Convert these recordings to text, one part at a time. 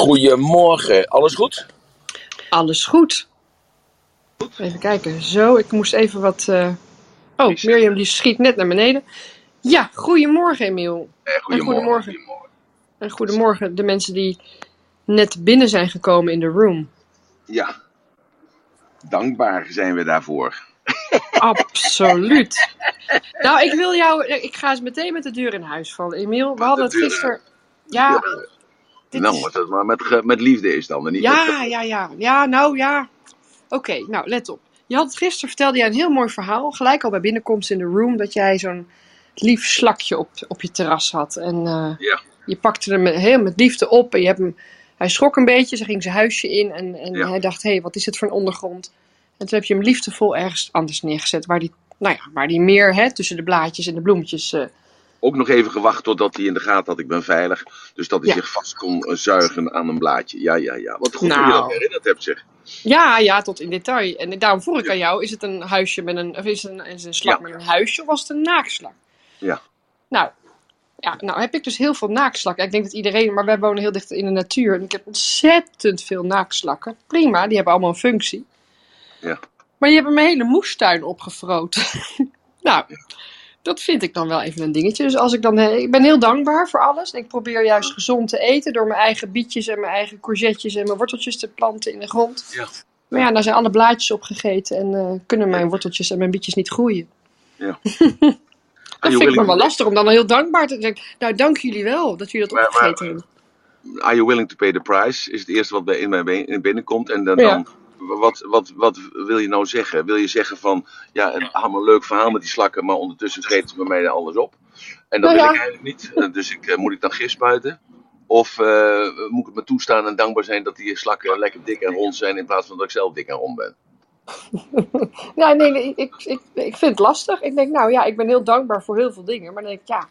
Goedemorgen, alles goed? Alles goed. Even kijken. Zo, ik moest even wat. eh, Oh, Mirjam die schiet net naar beneden. Ja, goedemorgen Emiel. Eh, goedemorgen. goedemorgen. En goedemorgen de mensen die net binnen zijn gekomen in de room. Ja, dankbaar zijn we daarvoor. Absoluut. Nou, ik wil jou. Ik ga eens meteen met de deur in huis vallen, Emiel. We hadden het gisteren. Ja, dit nou, is- maar met, liefde is dan. En niet Ja, ja, ja. Ja, nou ja. Oké, nou let op. Je had gisteren vertelde jij een heel mooi verhaal. Gelijk al bij binnenkomst in de room. Dat jij zo'n lief slakje op, op je terras had. En eh, Ja. je pakte hem met- heel met liefde op. En je hebt hem, hij schrok een beetje. Ze ging zijn huisje in. En, en Ja. hij dacht, hé, hey, wat is het voor een ondergrond? En toen heb je hem liefdevol ergens anders neergezet. Waar die, nou ja, waar die meer hè, tussen de blaadjes en de bloemetjes... eh, Ook nog even gewacht totdat hij in de gaten had, ik ben veilig. Dus dat hij Ja. zich vast kon eh, zuigen aan een blaadje. Ja, ja, ja. Wat goed dat je Nou. dat herinnerd hebt, zeg. Ja, ja, tot in detail. En daarom vroeg ik aan jou, is het een huisje met een, of is het een, is een slak Ja. met een huisje of was het een naakslak? Ja. Nou, ja, nou heb ik dus heel veel naakslakken. Ik denk dat iedereen, maar wij wonen heel dicht in de natuur en ik heb ontzettend veel naakslakken. Prima, die hebben allemaal een functie. Ja. Maar die hebben mijn hele moestuin opgevroten. nou, dat vind ik dan wel even een dingetje. Dus als ik dan, eh, ik ben heel dankbaar voor alles. En ik probeer juist gezond te eten door mijn eigen bietjes en mijn eigen courgetjes en mijn worteltjes te planten in de grond. Ja. Maar ja, daar zijn alle blaadjes opgegeten en eh, kunnen mijn worteltjes en mijn bietjes niet groeien. Ja. Dat vind ik me wel lastig om dan heel dankbaar te zijn. Nou, dank jullie wel dat jullie dat opgegeten hebben. Are you willing to pay the price? Is het eerste wat bij in in binnenkomt. En dan, Ja. dan wat, wat, wat wil je nou zeggen? Wil je zeggen van, ja, een allemaal leuk verhaal met die slakken, maar ondertussen vreten ze bij mij alles op. En dat Nou wil ja. ik eigenlijk niet. Eh, Dus ik, eh, moet ik dan gif spuiten? Of eh, moet ik het me toestaan en dankbaar zijn dat die slakken lekker dik en rond zijn in plaats van dat ik zelf dik en rond ben? Ja, nee, nee ik, ik, ik vind het lastig. Ik denk, nou ja, ik ben heel dankbaar voor heel veel dingen. Maar dan denk ik, ja,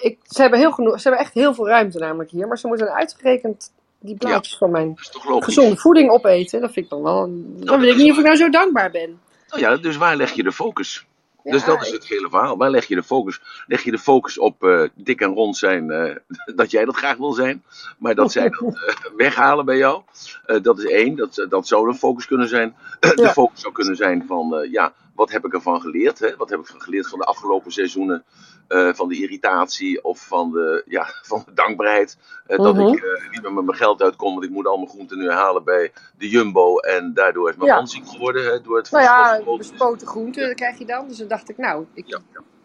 ik, ze, hebben heel genoeg, ze hebben echt heel veel ruimte namelijk hier. Maar ze moeten uitgerekend die blaadjes van mijn gezonde voeding opeten. Dat vind ik dan wel. Dan weet ik niet of ik nou zo dankbaar ben. Nou ja, dus waar leg je de focus? Ja, dus dat is het hele verhaal. Waar leg je de focus? Leg je de focus op eh, dik en rond zijn, eh, dat jij dat graag wil zijn, maar dat zij dat eh, weghalen bij jou? Dat is één, dat, dat zou een focus kunnen zijn. de focus zou kunnen zijn van, ja, wat heb ik ervan geleerd? Hè? Wat heb ik van geleerd van de afgelopen seizoenen? eh, van de irritatie of van de, ja, van de dankbaarheid. eh, dat Mhm. ik eh, niet meer met mijn geld uitkom, want ik moet al mijn groenten nu halen bij de Jumbo. En daardoor is mijn Ja. man ziek geworden. Hè, door het Nou ja, bespoten groenten krijg je dan. Dus dan dacht ik, nou, ik, Ja.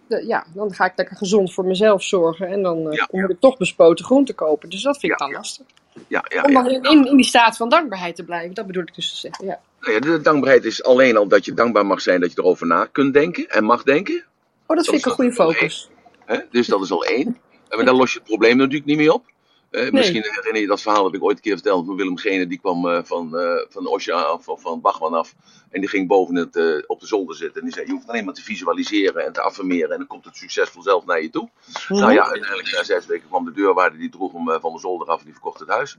de- ja, dan ga ik lekker gezond voor mezelf zorgen. En dan moet ik toch bespoten groenten kopen. Dus dat vind ik dan ja. lastig. Ja, ja, Om dan in, in, in die staat van dankbaarheid te blijven. Dat bedoel ik dus te zeggen. Ja. Nou ja, de dankbaarheid is alleen al dat je dankbaar mag zijn dat je erover na kunt denken en mag denken. Oh, dat vind ik een goede focus. Hè? Dus dat is al één. En maar dan los je het probleem natuurlijk niet meer op. Eh, Misschien herinner je dat verhaal, heb ik ooit een keer verteld van Willem Gene. Die kwam eh, van, eh van Osja af, of van Bachman af. En die ging boven het, eh, op de zolder zitten. En die zei, je hoeft alleen maar te visualiseren en te affirmeren. En dan komt het succesvol zelf naar je toe. Mhm. Nou ja, uiteindelijk na zes weken kwam de deurwaarde, die droeg hem eh, van de zolder af en die verkocht het huis.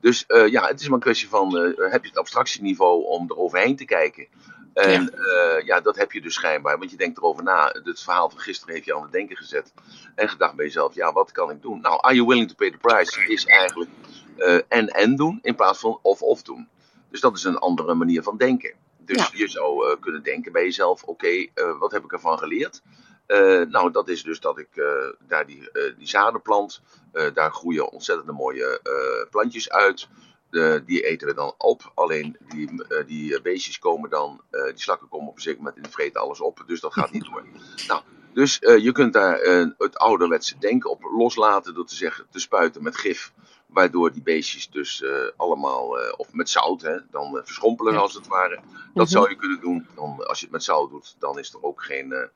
Dus eh, ja, het is maar een kwestie van, eh, heb je het abstractieniveau om er overheen te kijken? En ja. ja, dat heb je dus schijnbaar, want je denkt erover na. Het verhaal van gisteren heeft je aan het denken gezet. En gedacht bij jezelf, ja, wat kan ik doen? Nou, are you willing to pay the price? Is eigenlijk eh, en en doen in plaats van of of doen. Dus dat is een andere manier van denken. Dus Ja. je zou eh, kunnen denken bij jezelf, oké, eh, wat heb ik ervan geleerd? Eh, nou, dat is dus dat ik eh, daar die, eh, die zaden plant. Eh, daar groeien ontzettend mooie eh, plantjes uit. De, die eten we dan op. Alleen die, eh, die beestjes komen dan, eh, die slakken komen op een zeker moment en die vreten alles op. Dus dat gaat niet door. Nou, dus eh, je kunt daar eh, het ouderwetse denken op loslaten door te zeggen, te spuiten met gif. Waardoor die beestjes dus eh, allemaal, eh, of met zout, hè, dan eh, verschrompelen als het ware. Dat Mhm. zou je kunnen doen. Dan, als je het met zout doet, dan, is er ook geen,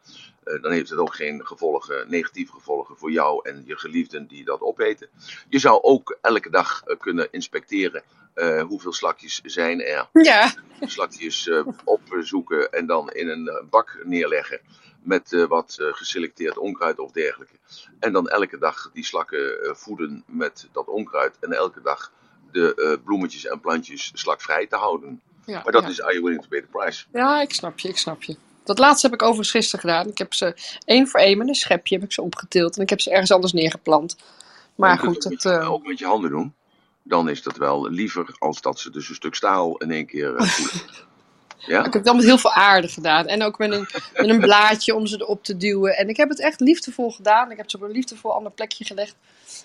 eh, dan heeft het ook geen gevolgen, negatieve gevolgen voor jou en je geliefden die dat opeten. Je zou ook elke dag eh, kunnen inspecteren eh, hoeveel slakjes zijn er. Ja, Slakjes opzoeken en dan in een bak neerleggen met wat geselecteerd onkruid of dergelijke. En dan elke dag die slakken voeden met dat onkruid en elke dag de bloemetjes en plantjes slakvrij te houden. ja, Maar dat ja. is Are You Willing to Pay the Price? ja, ik snap je, ik snap je. Dat laatste heb ik overigens gisteren gedaan. Ik heb ze één voor één met een schepje heb ik ze opgetild. En ik heb ze ergens anders neergeplant. Maar goed, dat, ook met je- eh, ook met je handen doen. dan is dat wel liever als dat ze dus een stuk staal in één keer uh, voelen. Ja? Ik heb het dan met heel veel aarde gedaan. En ook met een, met een blaadje om ze erop te duwen. En ik heb het echt liefdevol gedaan. Ik heb ze op een liefdevol ander plekje gelegd.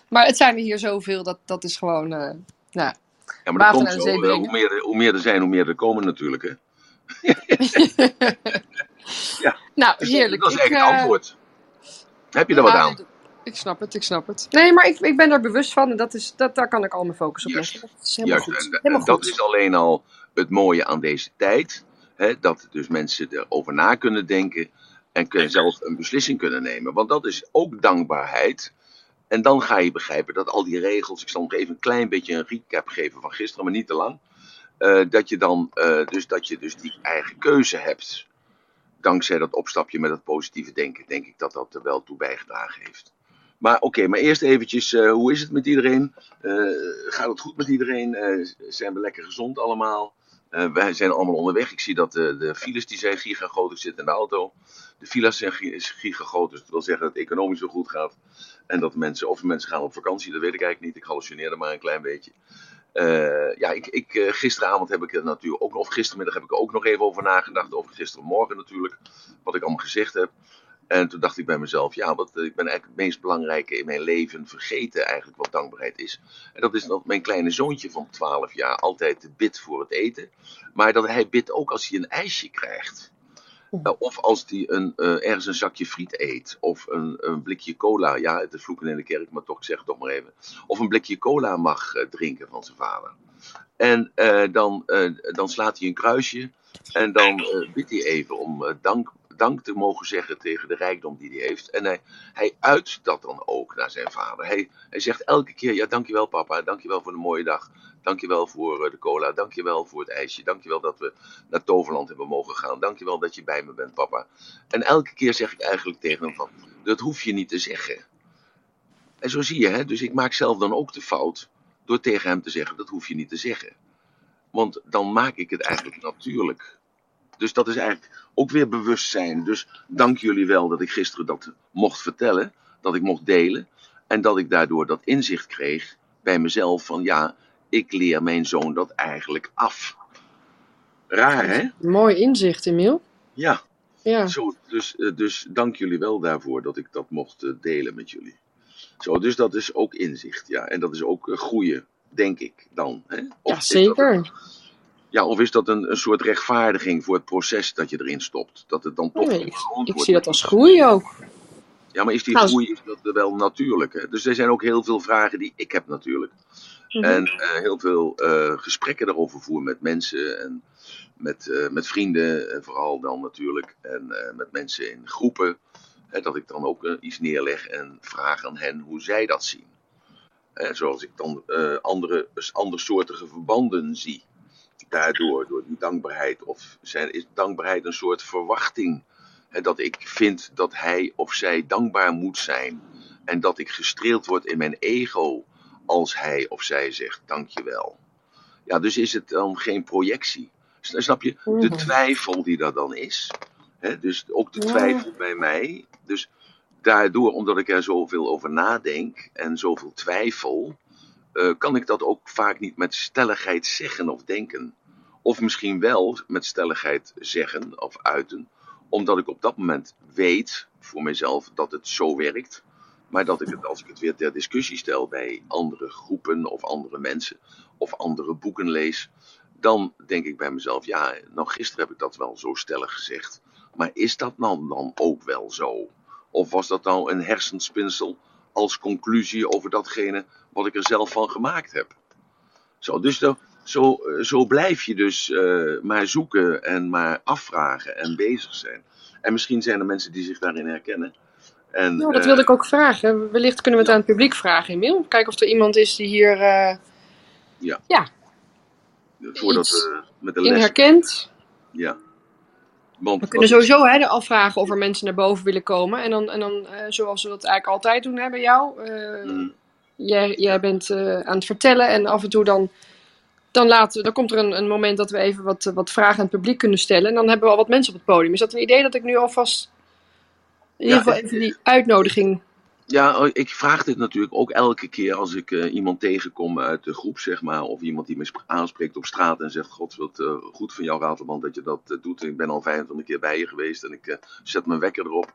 Maar het zijn er hier zoveel, dat, dat is gewoon. Uh, nou, ja, maar dat komt zo. Hoe meer, er, hoe meer er zijn, hoe meer er komen natuurlijk. Hè? ja. Nou, dus heerlijk. Dat is echt het uh, antwoord. Heb je er wat aan? Ik snap het, ik snap het. Nee, maar ik, ik ben er bewust van en dat is, dat, daar kan ik al mijn focus op leggen. Dat is helemaal goed. helemaal dat is alleen al het mooie aan deze tijd. Hè, dat dus mensen erover na kunnen denken en kunnen zelf een beslissing kunnen nemen. Want dat is ook dankbaarheid. En dan ga je begrijpen dat al die regels, ik zal nog even een klein beetje een recap geven van gisteren, maar niet te lang. Uh, dat je dan, uh, dus dat je dus die eigen keuze hebt. Dankzij dat opstapje met het positieve denken, denk ik dat dat er wel toe bijgedragen heeft. Maar oké, maar eerst eventjes, uh, hoe is het met iedereen? gaat het goed met iedereen? zijn we lekker gezond allemaal? wij zijn allemaal onderweg. Ik zie dat de files die zijn. Ik zit in de auto. De files zijn gigagroot, dus dat wil zeggen dat het economisch zo goed gaat. En dat mensen, of mensen gaan op vakantie, dat weet ik eigenlijk niet. Ik hallucineerde maar een klein beetje. Uh, ja, ik, ik, uh, gisteravond heb ik er natuurlijk ook of gistermiddag heb ik er ook nog even over nagedacht. Over gistermorgen natuurlijk, wat ik allemaal gezegd heb. En toen dacht ik bij mezelf, ja, wat, ik ben eigenlijk het meest belangrijke in mijn leven vergeten eigenlijk wat dankbaarheid is. En dat is dat mijn kleine zoontje van 12 jaar altijd bidt voor het eten. Maar dat hij bidt ook als hij een ijsje krijgt. Uh, of als hij een, uh, ergens een zakje friet eet. Of een, een, blikje cola. Ja, het is vloeken in de kerk, maar toch, ik zeg het toch maar even. Of een blikje cola mag uh, drinken van zijn vader. En dan, dan slaat hij een kruisje. En dan bidt hij even om dank, dank te mogen zeggen tegen de rijkdom die hij heeft. En hij, hij uit dat dan ook naar zijn vader. Hij, hij zegt elke keer: Ja, dankjewel papa, dankjewel voor de mooie dag. Dankjewel voor eh, de cola. Dankjewel voor het ijsje. Dankjewel dat we naar Toverland hebben mogen gaan. Dankjewel dat je bij me bent, papa. En elke keer zeg ik eigenlijk tegen hem van, dat hoef je niet te zeggen. En zo zie je, hè? dus ik maak zelf dan ook de fout door tegen hem te zeggen, dat hoef je niet te zeggen. Want dan maak ik het eigenlijk natuurlijk. Dus dat is eigenlijk ook weer bewustzijn. Dus dank jullie wel dat ik gisteren dat mocht vertellen, dat ik mocht delen. En dat ik daardoor dat inzicht kreeg bij mezelf van ja, ik leer mijn zoon dat eigenlijk af. Raar, hè? Mooi inzicht, Emiel. Ja. ja. Zo, dus, eh, dus dank jullie wel daarvoor dat ik dat mocht eh, delen met jullie. Zo, dus dat is ook inzicht, ja. En dat is ook groeien, denk ik dan. Hè? Of ja, zeker. Ja, of is dat een, een soort rechtvaardiging voor het proces dat je erin stopt? Dat het dan toch nee, ik, ik zie dat als groei ook. Ja, maar is die groei is dat wel natuurlijk? Hè? Dus er zijn ook heel veel vragen die ik heb natuurlijk. Mhm. En uh, heel veel uh, gesprekken daarover voeren met mensen en met, uh, met vrienden, vooral dan natuurlijk. En met mensen in groepen. Hè, dat ik dan ook iets neerleg en vraag aan hen hoe zij dat zien. zoals ik dan andere, andersoortige verbanden zie. Daardoor, door die dankbaarheid. Of zijn, is dankbaarheid een soort verwachting? Hè, dat ik vind dat hij of zij dankbaar moet zijn. En dat ik gestreeld word in mijn ego als hij of zij zegt dankjewel. Ja, dus is het dan geen projectie. Snap je? De mhm. twijfel die er dan is. Hè? Dus ook de twijfel bij mij. Dus daardoor, omdat ik er zoveel over nadenk en zoveel twijfel, uh, kan ik dat ook vaak niet met stelligheid zeggen of denken. Of misschien wel met stelligheid zeggen of uiten, omdat ik op dat moment weet voor mezelf dat het zo werkt. Maar dat ik het, als ik het weer ter discussie stel bij andere groepen of andere mensen of andere boeken lees, dan denk ik bij mezelf, ja, nou gisteren heb ik dat wel zo stellig gezegd. Maar is dat nou dan ook wel zo? Of was dat nou een hersenspinsel als conclusie over datgene wat ik er zelf van gemaakt heb? Zo, dus zo, zo, zo blijf je dus uh, maar zoeken en maar afvragen en bezig zijn. En misschien zijn er mensen die zich daarin herkennen. En, nou, dat wilde ik ook vragen. Wellicht kunnen we het aan het publiek vragen, Emiel. Kijken of er iemand is die hier uh, ja. Ja, Voordat we met de les... in herkent. Ja. Want, we kunnen sowieso hè, afvragen of er mensen naar boven willen komen. En dan, en dan uh, zoals we dat eigenlijk altijd doen hè, bij jou. Uh, mm. jij, jij bent aan het vertellen en af en toe dan dan, laten, dan komt er een, een moment dat we even wat, wat vragen aan het publiek kunnen stellen. En dan hebben we al wat mensen op het podium. Is dat een idee dat ik nu alvast in ieder geval even die uitnodiging Ja, oh, ik vraag dit natuurlijk ook elke keer als ik uh, iemand tegenkom uit de groep, zeg maar. Of iemand die me aanspreekt op straat en zegt: God, wat uh, goed van jou, Ratelband, dat je dat uh, doet. Ik ben al 25 keer bij je geweest en ik zet mijn wekker erop.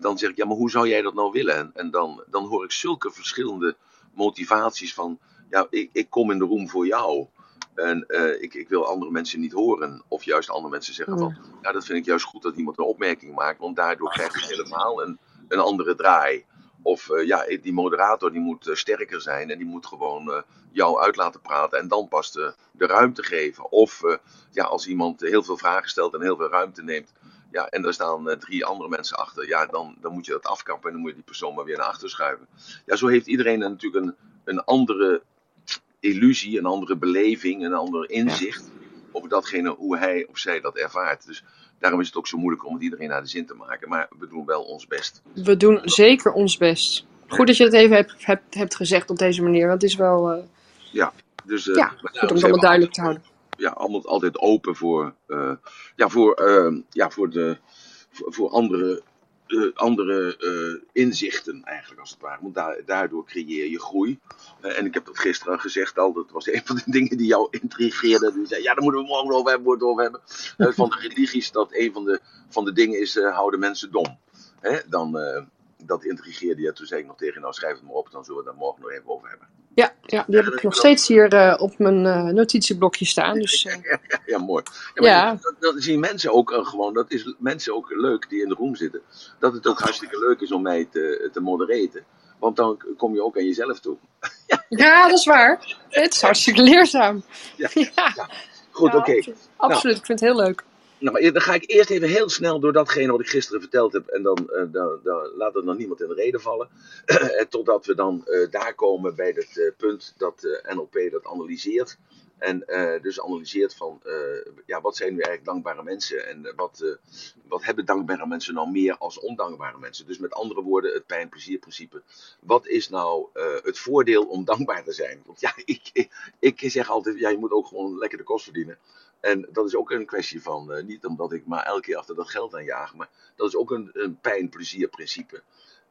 dan zeg ik: Ja, maar hoe zou jij dat nou willen? En, en dan, dan hoor ik zulke verschillende motivaties van: Ja, ik, ik kom in de room voor jou. En ik, ik, wil andere mensen niet horen. Of juist andere mensen zeggen: van, Ja, dat vind ik juist goed dat iemand een opmerking maakt, want daardoor krijg je helemaal een een andere draai. Of uh, ja, die moderator die moet uh, sterker zijn en die moet gewoon uh, jou uit laten praten en dan pas de, de ruimte geven. Of ja, als iemand heel veel vragen stelt en heel veel ruimte neemt, ja, en er staan drie andere mensen achter, ja, dan, dan moet je dat afkappen en dan moet je die persoon maar weer naar achter schuiven. Ja, zo heeft iedereen natuurlijk een, een andere illusie, een andere beleving, een ander inzicht ja. over datgene hoe hij of zij dat ervaart. Dus Daarom is het ook zo moeilijk om het iedereen naar de zin te maken. Maar we doen wel ons best. We doen zeker ons best. Goed dat je het even hebt, hebt, hebt gezegd op deze manier. Want het is wel. Uh... Ja, dus. Uh, ja, goed om het allemaal duidelijk te houden. Ja, allemaal altijd open voor. Uh, ja, voor, ja, voor, de, voor, voor andere uh, andere uh, inzichten eigenlijk als het ware. Want da daardoor creëer je groei. Uh, en ik heb dat gisteren gezegd al, dat was een van de dingen die jou intrigeerden. Die zei, ja, daar moeten we morgen over hebben, het over hebben. van de religies, dat een van de, van de dingen is, houden mensen dom. Hè? Dan, dat intrigeerde je. Toen zei ik nog tegen nou schrijf het maar op, dan zullen we het daar morgen nog even over hebben. Ja, ja die heb ik nog steeds hier uh, op mijn uh, notitieblokje staan. Dus, uh... ja, ja, ja, mooi. Ja, dat, zien mensen ook gewoon, dat is mensen ook leuk die in de room zitten. Dat het ook hartstikke leuk is om mij te, te modereren. Want dan kom je ook aan jezelf toe. ja. ja, dat is waar. Het is hartstikke leerzaam. Ja, Goed, oké. Okay. Absoluut, nou. ik vind het heel leuk. Nou, dan ga ik eerst even heel snel door datgene wat ik gisteren verteld heb. En dan, uh, dan, dan laat er nog niemand in de reden vallen. totdat we dan uh, daar komen bij het punt dat NLP dat analyseert. En dus analyseert van, ja, wat zijn nu eigenlijk dankbare mensen? En wat, wat hebben dankbare mensen nou meer als ondankbare mensen? Dus met andere woorden, het pijn-plezier-principe. Wat is nou het voordeel om dankbaar te zijn? Want ja, ik, ik, ik zeg altijd, ja, je moet ook gewoon lekker de kost verdienen. En dat is ook een kwestie van, uh, niet omdat ik maar elke keer achter dat geld aan jaag, maar dat is ook een, een pijn-plezier-principe.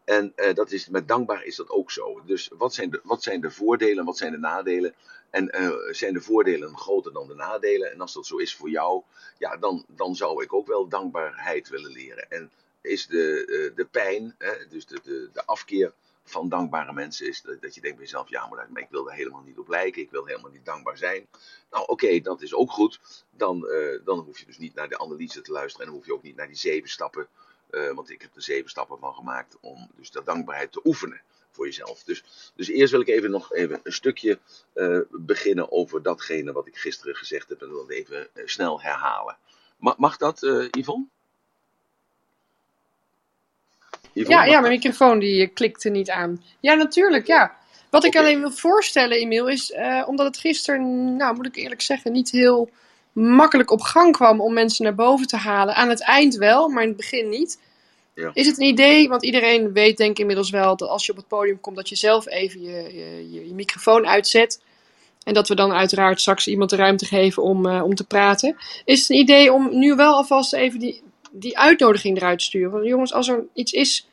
En uh, dat is, met dankbaar is dat ook zo. Dus wat zijn de, wat zijn de voordelen, wat zijn de nadelen? En uh, zijn de voordelen groter dan de nadelen? En als dat zo is voor jou, ja, dan, dan zou ik ook wel dankbaarheid willen leren. En is de, de pijn, dus de, de, de afkeer van dankbare mensen is dat, dat je denkt bij jezelf, ja, maar ik wil er helemaal niet op lijken, ik wil helemaal niet dankbaar zijn. Nou, oké, dat is ook goed. Dan, uh, dan hoef je dus niet naar de analyse te luisteren en dan hoef je ook niet naar die zeven stappen, uh, want ik heb er zeven stappen van gemaakt om dus de dankbaarheid te oefenen voor jezelf. Dus, dus eerst wil ik even nog even een stukje uh, beginnen over datgene wat ik gisteren gezegd heb en dan even snel herhalen. Mag dat, Yvonne? Ja, ja, mijn microfoon die eh, klikte niet aan. Ja, natuurlijk, ja. Wat ik alleen wil voorstellen, Emiel, is uh, omdat het gisteren, nou moet ik eerlijk zeggen, niet heel makkelijk op gang kwam om mensen naar boven te halen. Aan het eind wel, maar in het begin niet. Ja. Is het een idee, want iedereen weet denk ik inmiddels wel dat als je op het podium komt, dat je zelf even je, je, je, je microfoon uitzet. En dat we dan uiteraard straks iemand de ruimte geven om, uh, om te praten. Is het een idee om nu wel alvast even die, die uitnodiging eruit te sturen? Want jongens, als er iets is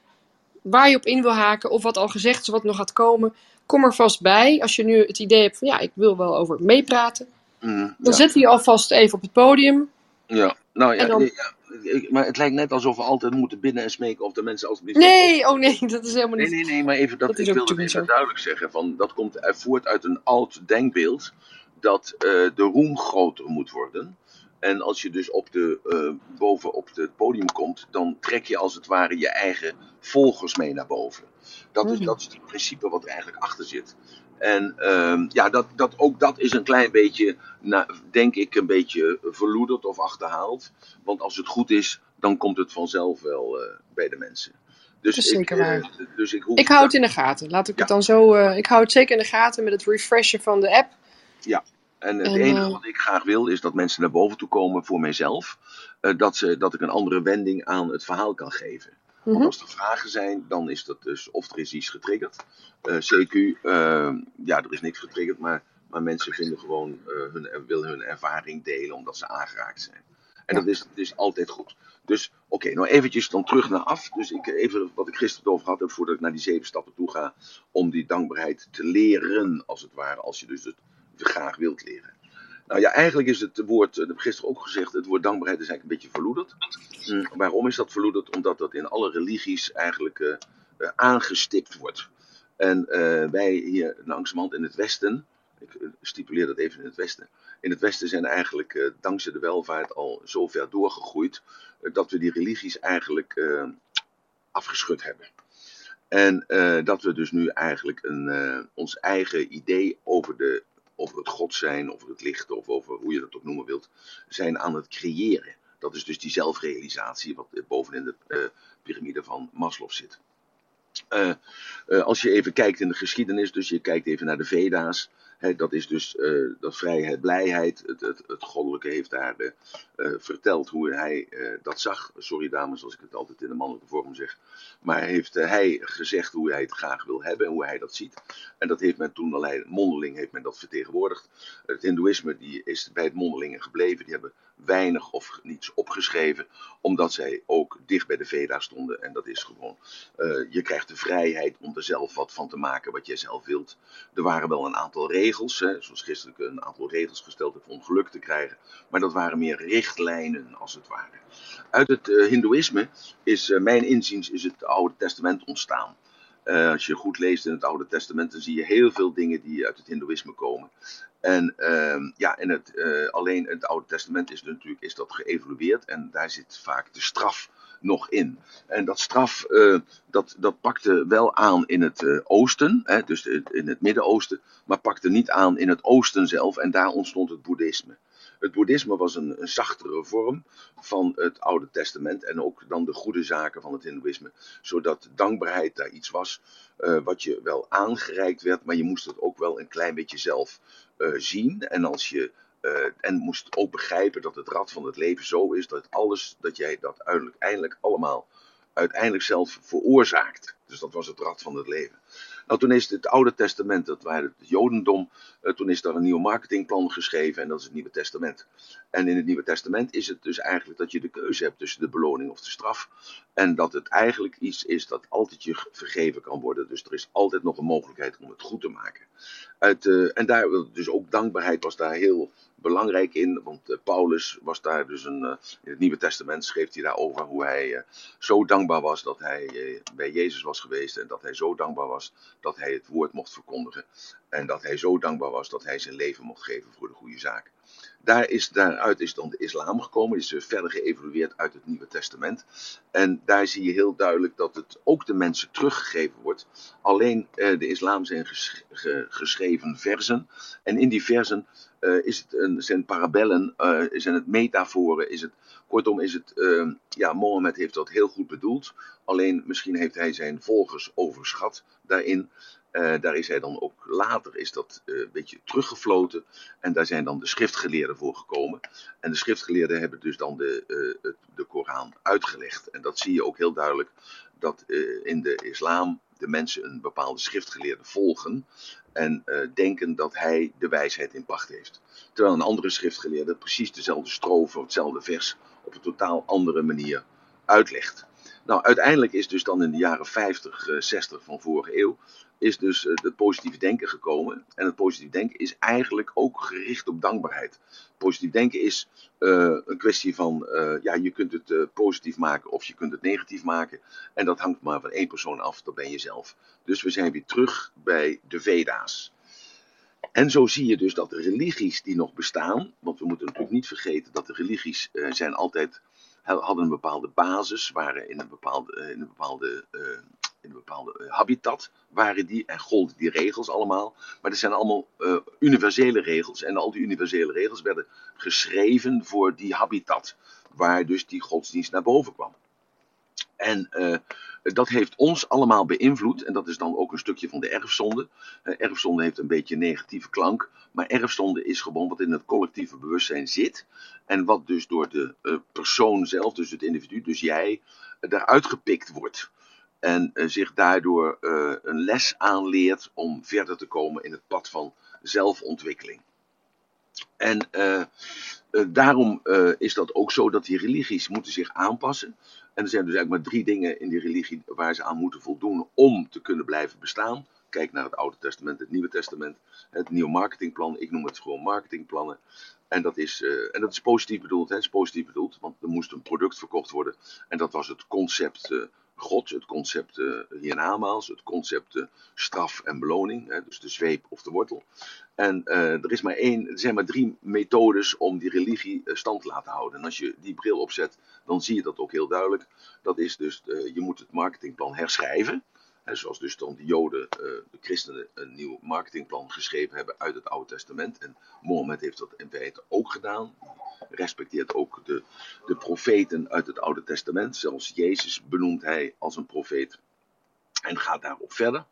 waar je op in wil haken of wat al gezegd is, wat nog gaat komen, kom er vast bij. Als je nu het idee hebt van ja, ik wil wel over meepraten, mm, dan zet je alvast even op het podium. Ja, nou ja, dan... nee, ja maar het lijkt net alsof we altijd moeten binnen en smeken of de mensen alsjeblieft... Nee, oh nee, dat is helemaal niet... Nee, nee, nee, maar even, dat, dat ik wil het even duidelijk zeggen. Van, dat komt voort uit een oud denkbeeld dat uh, de roem groter moet worden. En als je dus op de, uh, boven op het podium komt, dan trek je als het ware je eigen volgers mee naar boven. Dat, is, mhm. dat is het principe wat er eigenlijk achter zit. En uh, ja, dat, dat, ook dat is een klein beetje, nou, denk ik, een beetje verloederd of achterhaald. Want als het goed is, dan komt het vanzelf wel uh, bij de mensen. Dus dat is zeker ik, waar. dus ik, ik hou het in de gaten. Laat ik ja. het dan zo. ik hou het zeker in de gaten met het refreshen van de app. Ja, en het enige eh, wat ik graag wil is dat mensen naar boven toe komen voor mijzelf. Uh, dat, ze, dat ik een andere wending aan het verhaal kan geven. Want mhm. als er vragen zijn, dan is dat dus of er is iets getriggerd. Uh, CQ, ja, er is niks getriggerd, maar, maar mensen vinden gewoon hun, willen hun ervaring delen omdat ze aangeraakt zijn. En Ja. dat, is, dat is altijd goed. Dus oké, nou eventjes dan terug naar af. Dus ik, even wat ik gisteren over had, voordat ik naar die zeven stappen toe ga, om die dankbaarheid te leren, als het ware, als je dus het graag wilt leren. Nou ja, eigenlijk is het woord, dat heb ik gisteren ook gezegd, het woord dankbaarheid is eigenlijk een beetje verloederd. Hm, waarom is dat verloederd? Omdat dat in alle religies eigenlijk eh, eh, aangestipt wordt. En eh, wij hier langzamerhand in het Westen, ik eh, stipuleer dat even in het Westen, in het Westen zijn eigenlijk eh, dankzij de welvaart al zo ver doorgegroeid eh, dat we die religies eigenlijk eh, afgeschud hebben. En eh, dat we dus nu eigenlijk een, eh, ons eigen idee over, de, over het God zijn, over het licht, of over hoe je dat ook noemen wilt, zijn aan het creëren. Dat is dus die zelfrealisatie, wat bovenin de eh, piramide van Maslow zit. Eh, eh, als je even kijkt in de geschiedenis, dus je kijkt even naar de Veda's, dat is dus eh, dat vrijheid, blijheid. Het, het, het goddelijke heeft daar eh, eh, verteld hoe hij dat zag. Sorry dames als ik het altijd in de mannelijke vorm zeg. Maar heeft hij gezegd hoe hij het graag wil hebben en hoe hij dat ziet. En dat heeft men toen alleen mondeling heeft men dat vertegenwoordigd. Het hindoeïsme die is bij het mondelingen gebleven. Die hebben weinig of niets opgeschreven. Omdat zij ook dicht bij de Veda stonden. En dat is gewoon, eh, je krijgt de vrijheid om er zelf wat van te maken wat jij zelf wilt. Er waren wel een aantal regels, hè, zoals gisteren een aantal regels gesteld heb om geluk te krijgen. Maar dat waren meer richtlijnen als het ware. Uit het eh, hindoeïsme is, eh, mijn inziens, is het Oude Testament ontstaan. Als je goed leest in het Oude Testament, dan zie je heel veel dingen die uit het hindoeïsme komen. En ehm, ja, in het, eh, alleen het Oude Testament is natuurlijk is dat geëvolueerd en daar zit vaak de straf nog in. En dat straf, eh, dat, dat pakte wel aan in het eh, oosten, hè, dus in het Midden-Oosten, maar pakte niet aan in het oosten zelf en daar ontstond het boeddhisme. Het boeddhisme was een, een zachtere vorm van het Oude Testament en ook dan de goede zaken van het hindoeïsme, zodat dankbaarheid daar iets was wat je wel aangereikt werd, maar je moest het ook wel een klein beetje zelf zien. En als je eh, en moest ook begrijpen dat het rad van het leven zo is dat alles, dat jij dat uiteindelijk, eindelijk allemaal uiteindelijk zelf veroorzaakt. Dus dat was het rad van het leven. Nou, toen is het Oude Testament, dat waren het Jodendom, eh, toen is daar een nieuw marketingplan geschreven en dat is het Nieuwe Testament. En in het Nieuwe Testament is het dus eigenlijk dat je de keuze hebt tussen de beloning of de straf. En dat het eigenlijk iets is dat altijd je vergeven kan worden. Dus er is altijd nog een mogelijkheid om het goed te maken. Uit, eh, en daar, dus ook dankbaarheid was daar heel belangrijk in. Want eh, Paulus was daar dus een. eh, in het Nieuwe Testament schreef hij daarover hoe hij eh, zo dankbaar was dat hij bij Jezus was geweest. En dat hij zo dankbaar was dat hij het woord mocht verkondigen. En dat hij zo dankbaar was dat hij zijn leven mocht geven voor de goede zaak. Daar is, daaruit is dan de islam gekomen, is eh, verder geëvolueerd uit het Nieuwe Testament. En daar zie je heel duidelijk dat het ook de mensen teruggegeven wordt. Alleen eh, de islam zijn ges- ge- geschreven versen. En in die versen eh, is het een, zijn parabellen, eh, zijn het metaforen, is het, kortom is het, eh, ja, Mohammed heeft dat heel goed bedoeld. Alleen misschien heeft hij zijn volgers overschat daarin. Eh, daar is hij dan ook later is dat eh, een beetje teruggefloten. En daar zijn dan de schriftgeleerden voor gekomen. En de schriftgeleerden hebben dus dan de, eh, de Koran uitgelegd. En dat zie je ook heel duidelijk dat in de islam de mensen een bepaalde schriftgeleerde volgen. En denken dat hij de wijsheid in pacht heeft. Terwijl een andere schriftgeleerde precies dezelfde strofe of hetzelfde vers op een totaal andere manier uitlegt. Nou, uiteindelijk is dus dan in de jaren 50, eh, 60 van vorige eeuw, is dus eh, het positieve denken gekomen. En het positief denken is eigenlijk ook gericht op dankbaarheid. Positief denken is eh, een kwestie van, eh, ja, je kunt het positief maken of je kunt het negatief maken. En dat hangt maar van één persoon af, dat ben je zelf. Dus we zijn weer terug bij de Veda's. En zo zie je dus dat de religies die nog bestaan, want we moeten natuurlijk niet vergeten dat de religies zijn altijd, hadden een bepaalde basis, waren in een bepaalde, in een bepaalde, in een bepaalde eh, habitat, waren die en golden die regels allemaal. Maar dat zijn allemaal eh, universele regels en al die universele regels werden geschreven voor die habitat, waar dus die godsdienst naar boven kwam. En eh, dat heeft ons allemaal beïnvloed. En dat is dan ook een stukje van de erfzonde. Eh, erfzonde heeft een beetje een negatieve klank. Maar erfzonde is gewoon wat in het collectieve bewustzijn zit. En wat dus door de persoon zelf, dus het individu, dus jij, daaruit gepikt wordt. En eh, zich daardoor eh, een les aanleert om verder te komen in het pad van zelfontwikkeling. En eh, daarom is dat ook zo dat die religies moeten zich aanpassen. En er zijn dus eigenlijk maar drie dingen in die religie waar ze aan moeten voldoen om te kunnen blijven bestaan. Kijk naar het Oude Testament, het Nieuwe Testament, het nieuwe marketingplan. Ik noem het gewoon marketingplannen. En dat is, eh, en dat is positief bedoeld. Hè? is positief bedoeld, want er moest een product verkocht worden. En dat was het concept uh, God, het concept uh, hiernamaals, het concept straf en beloning. Hè? Dus de zweep of de wortel. En er, is maar één, er zijn maar drie methodes om die religie stand te laten houden. En als je die bril opzet, dan zie je dat ook heel duidelijk. Dat is dus, je moet het marketingplan herschrijven zoals dus dan de Joden, uh, de christenen, een nieuw marketingplan geschreven hebben uit het Oude Testament. En Mohammed heeft dat in feite ook gedaan. Respecteert ook de, de profeten uit het Oude Testament. Zelfs Jezus benoemt hij als een profeet. En gaat daarop verder.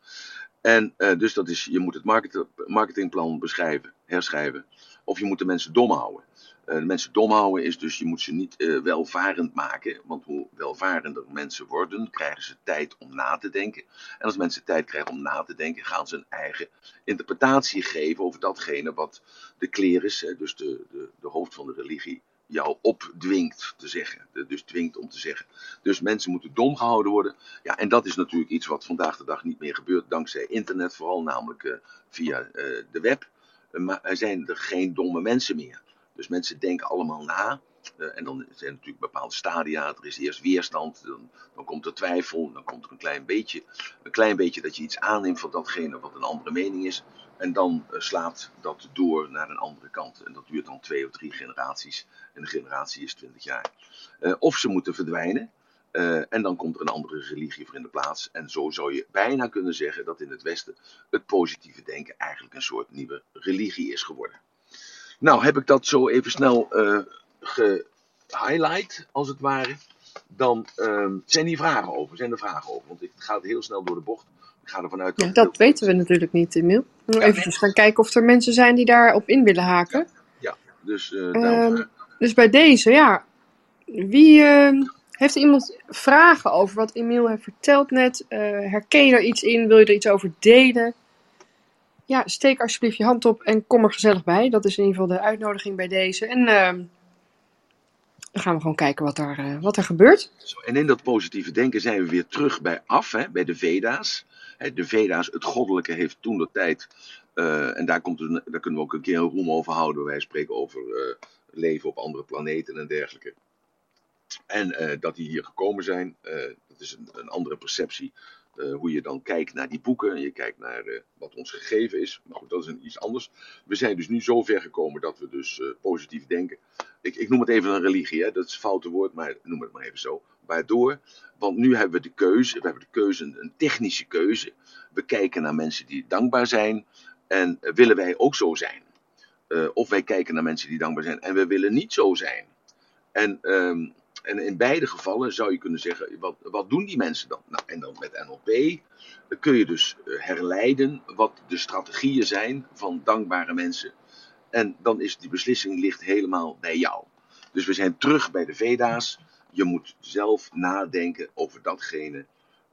En uh, dus dat is, je moet het market, marketingplan beschrijven, herschrijven. Of je moet de mensen dom houden. De mensen dom houden is dus, je moet ze niet uh, welvarend maken. Want hoe welvarender mensen worden, krijgen ze tijd om na te denken. En als mensen tijd krijgen om na te denken, gaan ze een eigen interpretatie geven over datgene wat de kleris, dus de, de, de hoofd van de religie, jou opdwingt te zeggen. Dus dwingt om te zeggen. Dus mensen moeten dom gehouden worden. Ja, en dat is natuurlijk iets wat vandaag de dag niet meer gebeurt, dankzij internet vooral, namelijk uh, via de web. maar er zijn er geen domme mensen meer. Dus mensen denken allemaal na. Uh, en dan zijn er natuurlijk bepaalde stadia. Er is eerst weerstand, dan, dan, komt er twijfel, dan komt er een klein beetje, een klein beetje dat je iets aanneemt van datgene wat een andere mening is. En dan uh, slaat dat door naar een andere kant. En dat duurt dan twee of drie generaties. En een generatie is twintig jaar. Uh, of ze moeten verdwijnen. en dan komt er een andere religie voor in de plaats. En zo zou je bijna kunnen zeggen dat in het Westen het positieve denken eigenlijk een soort nieuwe religie is geworden. Nou, heb ik dat zo even snel uh, gehighlight, als het ware. Dan uh, zijn die vragen over. Zijn er vragen over? Want ik ga het heel snel door de bocht. Ik ga ervan uit dat. Ja, dat weten we natuurlijk niet, Emil. We ja, even gaan kijken of er mensen zijn die daarop in willen haken. Ja, ja dus. Uh, dus bij deze, ja. Wie. ehm, heeft iemand vragen over wat Emiel heeft verteld net? Uh, herken je er iets in? Wil je er iets over delen? Ja, steek alsjeblieft je hand op en kom er gezellig bij. Dat is in ieder geval de uitnodiging bij deze. En uh, dan gaan we gewoon kijken wat er, uh, wat er gebeurt. En in dat positieve denken zijn we weer terug bij af, hè, bij de Veda's. Hè, de Veda's, het goddelijke, heeft toen de tijd. Uh, en daar, komt een, daar kunnen we ook een keer een roem over houden. Wij spreken over leven op andere planeten en dergelijke. En dat die hier gekomen zijn, dat is een, een andere perceptie uh, hoe je dan kijkt naar die boeken. Je kijkt naar uh, wat ons gegeven is. Maar goed, dat is een, iets anders. We zijn dus nu zo ver gekomen dat we dus uh, positief denken. Ik, ik, noem het even een religie, hè? dat is een foute woord, maar noem het maar even zo. Waardoor, want nu hebben we de keuze, we hebben de keuze, een technische keuze. We kijken naar mensen die dankbaar zijn en willen wij ook zo zijn. of wij kijken naar mensen die dankbaar zijn en we willen niet zo zijn. En um, en in beide gevallen zou je kunnen zeggen, wat, wat doen die mensen dan? Nou, en dan met NLP kun je dus eh, herleiden wat de strategieën zijn van dankbare mensen. En dan is die beslissing ligt helemaal bij jou. Dus we zijn terug bij de Veda's. Je moet zelf nadenken over datgene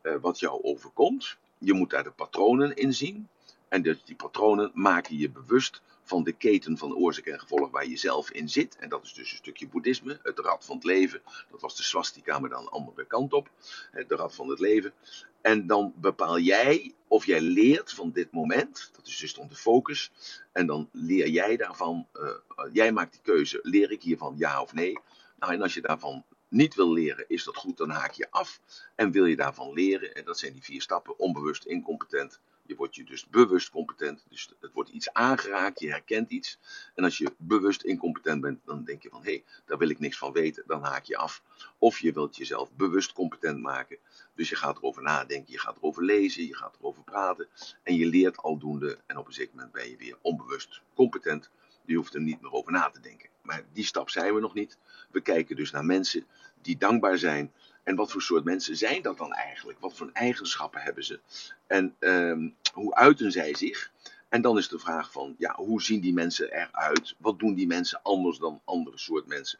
uh, wat jou overkomt. Je moet daar de patronen in zien. En dus die patronen maken je bewust van de keten van oorzaak en gevolg waar je zelf in zit. En dat is dus een stukje boeddhisme, het rad van het leven. Dat was de swastika, maar dan de andere kant op. De rad van het leven. En dan bepaal jij of jij leert van dit moment. Dat is dus dan de focus. En dan leer jij daarvan, uh, jij maakt die keuze, leer ik hiervan ja of nee? Nou, en als je daarvan niet wil leren, is dat goed, dan haak je af. En wil je daarvan leren, en dat zijn die vier stappen, onbewust, incompetent, je wordt je dus bewust competent. Dus het wordt iets aangeraakt, je herkent iets. En als je bewust incompetent bent, dan denk je van hé, hey, daar wil ik niks van weten, dan haak je af. Of je wilt jezelf bewust competent maken. Dus je gaat erover nadenken, je gaat erover lezen, je gaat erover praten. En je leert aldoende en op een zeker moment ben je weer onbewust competent. Je hoeft er niet meer over na te denken. Maar die stap zijn we nog niet. We kijken dus naar mensen die dankbaar zijn en wat voor soort mensen zijn dat dan eigenlijk? Wat voor eigenschappen hebben ze? En um, hoe uiten zij zich? En dan is de vraag van, ja, hoe zien die mensen eruit? Wat doen die mensen anders dan andere soort mensen?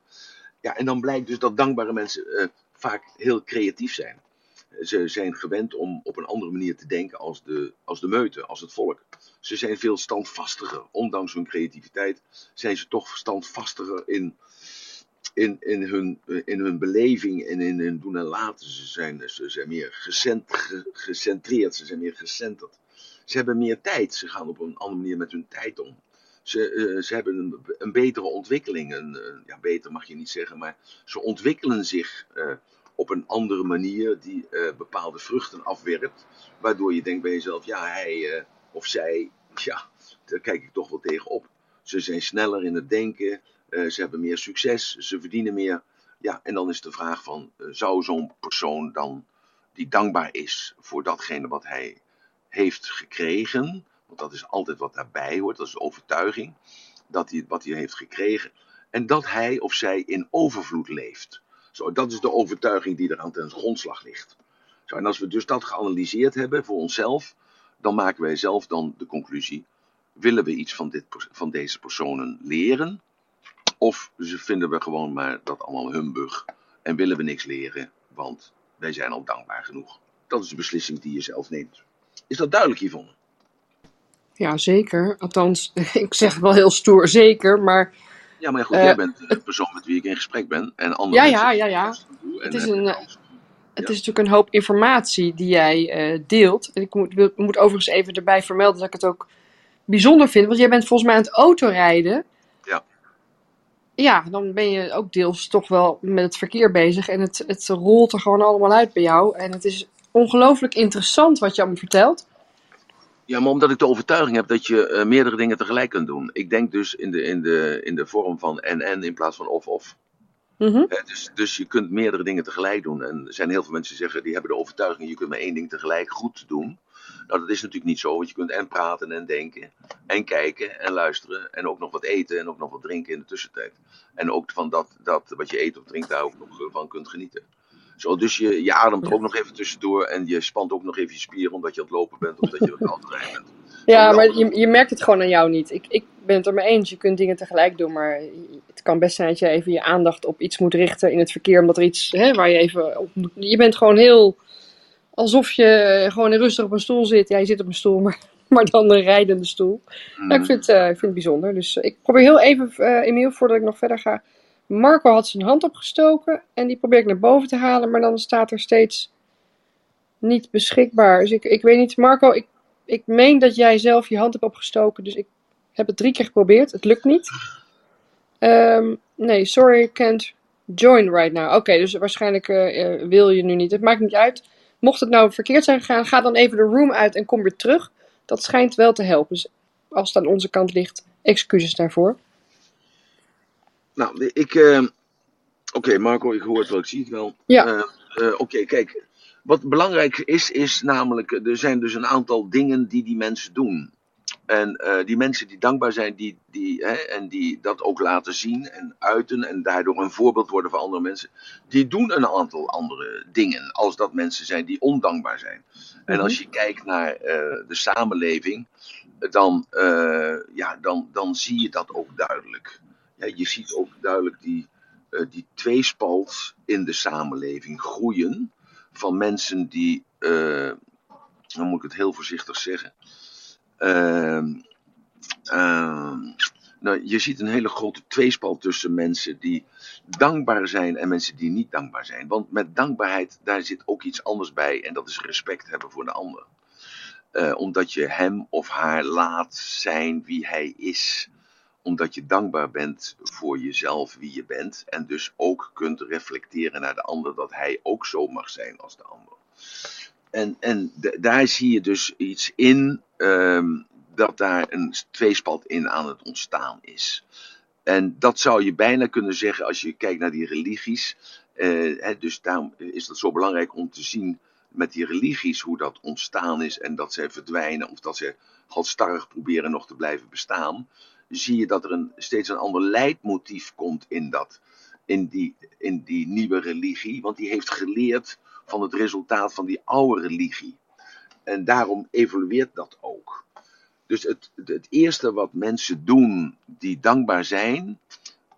Ja, en dan blijkt dus dat dankbare mensen uh, vaak heel creatief zijn. Ze zijn gewend om op een andere manier te denken als de, als de meute, als het volk. Ze zijn veel standvastiger. Ondanks hun creativiteit zijn ze toch standvastiger in, in, in, hun, in hun beleving en in hun doen en laten. Ze zijn, ze zijn meer gecent, gecentreerd, ze zijn meer gecenterd. Ze hebben meer tijd, ze gaan op een andere manier met hun tijd om. Ze, uh, ze hebben een, betere ontwikkeling. Een, ja, beter mag je niet zeggen, maar ze ontwikkelen zich uh, op een andere manier die bepaalde vruchten afwerpt. Waardoor je denkt bij jezelf, ja, hij of zij, ja, daar kijk ik toch wel tegenop. Ze zijn sneller in het denken, ze hebben meer succes, ze verdienen meer. Ja, en dan is de vraag van, zou zo'n persoon dan, die dankbaar is voor datgene wat hij heeft gekregen, want dat is altijd wat daarbij hoort, dat is de overtuiging, dat hij, wat hij heeft gekregen, en dat hij of zij in overvloed leeft. Zo, dat is de overtuiging die er aan ten grondslag ligt. Zo, en als we dus dat geanalyseerd hebben voor onszelf, dan maken wij zelf dan de conclusie: willen we iets van, dit, van deze personen leren? Of vinden we gewoon maar dat allemaal humbug en willen we niks leren, want wij zijn al dankbaar genoeg. Dat is de beslissing die je zelf neemt. Is dat duidelijk, Yvonne? Ja, zeker. Althans, ik zeg wel heel stoer zeker, maar... Ja, maar goed, uh, jij bent de persoon met wie ik in gesprek ben. En andere ja, ja, ja, ja. Het is, een, het is natuurlijk een hoop informatie die jij uh, deelt. En ik moet, wil, moet overigens even erbij vermelden dat ik het ook bijzonder vind. Want jij bent volgens mij aan het autorijden. Ja. Dan ben je ook deels toch wel met het verkeer bezig. En het, het rolt er gewoon allemaal uit bij jou. En het is ongelooflijk interessant wat je allemaal vertelt. Ja, maar omdat ik de overtuiging heb dat je uh, meerdere dingen tegelijk kunt doen. Ik denk dus in de, in de, in de vorm van en-en in plaats van of-of. -hmm. uh, dus, dus je kunt meerdere dingen tegelijk doen. En er zijn heel veel mensen die zeggen, die hebben de overtuiging, je kunt maar één ding tegelijk goed doen. Nou, dat is natuurlijk niet zo, want je kunt en praten en denken, en kijken en luisteren, en ook nog wat eten en ook nog wat drinken in de tussentijd. En ook van dat, dat wat je eet of drinkt, daar ook nog van kunt genieten. Zo, dus je, je ademt er ook nog even tussendoor en je spant ook nog even je spieren omdat je aan het lopen bent of dat je aan het rijden bent. Ja, maar je, je merkt het gewoon aan jou niet. Ik, ik ben het er mee eens, je kunt dingen tegelijk doen, maar het kan best zijn dat je even je aandacht op iets moet richten in het verkeer, omdat er iets, hè, waar je even op moet... Je bent gewoon heel, alsof je gewoon rustig op een stoel zit. Ja, je zit op een stoel, maar, maar dan een rijdende stoel. Mm. Ja, ik, vind, uh, ik vind het bijzonder. Dus ik probeer heel even, uh, Emiel, voordat ik nog verder ga... Marco had zijn hand opgestoken en die probeer ik naar boven te halen, maar dan staat er steeds niet beschikbaar. Dus ik, ik weet niet, Marco, ik, ik meen dat jij zelf je hand hebt opgestoken, dus ik heb het drie keer geprobeerd. Het lukt niet. Um, nee, sorry, can't join right now. Oké, dus waarschijnlijk uh, wil je nu niet. Het maakt niet uit. Mocht het nou verkeerd zijn gegaan, ga dan even de room uit en kom weer terug. Dat schijnt wel te helpen. Dus als het aan onze kant ligt, excuses daarvoor. Nou, ik. Uh, Oké, okay, Marco, ik hoor het wel, ik zie het wel. Ja. Uh, uh, Oké, okay, kijk. Wat belangrijk is, is namelijk. Er zijn dus een aantal dingen die die mensen doen. En uh, die mensen die dankbaar zijn, die, die, hè, en die dat ook laten zien en uiten. En daardoor een voorbeeld worden voor andere mensen. Die doen een aantal andere dingen. Als dat mensen zijn die ondankbaar zijn. En als je kijkt naar de samenleving. Dan, ja, dan, dan zie je dat ook duidelijk je ziet ook duidelijk die, uh, die tweespalt in de samenleving groeien. Van mensen die, uh, dan moet ik het heel voorzichtig zeggen. Uh, nou, je ziet een hele grote tweespalt tussen mensen die dankbaar zijn en mensen die niet dankbaar zijn. Want met dankbaarheid, daar zit ook iets anders bij. En dat is respect hebben voor de ander. Uh, omdat je hem of haar laat zijn wie hij is omdat je dankbaar bent voor jezelf wie je bent. En dus ook kunt reflecteren naar de ander dat hij ook zo mag zijn als de ander. En, en daar zie je dus iets in um, dat daar een tweespalt in aan het ontstaan is. En dat zou je bijna kunnen zeggen als je kijkt naar die religies. Uh, hè, dus daarom is het zo belangrijk om te zien met die religies hoe dat ontstaan is en dat zij verdwijnen of dat ze halstarrig proberen nog te blijven bestaan zie je dat er een, steeds een ander leidmotief komt in, dat, in, die, in die nieuwe religie. Want die heeft geleerd van het resultaat van die oude religie. En daarom evolueert dat ook. Dus het, het eerste wat mensen doen die dankbaar zijn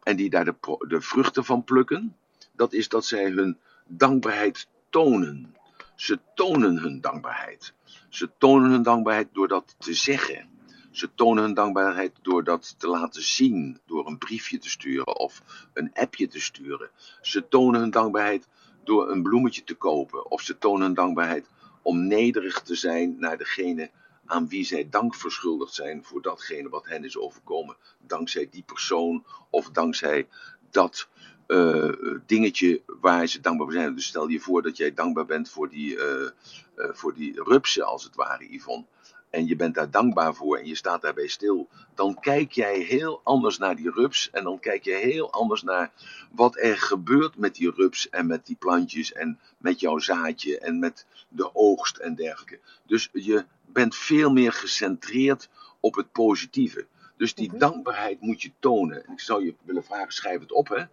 en die daar de, de vruchten van plukken, dat is dat zij hun dankbaarheid tonen. Ze tonen hun dankbaarheid. Ze tonen hun dankbaarheid door dat te zeggen. Ze tonen hun dankbaarheid door dat te laten zien, door een briefje te sturen of een appje te sturen. Ze tonen hun dankbaarheid door een bloemetje te kopen. Of ze tonen hun dankbaarheid om nederig te zijn naar degene aan wie zij dank verschuldigd zijn voor datgene wat hen is overkomen. Dankzij die persoon of dankzij dat uh, dingetje waar ze dankbaar voor zijn. Dus stel je voor dat jij dankbaar bent voor die, uh, voor die rupsen, als het ware, Yvonne. En je bent daar dankbaar voor en je staat daarbij stil. Dan kijk jij heel anders naar die rups. En dan kijk je heel anders naar wat er gebeurt met die rups en met die plantjes. En met jouw zaadje en met de oogst en dergelijke. Dus je bent veel meer gecentreerd op het positieve. Dus die dankbaarheid moet je tonen. En ik zou je willen vragen, schrijf het op, hè?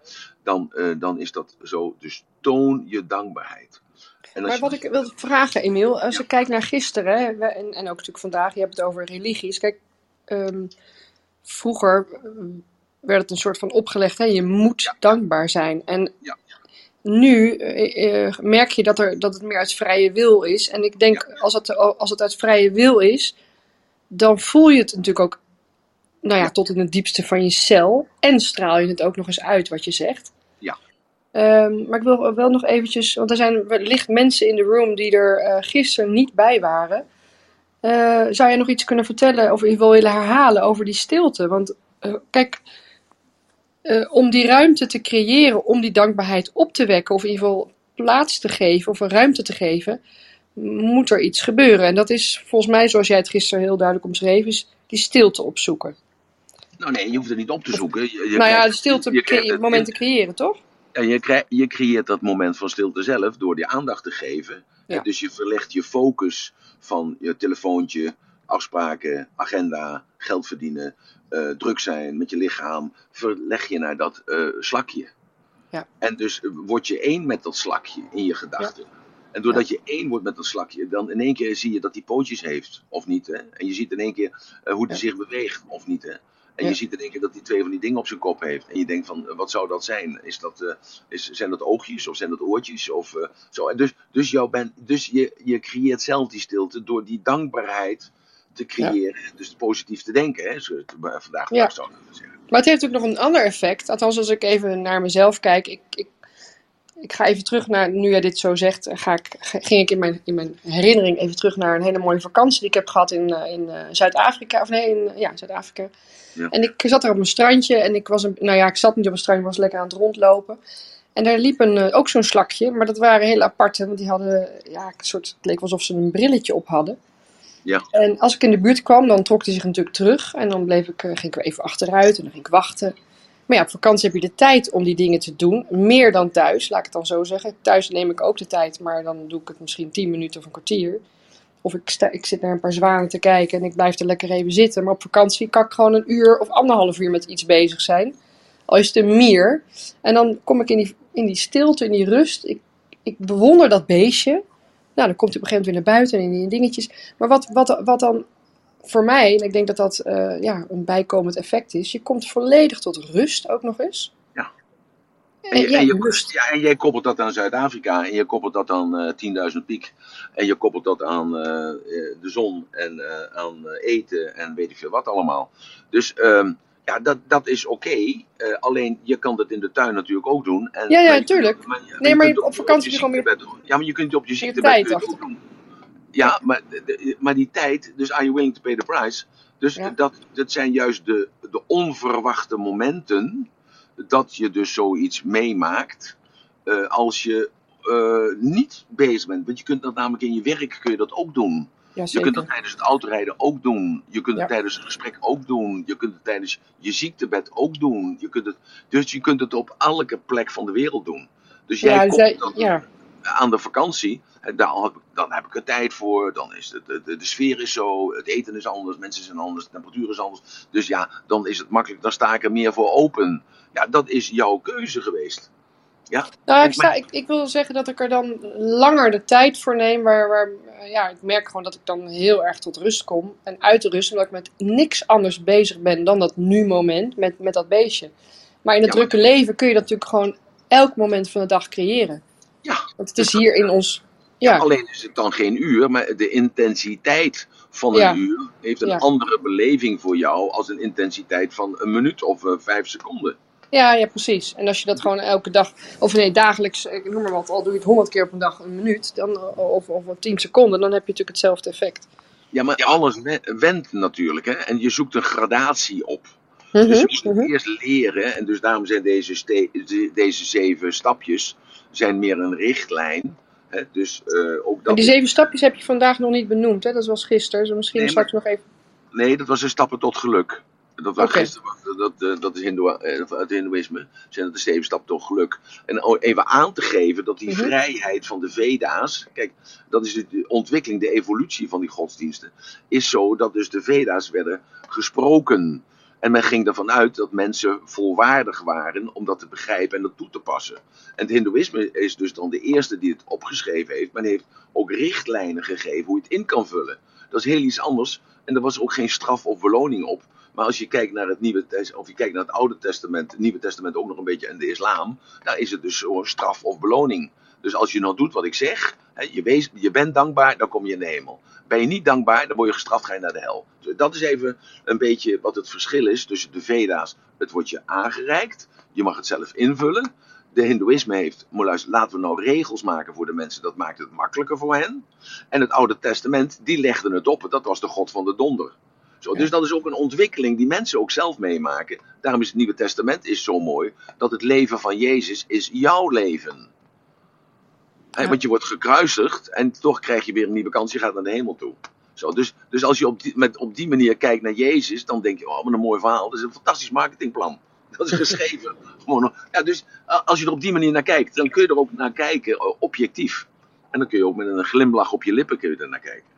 Dan, uh, dan is dat zo. Dus toon je dankbaarheid. Maar wat ik wil vragen, Emiel, als ik kijk naar gisteren, hè, en, en ook natuurlijk vandaag, je hebt het over religies. Kijk, um, vroeger werd het een soort van opgelegd, hè, je moet ja. dankbaar zijn. En ja. nu uh, uh, merk je dat, er, dat het meer uit vrije wil is. En ik denk, als, het, als het uit vrije wil is, dan voel je het natuurlijk ook nou ja, tot in het diepste van je cel. En straal je het ook nog eens uit wat je zegt. Um, maar ik wil wel nog eventjes, want er zijn wellicht mensen in de room die er uh, gisteren niet bij waren. Uh, zou je nog iets kunnen vertellen of in ieder geval willen herhalen over die stilte? Want uh, kijk, om die ruimte te creëren, om die dankbaarheid op te wekken, of in ieder geval plaats te geven of een ruimte te geven, moet er iets gebeuren. En dat is volgens mij, zoals jij het gisteren heel duidelijk omschreef, is die stilte opzoeken. Nou nee, je hoeft het niet op te zoeken. Je, je nou ja, de stilte, je cre het moment te creëren, toch? Ja, je, cre je creëert dat moment van stilte zelf door die aandacht te geven. Ja. Dus je verlegt je focus van je telefoontje, afspraken, agenda, geld verdienen, uh, druk zijn met je lichaam, verleg je naar dat uh, slakje. Ja. En dus word je één met dat slakje in je gedachten. Ja. En doordat je één wordt met dat slakje, dan in één keer zie je dat hij pootjes heeft, of niet. Hè? En je ziet in één keer uh, hoe hij zich beweegt, of niet. Hè? En ja. je ziet in één keer dat hij twee van die dingen op zijn kop heeft. En je denkt van, uh, wat zou dat zijn? Is dat, uh, is, zijn dat oogjes of zijn dat oortjes? Of, uh, zo. En dus dus, jou ben, dus je, je creëert zelf die stilte door die dankbaarheid te creëren. Ja. Dus positief te denken, hè? Zo, vandaag ja. zou zeggen. Maar het heeft ook nog een ander effect. Althans, als ik even naar mezelf kijk. Ik, ik, ik ga even terug naar, nu jij dit zo zegt, ga ik, ging ik in mijn, in mijn herinnering even terug naar een hele mooie vakantie die ik heb gehad in, in Zuid-Afrika. Of nee, in ja, Zuid-Afrika. Ja. En ik zat er op een strandje en ik was, een, nou ja, ik zat niet op een strandje, ik was lekker aan het rondlopen. En daar liep een, uh, ook zo'n slakje, maar dat waren hele aparte, want die hadden, ja, een soort, het leek alsof ze een brilletje op hadden. Ja. En als ik in de buurt kwam, dan trok hij zich natuurlijk terug en dan bleef ik, ging ik weer even achteruit en dan ging ik wachten. Maar ja, op vakantie heb je de tijd om die dingen te doen, meer dan thuis, laat ik het dan zo zeggen. Thuis neem ik ook de tijd, maar dan doe ik het misschien 10 minuten of een kwartier. Of ik, sta, ik zit naar een paar zwanen te kijken en ik blijf er lekker even zitten. Maar op vakantie kan ik gewoon een uur of anderhalf uur met iets bezig zijn. Al is het een mier. En dan kom ik in die, in die stilte, in die rust. Ik, ik bewonder dat beestje. Nou, dan komt hij op een gegeven moment weer naar buiten en in die dingetjes. Maar wat, wat, wat dan voor mij, en ik denk dat dat uh, ja, een bijkomend effect is. Je komt volledig tot rust ook nog eens. Ja. En, je, en, je, ja, en jij koppelt dat aan Zuid-Afrika en je koppelt dat aan uh, 10.000 piek. En je koppelt dat aan uh, de zon en aan eten en weet ik veel wat allemaal. Dus um, ja, dat, dat is oké. Okay. alleen je kan dat in de tuin natuurlijk ook doen. En, ja, ja, natuurlijk. Nee, maar op vakantie gewoon meer... Ja, maar je kunt het op je ziektebed ook doen. Ja, maar, maar die tijd, dus are you willing to pay the price? Dus ja. dat, dat zijn juist de, de onverwachte momenten dat je dus zoiets meemaakt uh, als je uh, niet bezig bent. Want je kunt dat namelijk in je werk kun je dat ook doen. Ja, je kunt dat tijdens het autorijden ook doen. Je kunt het ja. tijdens het gesprek ook doen. Je kunt het tijdens je ziektebed ook doen. Je kunt het, dus je kunt het op elke plek van de wereld doen. Dus jij komt zij, dan aan de vakantie. Dan heb, ik, dan heb ik er tijd voor. Dan is het, de, de, de, sfeer is zo. Het eten is anders. Mensen zijn anders. De temperatuur is anders. Dus ja, dan is het makkelijk. Dan sta ik er meer voor open. Ja, dat is jouw keuze geweest. Ja. Nou, ik, sta, ik, ik, wil zeggen dat ik er dan langer de tijd voor neem. Waar, waar, ja, ik merk gewoon dat ik dan heel erg tot rust kom. En uit de rust, omdat ik met niks anders bezig ben dan dat nu-moment met, met dat beestje. Maar in het ja, drukke leven kun je dat natuurlijk gewoon elk moment van de dag creëren. Ja. Want het is hier in ons Ja. Alleen is het dan geen uur, maar de intensiteit van een uur heeft een andere beleving voor jou als een intensiteit van een minuut of eh, vijf seconden. Ja, ja, precies. En als je dat gewoon elke dag, of nee, dagelijks, ik noem maar wat, al doe je het honderd keer op een dag een minuut, dan, eh, of, of tien seconden, dan heb je natuurlijk hetzelfde effect. Ja, maar alles we- wendt natuurlijk, hè? En je zoekt een gradatie op. Mhm, Dus je moet mhm. eerst leren, en dus daarom zijn deze, deze zeven stapjes zijn meer een richtlijn. Dus eh, ook dat. die zeven stapjes heb je vandaag nog niet benoemd, hè? Dat was gisteren, dus misschien Nee, straks nog even. Nee, dat was een stappen tot geluk. Dat was gisteren, dat, dat, dat is Hindoe, eh, het Hindoeïsme. Zijn dat de zeven stappen tot geluk. En even aan te geven dat die Mhm. vrijheid van de Veda's. Kijk, dat is de- de ontwikkeling, de evolutie van die godsdiensten. Is zo dat dus de Veda's werden gesproken. En men ging ervan uit dat mensen volwaardig waren om dat te begrijpen en dat toe te passen. En het Hindoeïsme is dus dan de eerste die het opgeschreven heeft. Men heeft ook richtlijnen gegeven hoe je het in kan vullen. Dat is heel iets anders. En er was ook geen straf of beloning op. Maar als je kijkt naar het Nieuwe of je kijkt naar het Oude Testament, het Nieuwe Testament ook nog een beetje en de islam, daar is het dus zo'n straf of beloning. Dus als je nou doet wat ik zeg, hè, je, wees, je bent dankbaar, dan kom je in de hemel. Ben je niet dankbaar, dan word je gestraft, ga je naar de hel. Dus dat is even een beetje wat het verschil is tussen de Veda's. Het wordt je aangereikt, je mag het zelf invullen. De Hindoeïsme heeft, luister, laten we nou regels maken voor de mensen, dat maakt het makkelijker voor hen. En het Oude Testament, die legde het op, dat was de God van de donder. Zo, dus dat is ook een ontwikkeling die mensen ook zelf meemaken. Daarom is het Nieuwe Testament is zo mooi, dat het leven van Jezus is jouw leven. Want je wordt gekruisigd en toch krijg je weer een nieuwe kans, je gaat naar de hemel toe. Zo, dus, dus als je op die, met, op die manier kijkt naar Jezus, dan denk je, oh, wat een mooi verhaal. Dat is een fantastisch marketingplan. Dat is geschreven. Gewoon, ja, dus als je er op die manier naar kijkt, dan kun je er ook naar kijken, objectief. En dan kun je ook met een glimlach op je lippen kun je er naar kijken.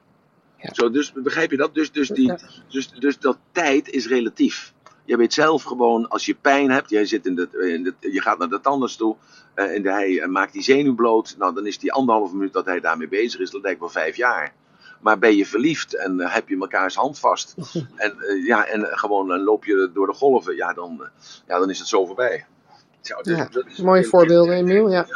Ja. Zo, dus begrijp je dat? Dus, dus, die, dus, dus dat tijd is relatief. Je weet zelf gewoon, als je pijn hebt, jij zit in de, in de, je gaat naar de tandarts toe eh, en hij eh, maakt die zenuw bloot. Nou, dan is die anderhalve minuut dat hij daarmee bezig is, dat lijkt wel vijf jaar. Maar ben je verliefd en eh, heb je mekaars hand vast en, ja, en gewoon loop je door de golven, ja, dan, ja, dan is het zo voorbij. Zo, dus Ja, dat is- Mooie voorbeelden, Emiel. Ja.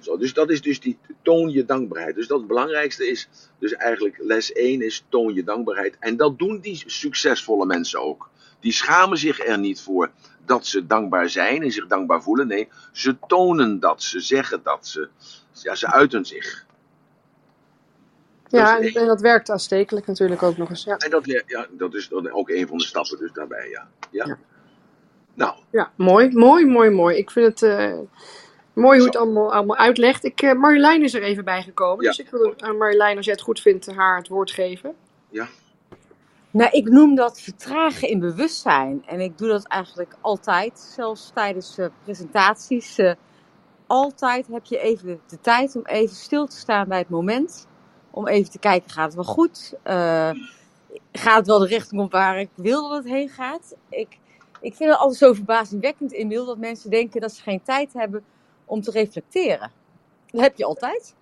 zo, dus dat is dus die toon je dankbaarheid. Dus dat het belangrijkste is, dus eigenlijk les 1 is toon je dankbaarheid. En dat doen die succesvolle mensen ook. Die schamen zich er niet voor dat ze dankbaar zijn en zich dankbaar voelen. Nee, ze tonen dat, ze zeggen dat, ze, ja, ze uiten zich. Ja, en, dat werkt aanstekelijk natuurlijk ook nog eens. Ja, En dat, ja, dat is ook een van de stappen dus daarbij, ja. ja. Ja. Nou, ja mooi, mooi, mooi, mooi. Ik vind het eh, mooi hoe het allemaal, allemaal uitlegt. Ik, eh, Marjolein is er even bij gekomen. Ja. Dus ik wil aan Marjolein, als jij het goed vindt, haar het woord geven. Nou, ik noem dat vertragen in bewustzijn. En ik doe dat eigenlijk altijd, zelfs tijdens eh, presentaties. eh, altijd heb je even de tijd om even stil te staan bij het moment. Om even te kijken, gaat het wel goed? Eh, gaat het wel de richting op waar ik wil dat het heen gaat? Ik, ik vind het altijd zo verbazingwekkend, Emiel, dat mensen denken dat ze geen tijd hebben om te reflecteren. Dat heb je altijd.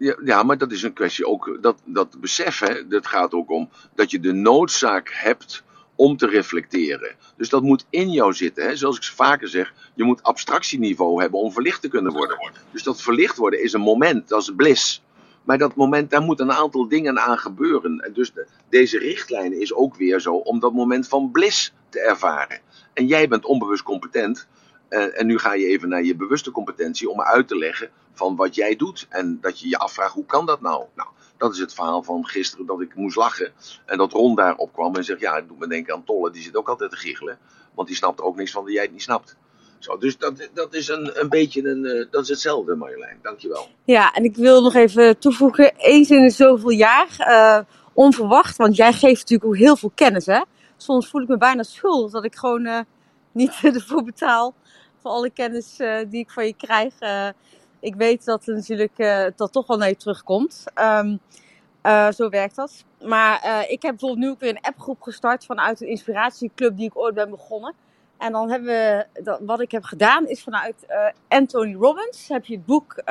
Ja, ja, maar dat is een kwestie ook, dat, dat besef, dat gaat ook om dat je de noodzaak hebt om te reflecteren. Dus dat moet in jou zitten. Hè. Zoals ik vaker zeg, je moet abstractieniveau hebben om verlicht te kunnen worden. Dus dat verlicht worden is een moment, dat is bliss. Maar dat moment, daar moeten een aantal dingen aan gebeuren. En dus de- deze richtlijn is ook weer zo om dat moment van bliss te ervaren. En jij bent onbewust competent. Eh, en nu ga je even naar je bewuste competentie om uit te leggen van wat jij doet. En dat je je afvraagt, hoe kan dat nou? Nou, dat is het verhaal van gisteren dat ik moest lachen. En dat Ron daar opkwam en zegt, ja, het doet me denken aan Tolle. Die zit ook altijd te giechelen. Want die snapt ook niks van dat jij het niet snapt. Zo, dus dat, dat is een, een beetje een, eh, dat is hetzelfde Marjolein. Dankjewel. Ja, en ik wil nog even toevoegen, eens in zoveel jaar, eh, onverwacht, want jij geeft natuurlijk ook heel veel kennis, hè. Soms voel ik me bijna schuldig dat ik gewoon niet ervoor betaal voor alle kennis eh, die ik van je krijg. Eh, ik weet dat er natuurlijk eh, dat toch wel naar je terugkomt. Ehm, eh, zo werkt dat. Maar ik heb bijvoorbeeld nu ook weer een appgroep gestart vanuit een inspiratieclub die ik ooit ben begonnen. En dan hebben we, dat, wat ik heb gedaan is vanuit Anthony Robbins heb je het boek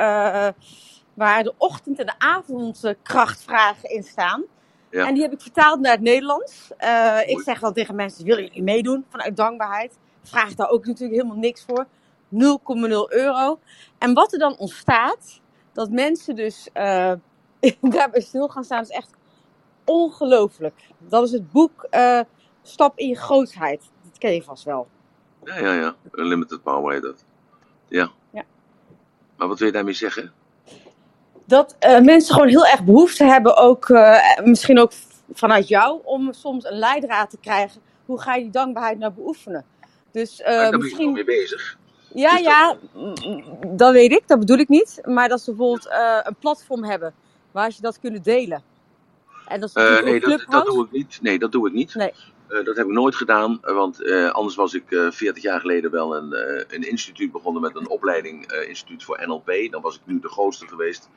waar de ochtend- en de avondkrachtvragen in staan. Ja. En die heb ik vertaald naar het Nederlands. Ik zeg dan tegen mensen, willen jullie meedoen vanuit dankbaarheid? Vraag daar ook natuurlijk helemaal niks voor. 0,0 euro. En wat er dan ontstaat, dat mensen dus eh, daarbij stil gaan staan is echt ongelooflijk. Dat is het boek eh, Stap in je grootheid. Dat ken je vast wel. Ja, ja, ja. Unlimited power heet dat. Ja. Ja. Maar wat wil je daarmee zeggen? Dat eh, mensen gewoon heel erg behoefte hebben, ook misschien ook vanuit jou, om soms een leidraad te krijgen. Hoe ga je die dankbaarheid nou beoefenen? Dus eh, Daar ben ik nog misschien. mee bezig. Ja, Dus dat- ja, mm, dat weet ik, dat bedoel ik niet. Maar dat ze bijvoorbeeld eh, een platform hebben waar ze dat kunnen delen. En dat is Eh, nee, dat, doe ik niet. Nee, dat doe ik niet. Nee. Eh, dat heb ik nooit gedaan, eh, want eh, anders was ik eh 40 jaar geleden wel een, eh, een instituut begonnen met een opleiding, eh, instituut voor NLP. Dan was ik nu de grootste geweest.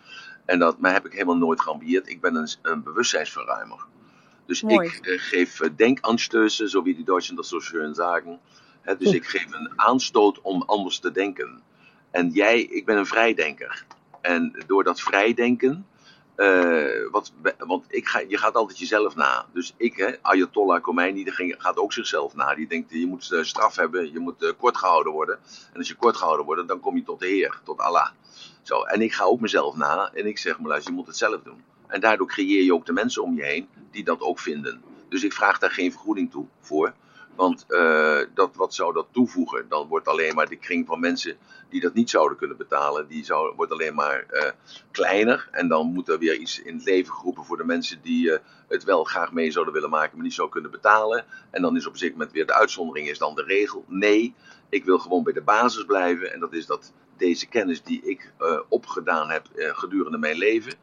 En dat maar heb ik helemaal nooit geambieerd. Ik ben een, een bewustzijnsverruimer. Dus Mooi. ik eh, geef denkanstöße, zo wie die Deutschen dat zo schön sagen. Dus ik geef een aanstoot om anders te denken. En jij, ik ben een vrijdenker. En door dat vrijdenken, eh, wat, want ik ga, je gaat altijd jezelf na. Dus ik, hè, Ayatollah Khomeini, die ging, gaat ook zichzelf na. Die denkt, je moet eh, straf hebben, je moet eh, kort gehouden worden. En als je kort gehouden wordt, dan kom je tot de Heer, tot Allah. Zo, en ik ga ook mezelf na en ik zeg, maar luister, je moet het zelf doen. En daardoor creëer je ook de mensen om je heen die dat ook vinden. Dus ik vraag daar geen vergoeding toe voor. Want eh, dat, wat zou dat toevoegen? Dan wordt alleen maar de kring van mensen die dat niet zouden kunnen betalen, die zou, wordt alleen maar eh, kleiner. En dan moet er weer iets in het leven geroepen voor de mensen die eh, het wel graag mee zouden willen maken, maar niet zo kunnen betalen. En dan is op zich met weer de uitzondering is dan de regel. Nee, ik wil gewoon bij de basis blijven. En dat is dat deze kennis die ik opgedaan heb gedurende mijn leven,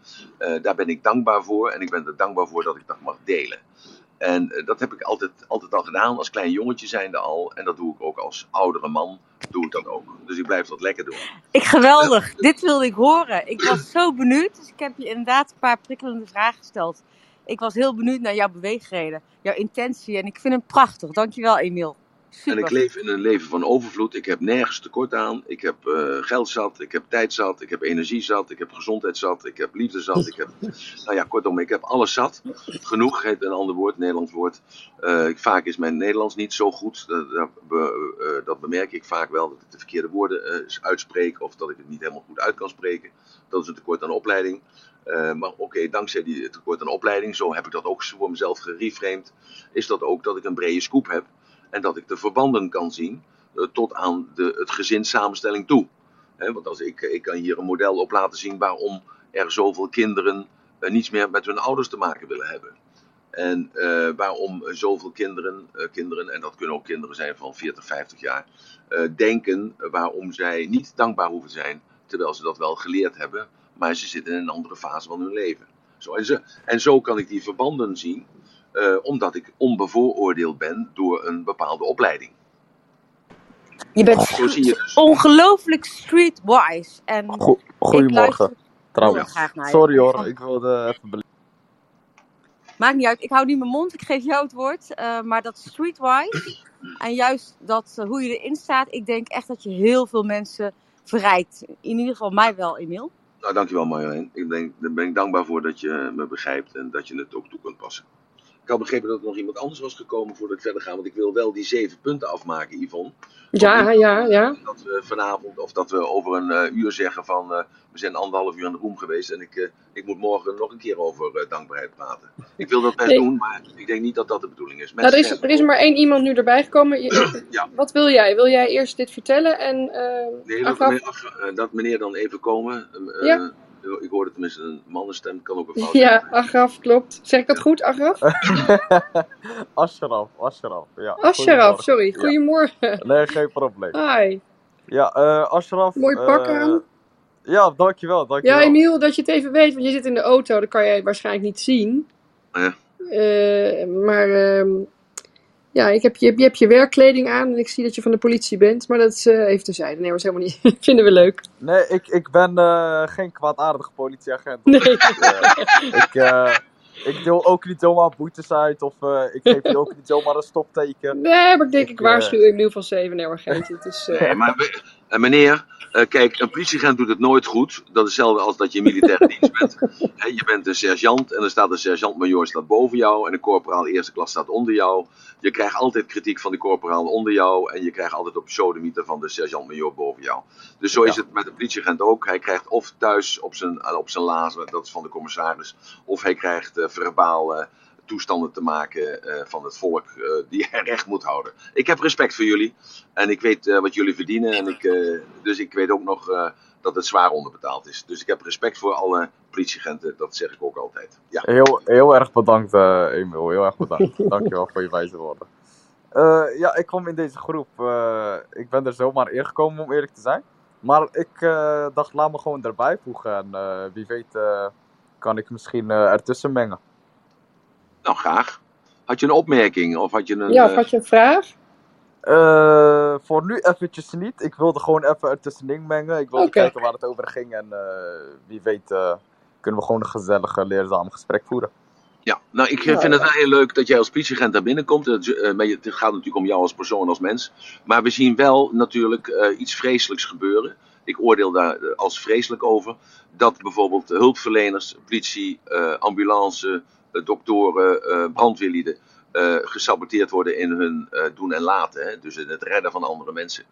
daar ben ik dankbaar voor. En ik ben er dankbaar voor dat ik dat mag delen. En eh, dat heb ik altijd, altijd al gedaan, als klein jongetje zijnde al. En dat doe ik ook als oudere man, doe ik dat ook. Dus ik blijf dat lekker doen. Ik geweldig. Dit wilde ik horen. Ik was zo benieuwd. Dus ik heb je inderdaad een paar prikkelende vragen gesteld. Ik was heel benieuwd naar jouw beweegreden, jouw intentie. En ik vind hem prachtig. Dankjewel, Emiel. En ik leef in een leven van overvloed. Ik heb nergens tekort aan. Ik heb eh, geld zat, ik heb tijd zat, ik heb energie zat, ik heb gezondheid zat, ik heb liefde zat. Ik heb, nou ja, kortom, ik heb alles zat. Genoeg heet een ander woord, Nederlands woord. Eh, vaak is mijn Nederlands niet zo goed. Dat, dat, be- eh, dat bemerk ik vaak wel, dat ik de verkeerde woorden uitspreek of dat ik het niet helemaal goed uit kan spreken. Dat is een tekort aan opleiding. Maar oké, dankzij die tekort aan opleiding, zo heb ik dat ook voor mezelf gereframed, is dat ook dat ik een brede scoop heb en dat ik de verbanden kan zien eh, tot aan de, het gezinssamenstelling toe. Want als ik, ik kan hier een model op laten zien waarom er zoveel kinderen eh, niets meer met hun ouders te maken willen hebben. En eh, waarom zoveel kinderen, eh, kinderen, en dat kunnen ook kinderen zijn van 40, 50 jaar, eh, denken waarom zij niet dankbaar hoeven zijn, terwijl ze dat wel geleerd hebben, maar ze zitten in een andere fase van hun leven. Zo, en, zo, en zo kan ik die verbanden zien, eh, omdat ik onbevooroordeeld ben door een bepaalde opleiding. Je bent Zo zie je dus. ongelooflijk streetwise. En Go- ik Goedemorgen, trouwens. Sorry hoor, ik wilde even Maakt niet uit. Ik hou niet mijn mond. Ik geef jou het woord. Eh, maar dat streetwise en juist dat eh, hoe je erin staat. Ik denk echt dat je heel veel mensen verrijkt. In ieder geval mij wel, Emiel. Nou, dankjewel Marjolein. Ik denk, daar ben ik dankbaar voor dat je me begrijpt en dat je het ook toe kunt passen. Ik had begrepen dat er nog iemand anders was gekomen voordat ik verder ga, want ik wil wel die zeven punten afmaken, Yvonne. Ja, ja, ja. Dat we vanavond, of dat we over een eh, uur zeggen van, eh, we zijn anderhalf uur in de room geweest en ik, eh, ik moet morgen nog een keer over dankbaarheid praten. Ik wil dat best Nee. doen, maar ik denk niet dat dat de bedoeling is. Nou, er, is, er is maar één iemand nu erbij gekomen. Je- Ja. Wat wil jij? Wil jij eerst dit vertellen en Nee, dat, meneer, dat meneer dan even komen. Ja. Ik hoorde tenminste een mannenstem, kan ook een vrouw Ja. Agraf, klopt. Zeg ik dat goed, Agraf? Ashraf, Ashraf. Ja, Ashraf, goedemorgen. sorry. Ja. Goedemorgen. Nee, geen probleem. Hi. Ja, eh Ashraf. Mooi pak eh, aan. Ja, dankjewel, dankjewel. Ja, Emiel, dat je het even weet, want je zit in de auto, dat kan jij waarschijnlijk niet zien. Ja. Eh, maar ehm, ja, ik heb je, je hebt je werkkleding aan en ik zie dat je van de politie bent, maar dat is eh, even terzijde. Nee, dat is helemaal niet. Vinden we leuk. Nee, ik, ik ben eh, geen kwaadaardige politieagent. Nee. Ik, eh, ik, eh, ik deel ook niet zomaar boetes uit of eh, ik geef je ook niet zomaar een stopteken. Nee, maar ik denk, ik Ik, waarschuw Emiel van 7. Nee, maar geintje. Het is, eh, Nee, maar En meneer, eh, kijk, een politieagent doet het nooit goed. Dat is hetzelfde als dat je in militaire dienst bent. Je bent een sergeant en er staat een sergeant-major staat boven jou en een corporaal eerste klas staat onder jou. Je krijgt altijd kritiek van de corporaal onder jou en je krijgt altijd op sodemieter van de sergeant-major boven jou. Dus zo is het met de politieagent ook. Hij krijgt of thuis op zijn, eh, op zijn lazen, dat is van de commissaris, of hij krijgt eh, verbaal toestanden te maken eh, van het volk eh, die hij recht moet houden. Ik heb respect voor jullie en ik weet eh, wat jullie verdienen. En ik, dus ik weet ook nog dat het zwaar onderbetaald is. Dus ik heb respect voor alle politieagenten, dat zeg ik ook altijd. Ja, Heel, heel erg bedankt, Emiel. Heel erg bedankt. Dankjewel voor je wijze woorden. Ja, ik kwam in deze groep. ik ben er zomaar ingekomen, om eerlijk te zijn. Maar ik dacht, laat me gewoon erbij voegen. En wie weet kan ik misschien ertussen mengen. Nou graag. Had je een opmerking of had je een... Ja, of eh, had je een vraag? Eh, voor nu eventjes niet. Ik wilde gewoon even ertussenin mengen. Ik wilde kijken waar het over ging. En eh, wie weet eh, kunnen we gewoon een gezellige, leerzame gesprek voeren. Ja, nou ik Ja, vind het ja. wel heel leuk dat jij als politieagent daar binnenkomt. Het, eh, het gaat natuurlijk om jou als persoon, als mens. Maar we zien wel natuurlijk eh, iets vreselijks gebeuren. Ik oordeel daar als vreselijk over. Dat bijvoorbeeld hulpverleners, politie, eh, ambulance, doktoren, eh, brandweerlieden eh, gesaboteerd worden in hun eh, doen en laten. Hè? Dus in het redden van andere mensen.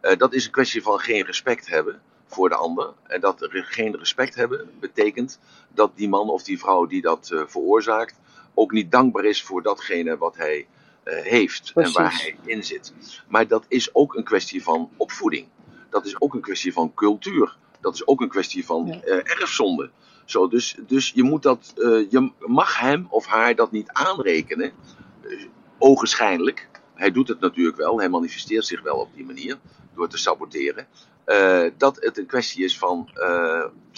Eh, dat is een kwestie van geen respect hebben voor de ander. En dat geen respect hebben betekent dat die man of die vrouw die dat eh, veroorzaakt ook niet dankbaar is voor datgene wat hij eh, heeft en waar hij in zit. Maar dat is ook een kwestie van opvoeding. Dat is ook een kwestie van cultuur. Dat is ook een kwestie van Ja. eh, erfzonde. Dus, dus je, moet dat, eh, je mag hem of haar dat niet aanrekenen. Eh, ogenschijnlijk. Hij doet het natuurlijk wel. Hij manifesteert zich wel op die manier. Door te saboteren. Eh, dat het een kwestie is van.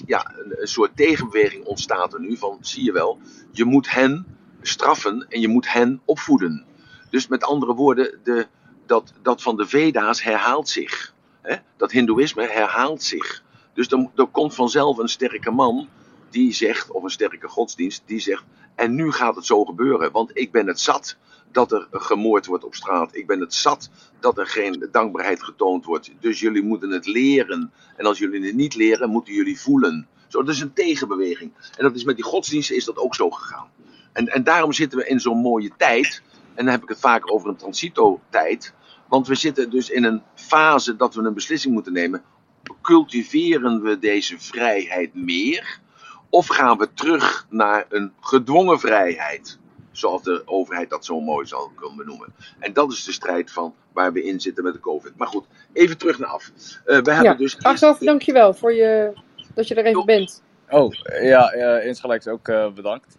ja, een, soort tegenbeweging ontstaat er nu. Van zie je wel. Je moet hen straffen en je moet hen opvoeden. Dus met andere woorden. De, dat, dat van de Veda's herhaalt zich. Hè? Dat Hindoeïsme herhaalt zich. Dus er komt vanzelf een sterke man die zegt, of een sterke godsdienst, die zegt: En nu gaat het zo gebeuren, want ik ben het zat dat er gemoord wordt op straat. Ik ben het zat dat er geen dankbaarheid getoond wordt. Dus jullie moeten het leren. En als jullie het niet leren, moeten jullie voelen. Zo, dat is een tegenbeweging. En dat is met die godsdiensten is dat ook zo gegaan. En, en daarom zitten we in zo'n mooie tijd. En dan heb ik het vaak over een transito-tijd. Want we zitten dus in een fase dat we een beslissing moeten nemen. Cultiveren we deze vrijheid meer? Of gaan we terug naar een gedwongen vrijheid? Zoals de overheid dat zo mooi zal kunnen benoemen. En dat is de strijd van waar we in zitten met de COVID. Maar goed, even terug naar af. Eh, we hebben Ja, dus. Achteraf, dankjewel voor je, dat je er even bent. Oh, ja, uh, insgelijks ook uh, bedankt.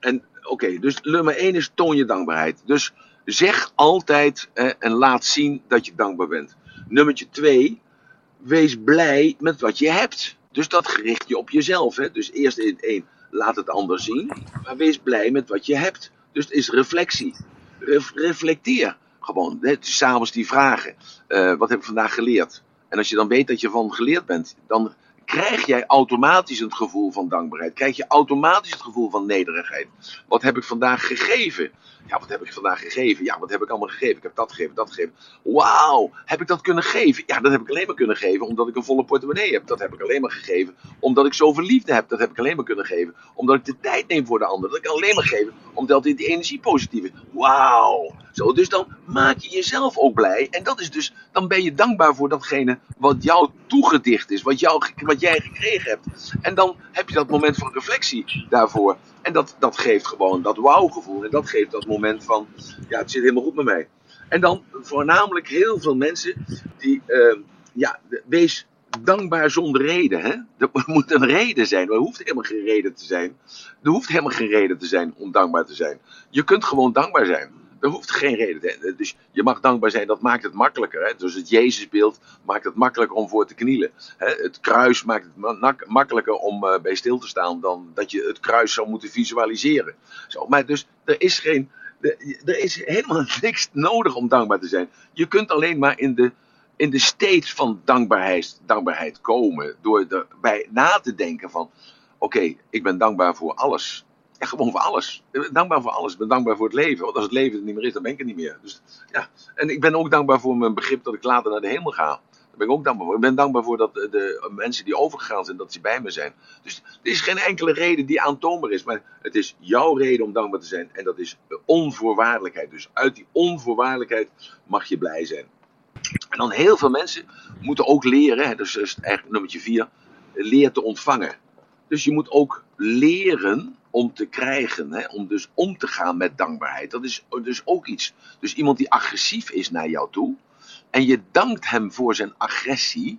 En oké, dus nummer 1 is toon je dankbaarheid. Dus zeg altijd eh, en laat zien dat je dankbaar bent. Nummertje 2, wees blij met wat je hebt. Dus dat gericht je op jezelf. Hè? Dus eerst in één, laat het ander zien. Maar wees blij met wat je hebt. Dus het is reflectie. Ref, reflecteer gewoon. Hè? S'avonds die vragen. Uh, wat heb ik vandaag geleerd? En als je dan weet dat je van geleerd bent, dan krijg jij automatisch het gevoel van dankbaarheid. Krijg je automatisch het gevoel van nederigheid. Wat heb ik vandaag gegeven? Ja, wat heb ik vandaag gegeven? Ja, wat heb ik allemaal gegeven? Ik heb dat gegeven, dat gegeven. Wauw, heb ik dat kunnen geven? Ja, dat heb ik alleen maar kunnen geven omdat ik een volle portemonnee heb. Dat heb ik alleen maar gegeven omdat ik zoveel liefde heb. Dat heb ik alleen maar kunnen geven omdat ik de tijd neem voor de ander. Dat ik alleen maar gegeven omdat ik die energie positief is. Wauw. Zo, dus dan maak je jezelf ook blij. En dat is dus, dan ben je dankbaar voor datgene wat jou toegedicht is. Wat, jou, wat jij gekregen hebt. En dan heb je dat moment van reflectie daarvoor. En dat, dat geeft gewoon dat wauw-gevoel. En dat geeft dat moment van, ja, het zit helemaal goed met mij. En dan voornamelijk heel veel mensen die, uh, ja, wees dankbaar zonder reden. Hè? Er moet een reden zijn. Er hoeft helemaal geen reden te zijn. Er hoeft helemaal geen reden te zijn om dankbaar te zijn. Je kunt gewoon dankbaar zijn. Er hoeft geen reden te zijn. Dus je mag dankbaar zijn, dat maakt het makkelijker. Hè? Dus het Jezusbeeld maakt het makkelijker om voor te knielen. Hè? Het kruis maakt het makkelijker om uh, bij stil te staan dan dat je het kruis zou moeten visualiseren. Zo, maar dus er is geen. Er is helemaal niks nodig om dankbaar te zijn. Je kunt alleen maar in de, in de state van dankbaarheid, dankbaarheid komen. Door erbij na te denken van. Oké, ik ben dankbaar voor alles. Ja, gewoon voor alles. Ik ben dankbaar voor alles. Ik ben dankbaar voor het leven. Want als het leven er niet meer is, dan ben ik er niet meer. Dus, ja. En ik ben ook dankbaar voor mijn begrip dat ik later naar de hemel ga. Daar ben ik ook dankbaar voor. Ik ben dankbaar voor dat de, mensen die overgegaan zijn, dat ze bij me zijn. Dus er is geen enkele reden die aantoonbaar is. Maar het is jouw reden om dankbaar te zijn. En dat is onvoorwaardelijkheid. Dus uit die onvoorwaardelijkheid mag je blij zijn. En dan heel veel mensen moeten ook leren, hè, dus is eigenlijk nummertje vier, leer te ontvangen. Dus je moet ook leren om te krijgen, hè, om dus om te gaan met dankbaarheid. Dat is dus ook iets. Dus iemand die agressief is naar jou toe, en je dankt hem voor zijn agressie,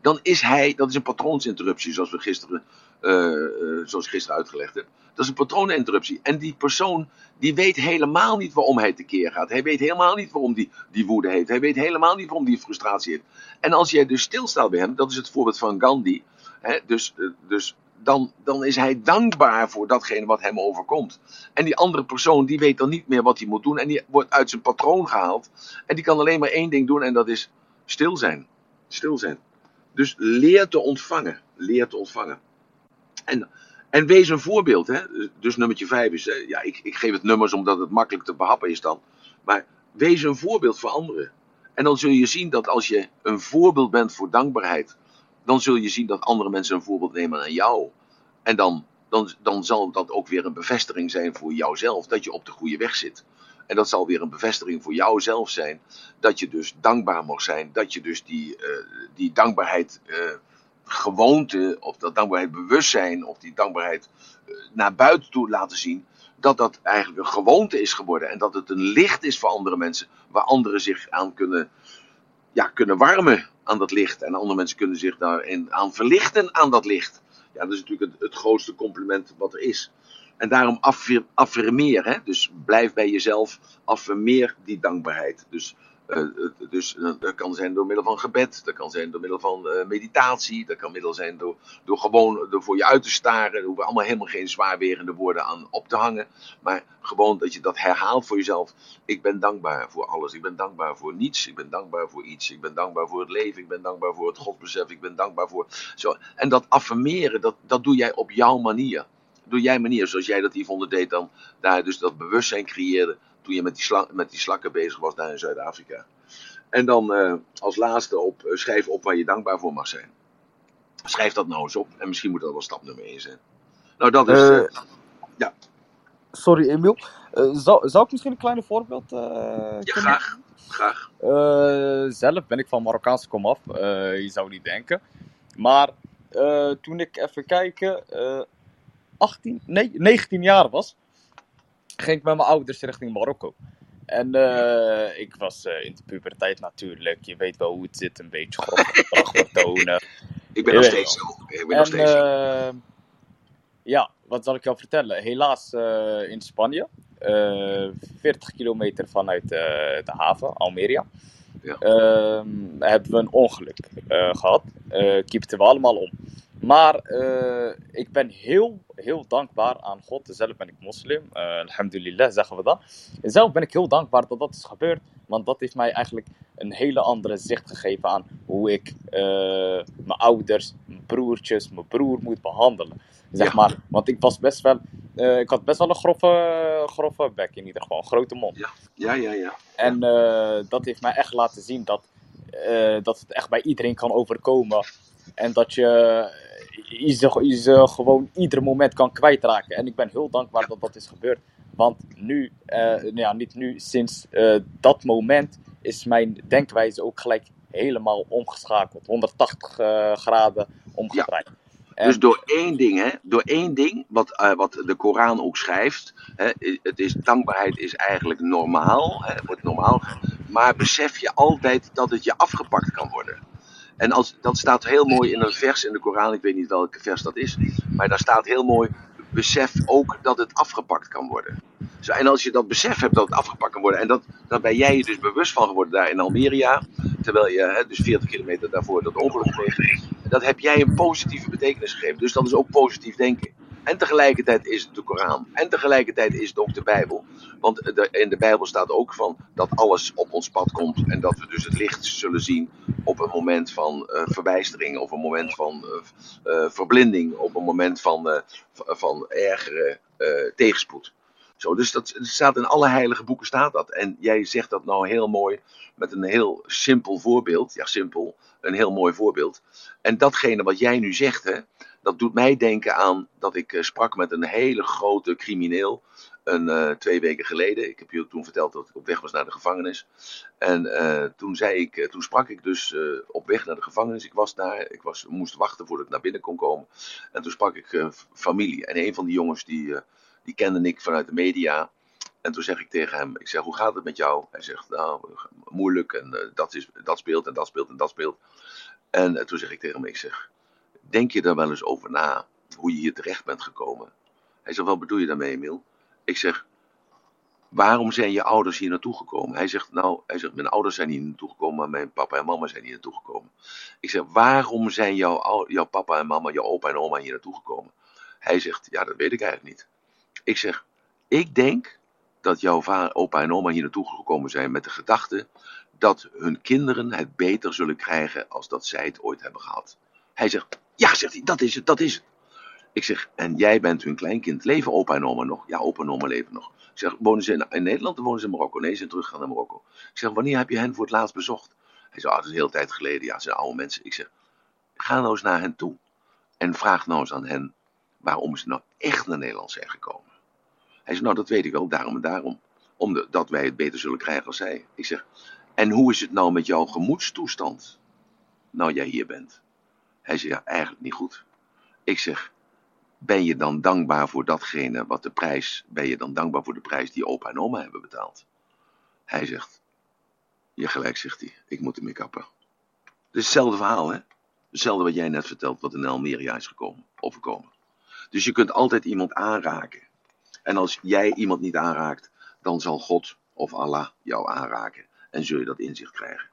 dan is hij, dat is een patroonsinterruptie, zoals we gisteren, uh, uh, zoals ik gisteren uitgelegd heb. Dat is een patrooninterruptie. En die persoon, die weet helemaal niet waarom hij tekeer gaat. Hij weet helemaal niet waarom die, die woede heeft. Hij weet helemaal niet waarom die frustratie heeft. En als jij dus stilstaat bij hem, dat is het voorbeeld van Gandhi. Hè, dus, uh, dus dan, dan is hij dankbaar voor datgene wat hem overkomt. En die andere persoon, die weet dan niet meer wat hij moet doen. En die wordt uit zijn patroon gehaald. En die kan alleen maar één ding doen en dat is stil zijn. Stil zijn. Dus leer te ontvangen. Leer te ontvangen. En, en wees een voorbeeld. Hè? Dus nummertje vijf is, ja, ik, ik geef het nummers omdat het makkelijk te behappen is dan. Maar wees een voorbeeld voor anderen. En dan zul je zien dat als je een voorbeeld bent voor dankbaarheid, dan zul je zien dat andere mensen een voorbeeld nemen aan jou. En dan, dan, dan zal dat ook weer een bevestiging zijn voor jouzelf dat je op de goede weg zit. En dat zal weer een bevestiging voor jouzelf zijn dat je dus dankbaar mag zijn. Dat je dus die, uh, die dankbaarheid uh, gewoonte, of dat dankbaarheid bewustzijn, of die dankbaarheid uh, naar buiten toe laten zien. Dat dat eigenlijk een gewoonte is geworden. En dat het een licht is voor andere mensen. Waar anderen zich aan kunnen, ja, kunnen warmen aan dat licht. En andere mensen kunnen zich daarin aan verlichten aan dat licht. Ja, dat is natuurlijk het, het grootste compliment wat er is. En daarom affir, affirmeer, hè? dus blijf bij jezelf, affirmeer die dankbaarheid. Dus, dus uh, dat kan zijn door middel van gebed, dat kan zijn door middel van uh, meditatie, dat kan middel zijn door, door gewoon voor je uit te staren. Er hoeven allemaal helemaal geen zwaarwerende woorden aan op te hangen, maar gewoon dat je dat herhaalt voor jezelf. Ik ben dankbaar voor alles, ik ben dankbaar voor niets, ik ben dankbaar voor iets, ik ben dankbaar voor het leven, ik ben dankbaar voor het godsbesef, ik ben dankbaar voor... Zo. En dat affirmeren, dat, dat doe jij op jouw manier. Door jij manier, zoals jij dat Yvonne deed dan, daar dus dat bewustzijn creëerde toen je met die, sla met die slakken bezig was daar in Zuid-Afrika. En dan uh, als laatste op, uh, schrijf op waar je dankbaar voor mag zijn. Schrijf dat nou eens op en misschien moet dat wel stap nummer 1 zijn. Nou, dat is. Uh, ja. Sorry, Emiel. zou, zou ik misschien een klein voorbeeld ja, graag. graag. zelf ben ik van Marokkaanse komaf, je zou niet denken. Maar toen ik even kijken, 18, nee, 19 jaar was, ging ik met mijn ouders richting Marokko. En uh, ik was uh, in de puberteit natuurlijk. Je weet wel hoe het zit, een beetje grof gedrag vertonen. Ik ben nog steeds zo. Ik ben en, nog steeds. Uh, ja, wat zal ik jou vertellen? Helaas in Spanje. 40 kilometer vanuit de haven, Almeria. Ja. Ehm, hebben we een ongeluk gehad. kiepten we allemaal om. Maar uh, ik ben heel, heel dankbaar aan God. Zelf ben ik moslim. Uh, alhamdulillah zeggen we dat. En zelf ben ik heel dankbaar dat dat is gebeurd. Want dat heeft mij eigenlijk een hele andere zicht gegeven aan hoe ik uh, mijn ouders, mijn broertjes, mijn broer moet behandelen. Zeg ja. maar. Want ik was best wel. ik had best wel een grove, grove bek in ieder geval. Een grote mond. Ja, ja, ja. ja. En dat heeft mij echt laten zien dat, dat het echt bij iedereen kan overkomen. En dat je je ze, je ze gewoon ieder moment kan kwijtraken. En ik ben heel dankbaar dat dat is gebeurd. Want nu, uh, ja, niet nu, sinds uh, dat moment is mijn denkwijze ook gelijk helemaal omgeschakeld. 180 uh, graden omgedraaid. Ja. En... Dus door één ding, hè, door één ding, wat, uh, wat de Koran ook schrijft, hè, het is, dankbaarheid is eigenlijk normaal, hè, wordt normaal, maar besef je altijd dat het je afgepakt kan worden. En als, dat staat heel mooi in een vers in de Koran, ik weet niet welke vers dat is, maar daar staat heel mooi, besef ook dat het afgepakt kan worden. Zo, en als je dat besef hebt dat het afgepakt kan worden, en dat, daar ben jij je dus bewust van geworden daar in Almeria, terwijl je hè, dus 40 kilometer daarvoor dat ongeluk pleegde, dat heb jij een positieve betekenis gegeven. Dus dat is ook positief denken. En tegelijkertijd is het de Koran. En tegelijkertijd is het ook de Bijbel. Want in de Bijbel staat ook van dat alles op ons pad komt. En dat we dus het licht zullen zien op een moment van uh, verbijstering. Of een moment van uh, uh, verblinding. Op een moment van, van ergere tegenspoed. Zo, dus dat staat in alle heilige boeken staat dat. En jij zegt dat nou heel mooi met een heel simpel voorbeeld. Ja, simpel. Een heel mooi voorbeeld. En datgene wat jij nu zegt, hè, dat doet mij denken aan dat ik eh, sprak met een hele grote crimineel. Een, eh, twee weken geleden. Ik heb je toen verteld dat ik op weg was naar de gevangenis. En eh, toen, zei ik, toen sprak ik dus op weg naar de gevangenis. Ik was daar, ik was, moest wachten voordat ik naar binnen kon komen. En toen sprak ik familie. En een van die jongens die, die kende ik vanuit de media. En toen zeg ik tegen hem, ik zeg, hoe gaat het met jou? Hij zegt, nou, moeilijk en dat, is, dat speelt en dat speelt en dat speelt. En toen zeg ik tegen hem, ik zeg, denk je daar wel eens over na, hoe je hier terecht bent gekomen? Hij zegt, wat bedoel je daarmee, Emiel? Ik zeg, waarom zijn je ouders hier naartoe gekomen? Hij zegt, nou, hij zegt, mijn ouders zijn hier naartoe gekomen, maar mijn papa en mama zijn hier naartoe gekomen. Ik zeg, waarom zijn jouw, ou- jouw papa en mama, jouw opa en oma hier naartoe gekomen? Hij zegt, ja, dat weet ik eigenlijk niet. Ik zeg, ik denk dat jouw va- opa en oma hier naartoe gekomen zijn met de gedachte dat hun kinderen het beter zullen krijgen als dat zij het ooit hebben gehad. Hij zegt, ja, zegt hij, dat is het, dat is het. Ik zeg, en jij bent hun kleinkind. Leven opa en oma nog? Ja, opa en oma leven nog. Ik zeg, wonen ze in, Nederland of wonen ze in Marokko? Nee, ze zijn teruggegaan naar Marokko. Ik zeg, wanneer heb je hen voor het laatst bezocht? Hij zegt, ah, dat is een hele tijd geleden. Ja, ze zijn oude mensen. Ik zeg, ga nou eens naar hen toe. En vraag nou eens aan hen waarom ze nou echt naar Nederland zijn gekomen. Hij zegt, nou dat weet ik wel, daarom en daarom. Omdat wij het beter zullen krijgen als zij. Ik zeg, en hoe is het nou met jouw gemoedstoestand? Nou jij hier bent. Hij zegt, ja, eigenlijk niet goed. Ik zeg, ben je dan dankbaar voor datgene wat de prijs, ben je dan dankbaar voor de prijs die opa en oma hebben betaald? Hij zegt, je gelijk zegt hij, ik moet ermee kappen. Het is hetzelfde verhaal hè, hetzelfde wat jij net vertelt, wat in Almeria is gekomen, overkomen. Dus je kunt altijd iemand aanraken. En als jij iemand niet aanraakt, dan zal God of Allah jou aanraken en zul je dat inzicht krijgen.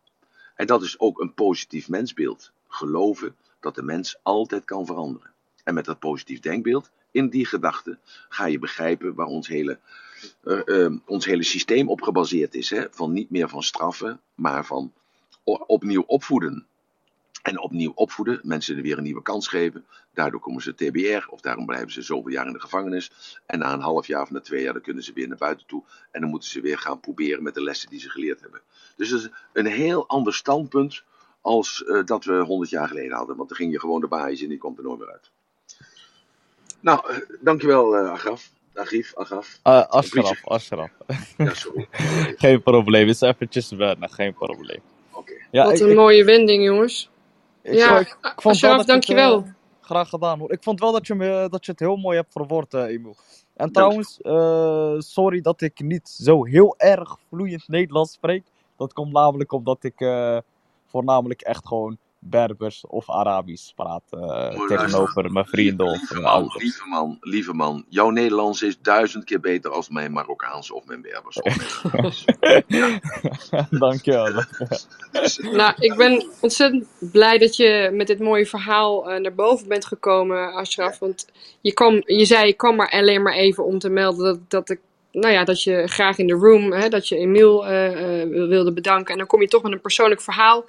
En dat is ook een positief mensbeeld. Geloven dat de mens altijd kan veranderen. En met dat positief denkbeeld, in die gedachte, ga je begrijpen waar ons hele, eh, eh, ons hele systeem op gebaseerd is. Hè? Van niet meer van straffen, maar van opnieuw opvoeden. En opnieuw opvoeden, mensen weer een nieuwe kans geven. Daardoor komen ze TBR, of daarom blijven ze zoveel jaar in de gevangenis. En na een half jaar of na twee jaar, dan kunnen ze weer naar buiten toe. En dan moeten ze weer gaan proberen met de lessen die ze geleerd hebben. Dus dat is een heel ander standpunt als eh, dat we honderd jaar geleden hadden. Want dan ging je gewoon de baas en die komt er nooit meer uit. Nou, eh, dankjewel uh, Agaf. Agif, Agaf. Uh, Ashraf, Ashraf. Ja, sorry. geen probleem, is eventjes wennen, geen probleem. Oké. Ja, Wat een ik, mooie wending, jongens. ik, ja, ik, ik vond Ashraf, het, dankjewel. graag gedaan hoor. Ik vond wel dat je, me, dat je het heel mooi hebt verwoord, eh Emiel. En trouwens, eh, sorry dat ik niet zo heel erg vloeiend Nederlands spreek. Dat komt namelijk omdat ik eh, voornamelijk echt gewoon Berbers of Arabisch praat eh, luisteren. tegenover mijn vrienden of Lieve mijn man, ouders. lieve man, lieve man. Jouw Nederlands is duizend keer beter als mijn Marokkaans of mijn Berbers. Of mijn. Dankjewel. Nou, ik ben ontzettend blij dat je met dit mooie verhaal eh, naar boven bent gekomen, Ashraf. Want je, kwam, je zei, ik kwam maar alleen maar even om te melden dat, dat ik nou ja, dat je graag in de room, hè, dat je Emiel eh, eh, wilde bedanken. En dan kom je toch met een persoonlijk verhaal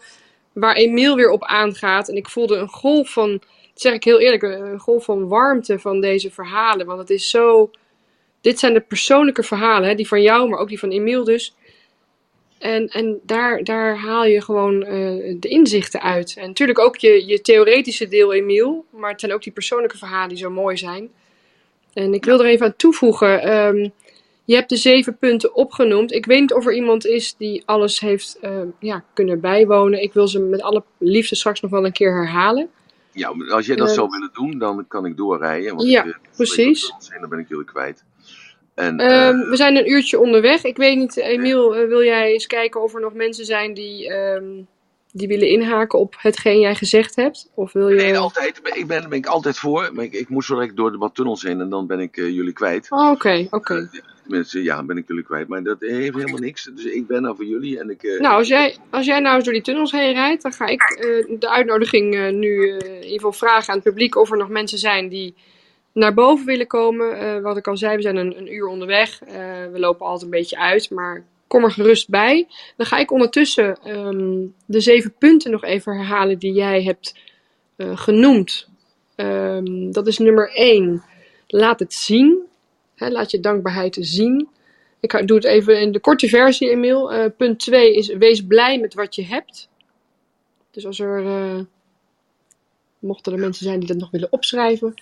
waar Emiel weer op aangaat. En ik voelde een golf van, dat zeg ik heel eerlijk, een golf van warmte van deze verhalen. Want het is zo, dit zijn de persoonlijke verhalen, hè, die van jou, maar ook die van Emiel dus. En, en daar, daar haal je gewoon eh, de inzichten uit. En natuurlijk ook je, je theoretische deel, Emiel. Maar het zijn ook die persoonlijke verhalen die zo mooi zijn. En ik wil er even aan toevoegen. ehm, je hebt de zeven punten opgenoemd. Ik weet niet of er iemand is die alles heeft ehm, ja, kunnen bijwonen. Ik wil ze met alle liefde straks nog wel een keer herhalen. Ja, als jij dat Eh, zou willen doen, dan kan ik doorrijden. Want Ja, ik, eh, precies. En dan ben ik jullie kwijt. En, eh, Ehm, we zijn een uurtje onderweg. Ik weet niet, Emiel, eh, wil jij eens kijken of er nog mensen zijn die, ehm, die willen inhaken op hetgeen jij gezegd hebt? Of wil je... nee, altijd. Ik ben, ben ik altijd voor. Maar ik, ik moet zo direct door de wat tunnels heen en dan ben ik eh, jullie kwijt. Oh, Oké, oké. Eh, Tenminste, ja, ben ik jullie kwijt. Maar dat heeft helemaal niks. Dus ik ben er voor jullie en ik... eh, Nou, als jij, als jij nou eens door die tunnels heen rijdt, dan ga ik eh, de uitnodiging eh, nu in ieder vragen aan het publiek of er nog mensen zijn die naar boven willen komen. Wat ik al zei, we zijn een, uur onderweg. We lopen altijd een beetje uit, maar kom er gerust bij. Dan ga ik ondertussen ehm, de zeven punten nog even herhalen die jij hebt genoemd. Ehm, dat is nummer één. Laat het zien. Laat je dankbaarheid zien. Ik doe het even in de korte versie, Emiel. Eh, punt 2 is wees blij met wat je hebt. Dus als er, eh, mochten er mensen zijn die dat nog willen opschrijven.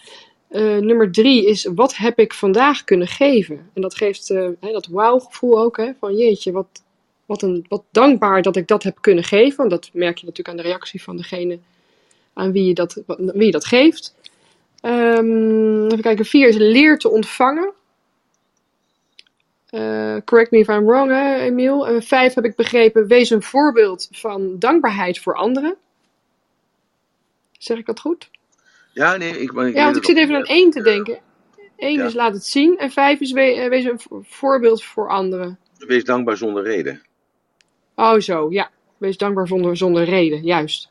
Eh, nummer 3 is wat heb ik vandaag kunnen geven? En dat geeft dat wauw-gevoel ook. Hè, van jeetje, wat, wat, een, wat dankbaar dat ik dat heb kunnen geven. Want dat merk je natuurlijk aan de reactie van degene aan wie je dat, wie je dat geeft. Ehm, even kijken, 4 is leer te ontvangen. Eh, correct me if I'm wrong, hè, Emiel. En vijf heb ik begrepen, wees een voorbeeld van dankbaarheid voor anderen. Zeg ik dat goed? Ja, nee, ik, Ja, want ik zit even aan één te denken. Eén Ja. is laat het zien en vijf is we- eh, wees een vo- voorbeeld voor anderen. Wees dankbaar zonder reden. Oh zo, ja. Wees dankbaar zonder, zonder reden, juist.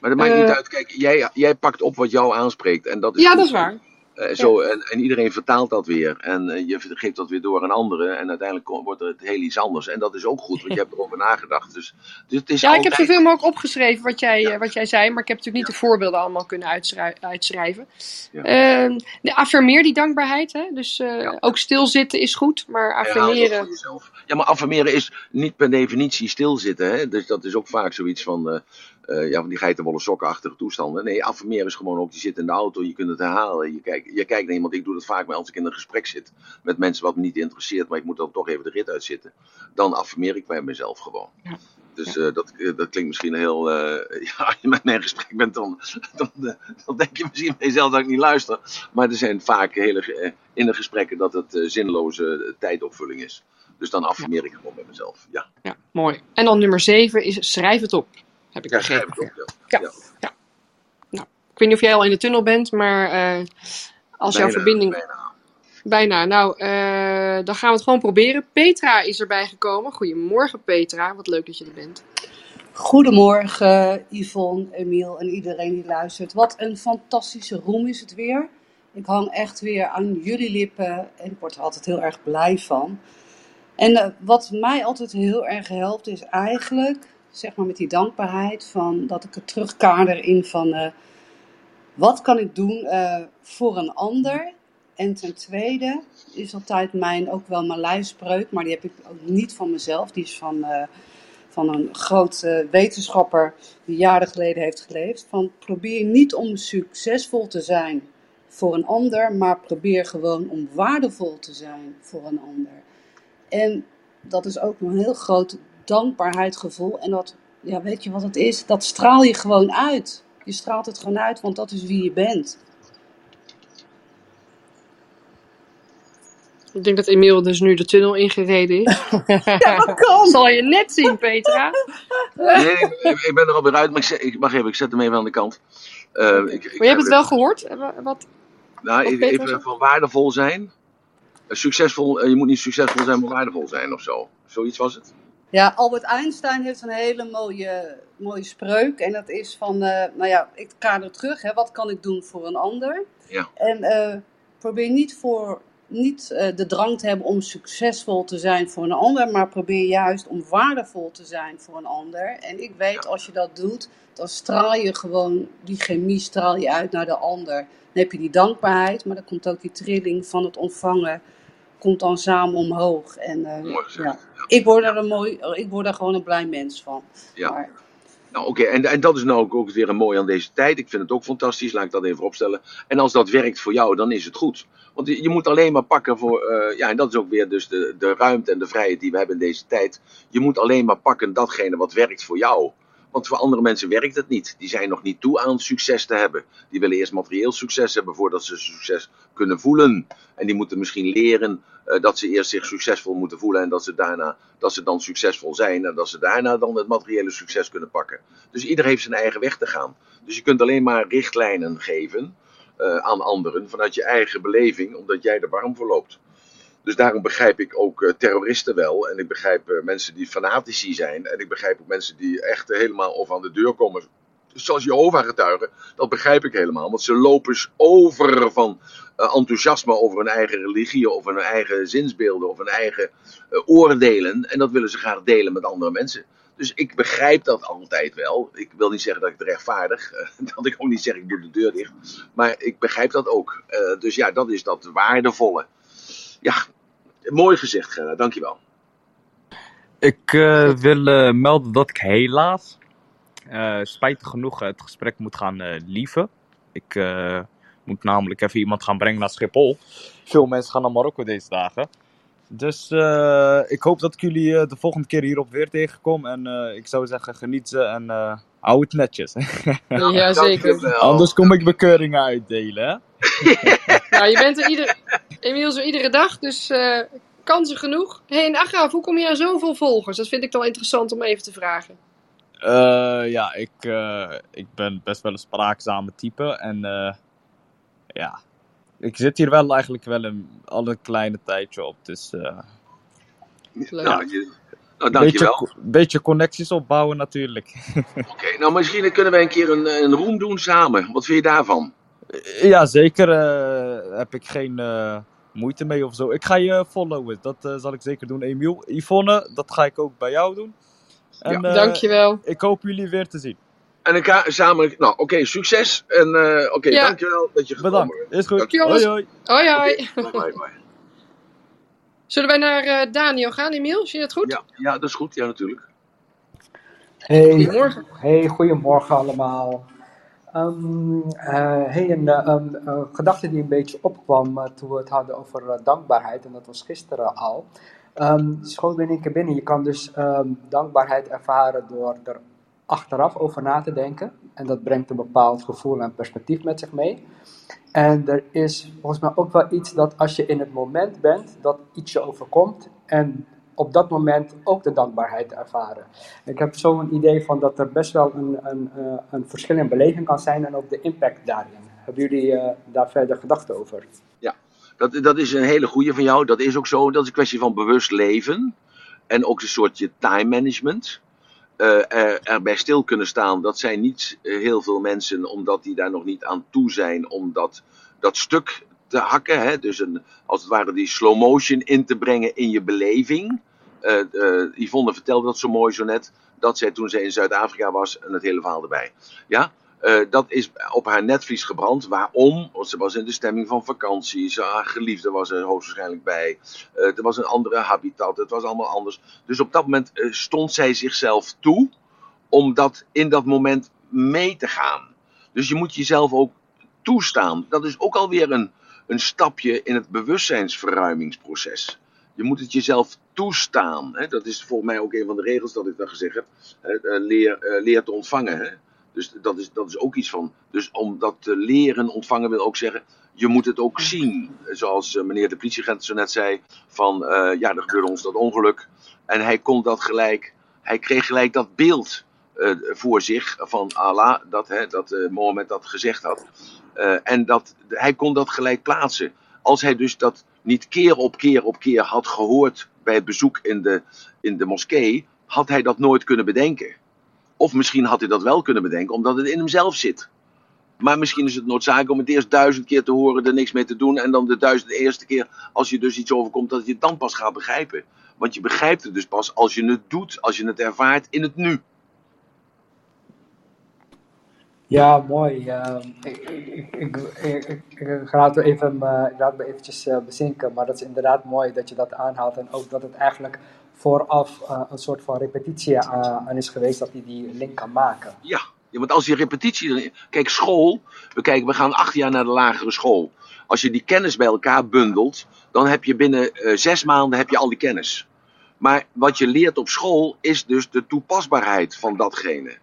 Maar dat maakt Eh, niet uit. Kijk, jij, jij pakt op wat jou aanspreekt. En dat is Ja, goed. dat is waar. Eh, zo, en, en iedereen vertaalt dat weer. En eh, je geeft dat weer door aan anderen. En uiteindelijk wordt het heel iets anders. En dat is ook goed, want je hebt erover nagedacht. Dus, dus het is Ja, ik heb zoveel mogelijk opgeschreven wat jij, Ja. eh, wat jij zei, maar ik heb natuurlijk niet de voorbeelden allemaal kunnen uitschrij- uitschrijven. Ja. Ehm, de affirmeer die dankbaarheid. Hè? Dus ook stilzitten is goed, maar affirmeren. Ja, maar affirmeren is niet per definitie stilzitten. Hè? Dus dat is ook vaak zoiets van, eh, eh, ja, van die geitenwolle sokkenachtige toestanden. Nee, affirmeren is gewoon ook, je zit in de auto, je kunt het herhalen. Je kijkt, je kijkt naar iemand, ik doe dat vaak maar als ik in een gesprek zit met mensen wat me niet interesseert, maar ik moet dan toch even de rit uitzitten. Dan affirmeer ik bij mezelf gewoon. Ja. Dus eh, dat, dat klinkt misschien heel. ja, als je met mij in gesprek bent, dan, dan, dan denk je misschien bij jezelf dat ik niet luister. Maar er zijn vaak hele in de gesprekken dat het zinloze tijdopvulling is. Dus dan affirmeer ik gewoon bij mezelf. Ja, Ja, mooi. En dan nummer zeven is schrijf het op. Heb ik ja schrijf het op. Ja. Ja. Nou, ik weet niet of jij al in de tunnel bent, maar eh, als jouw verbinding. bijna. Bijna. Nou, eh, dan gaan we het gewoon proberen. Petra is erbij gekomen. Goedemorgen, Petra. Wat leuk dat je er bent. Goedemorgen Yvonne, Emiel en iedereen die luistert. Wat een fantastische room is het weer. Ik hang echt weer aan jullie lippen en ik word er altijd heel erg blij van. En eh, wat mij altijd heel erg helpt is eigenlijk, zeg maar met die dankbaarheid, van dat ik het terugkader in van eh, wat kan ik doen eh, voor een ander. En ten tweede is altijd mijn, ook wel mijn lijfspreuk, maar die heb ik ook niet van mezelf. Die is van... van een groot eh, wetenschapper die jaren geleden heeft geleefd. Van probeer niet om succesvol te zijn voor een ander, maar probeer gewoon om waardevol te zijn voor een ander. En dat is ook een heel groot dankbaarheidsgevoel. En dat, ja, weet je wat het is? Dat straal je gewoon uit. Je straalt het gewoon uit, want dat is wie je bent. Ik denk dat Emiel dus nu de tunnel ingereden is. Ja, dat kan! Zal je net zien, Petra. Nee, ik, ik ben er alweer uit, maar ik, zet- ik, wacht even, ik zet hem even aan de kant. Eh, ik, Maar je hebt het wel gehoord? Eh, wa- Wat? Nou, wat even, even van waardevol zijn. Succesvol, eh, je moet niet succesvol zijn, maar waardevol zijn of zo. Zoiets was het. Ja, Albert Einstein heeft een hele mooie, mooie spreuk. En dat is van, eh, nou ja, ik kader terug. Hè, wat kan ik doen voor een ander? Ja. En eh, probeer niet, voor, niet de drang te hebben om succesvol te zijn voor een ander. Maar probeer juist om waardevol te zijn voor een ander. En ik weet, als je dat doet, dan straal je gewoon die chemie straal je uit naar de ander. Dan heb je die dankbaarheid, maar dan komt ook die trilling van het ontvangen. Komt dan samen omhoog. En eh, Mooi ja, ik word, er een mooi, ik word er gewoon een blij mens van. Ja. Maar, Nou, oké, en, en dat is nou ook, ook weer een mooi aan deze tijd. Ik vind het ook fantastisch, laat ik dat even opstellen. En als dat werkt voor jou, dan is het goed. Want je je moet alleen maar pakken voor, eh, ja, en dat is ook weer dus de, de ruimte en de vrijheid die we hebben in deze tijd. Je moet alleen maar pakken datgene wat werkt voor jou. Want voor andere mensen werkt het niet. Die zijn nog niet toe aan succes te hebben. Die willen eerst materieel succes hebben voordat ze succes kunnen voelen. En die moeten misschien leren eh, dat ze eerst zich succesvol moeten voelen en dat ze daarna dat ze dan succesvol zijn en dat ze daarna dan het materiële succes kunnen pakken. Dus ieder heeft zijn eigen weg te gaan. Dus je kunt alleen maar richtlijnen geven eh, aan anderen vanuit je eigen beleving, omdat jij er warm voor loopt. Dus daarom begrijp ik ook eh, terroristen wel. En ik begrijp eh, mensen die fanatici zijn. En ik begrijp ook mensen die echt helemaal of aan de deur komen. Zoals Jehovah-getuigen. Dat begrijp ik helemaal. Want ze lopen over van eh, enthousiasme over hun eigen religie. Of hun eigen zinsbeelden. Of hun eigen oordelen. En dat willen ze graag delen met andere mensen. Dus ik begrijp dat altijd wel. Ik wil niet zeggen dat ik het rechtvaardig. dat ik ook niet zeg ik doe de deur dicht. Maar ik begrijp dat ook. Dus ja, dat is dat waardevolle. ja, mooi gezegd, Gerda. Dankjewel. Ik eh, wil eh, melden dat ik helaas, eh, spijtig genoeg, het gesprek moet gaan eh lieven. Ik eh, moet namelijk even iemand gaan brengen naar Schiphol. Veel mensen gaan naar Marokko deze dagen. Dus eh, ik hoop dat ik jullie de volgende keer hierop weer tegenkom. En eh, ik zou zeggen, geniet ze en eh, hou het netjes. Ja, zeker. Anders kom ik bekeuringen uitdelen, hè? Nou, je bent er ieder, Emiel zo iedere dag, dus eh, kansen genoeg. Hé, hey, en Agraf, hoe kom je aan zoveel volgers? Dat vind ik dan interessant om even te vragen. Eh, ja, ik, eh, ik ben best wel een spraakzame type. En eh, ja, ik zit hier wel eigenlijk wel een, al een kleine tijdje op. Dus eh Leuk. Nou, je- nou, beetje, dankjewel. co- beetje connecties opbouwen natuurlijk. Oké, nou misschien kunnen wij een keer een, een room doen samen. Wat vind je daarvan? ja, zeker eh, heb ik geen eh, moeite mee of zo. Ik ga je followen, dat eh, zal ik zeker doen. Emiel, Yvonne, dat ga ik ook bij jou doen. En eh, Dankjewel. ik hoop jullie weer te zien. En dan ga- samen, nou oké, succes. En eh, oké, Ja. dankjewel dat je gekomen Bedankt, is goed. Dankjewel. Hoi hoi. Hoi, hoi. bent. Bye, bye. Zullen wij naar eh, Daniel gaan, Emiel? Zie je dat goed? Ja, ja, dat is goed. Ja, natuurlijk. Hey, Goedemorgen. hey, goedemorgen allemaal. Ehm, eh, hey, een, eh, een, eh, gedachte die een beetje opkwam toen we het hadden over dankbaarheid, en dat was gisteren al. Ehm schoot in één keer binnen. Je kan dus ehm, dankbaarheid ervaren door er achteraf over na te denken. En dat brengt een bepaald gevoel en perspectief met zich mee. En er is volgens mij ook wel iets dat als je in het moment bent, dat iets je overkomt. En op dat moment ook de dankbaarheid ervaren. Ik heb zo'n idee van dat er best wel een, een, eh, een verschil in beleving kan zijn en ook de impact daarin. Hebben jullie eh, daar verder gedachten over? Dat, dat is een hele goede van jou. Dat is ook zo. Dat is een kwestie van bewust leven. En ook een soortje time management. Eh, er, erbij stil kunnen staan. Dat zijn niet heel veel mensen, omdat die daar nog niet aan toe zijn. Om dat, dat stuk te hakken. Hè? Dus een, als het ware die slow motion in te brengen in je beleving. Eh, Yvonne vertelde dat zo mooi zo net. Dat zij toen zij in Zuid-Afrika was. En het hele verhaal erbij. Ja? Eh, dat is op haar netvlies gebrand. Waarom? Want ze was in de stemming van vakantie. Ze, haar geliefde was er hoogstwaarschijnlijk bij. Er was een andere habitat. Het was allemaal anders. Dus op dat moment stond zij zichzelf toe om dat in dat moment mee te gaan. Dus je moet jezelf ook toestaan. Dat is ook alweer een, een stapje in het bewustzijnsverruimingsproces. Je moet het jezelf toestaan. Hè? Dat is volgens mij ook een van de regels dat ik dan gezegd heb. Eh, Leer, eh, leer te ontvangen. Hè? Dus dat is, dat is ook iets van. Dus om dat te leren ontvangen wil ook zeggen. Je moet het ook zien. Zoals eh, meneer de politieagent zo net zei. Van ja, er gebeurde ons dat ongeluk. En hij kon dat gelijk. Hij kreeg gelijk dat beeld voor zich van Allah. Dat, hè, dat Mohammed dat gezegd had. En dat, hij kon dat gelijk plaatsen. Als hij dus dat niet keer op keer op keer had gehoord bij het bezoek in de, in de moskee, had hij dat nooit kunnen bedenken. Of misschien had hij dat wel kunnen bedenken, omdat het in hemzelf zit. Maar misschien is het noodzakelijk om het eerst duizend keer te horen, er niks mee te doen. En dan de duizend eerste keer, als je dus iets overkomt, dat je het dan pas gaat begrijpen. Want je begrijpt het dus pas als je het doet, als je het ervaart in het nu. Ja, mooi. Ik, laat me even, eh, laat me eventjes eh, bezinken, maar dat is inderdaad mooi dat je dat aanhaalt. En ook dat het eigenlijk vooraf eh, een soort van repetitie aan is geweest dat hij die link kan maken. Ja, want als die repetitie. Kijk, school. We, kijken, we gaan acht jaar naar de lagere school. Als je die kennis bij elkaar bundelt, dan heb je binnen zes maanden heb je al die kennis. Maar wat je leert op school is dus de toepasbaarheid van datgene.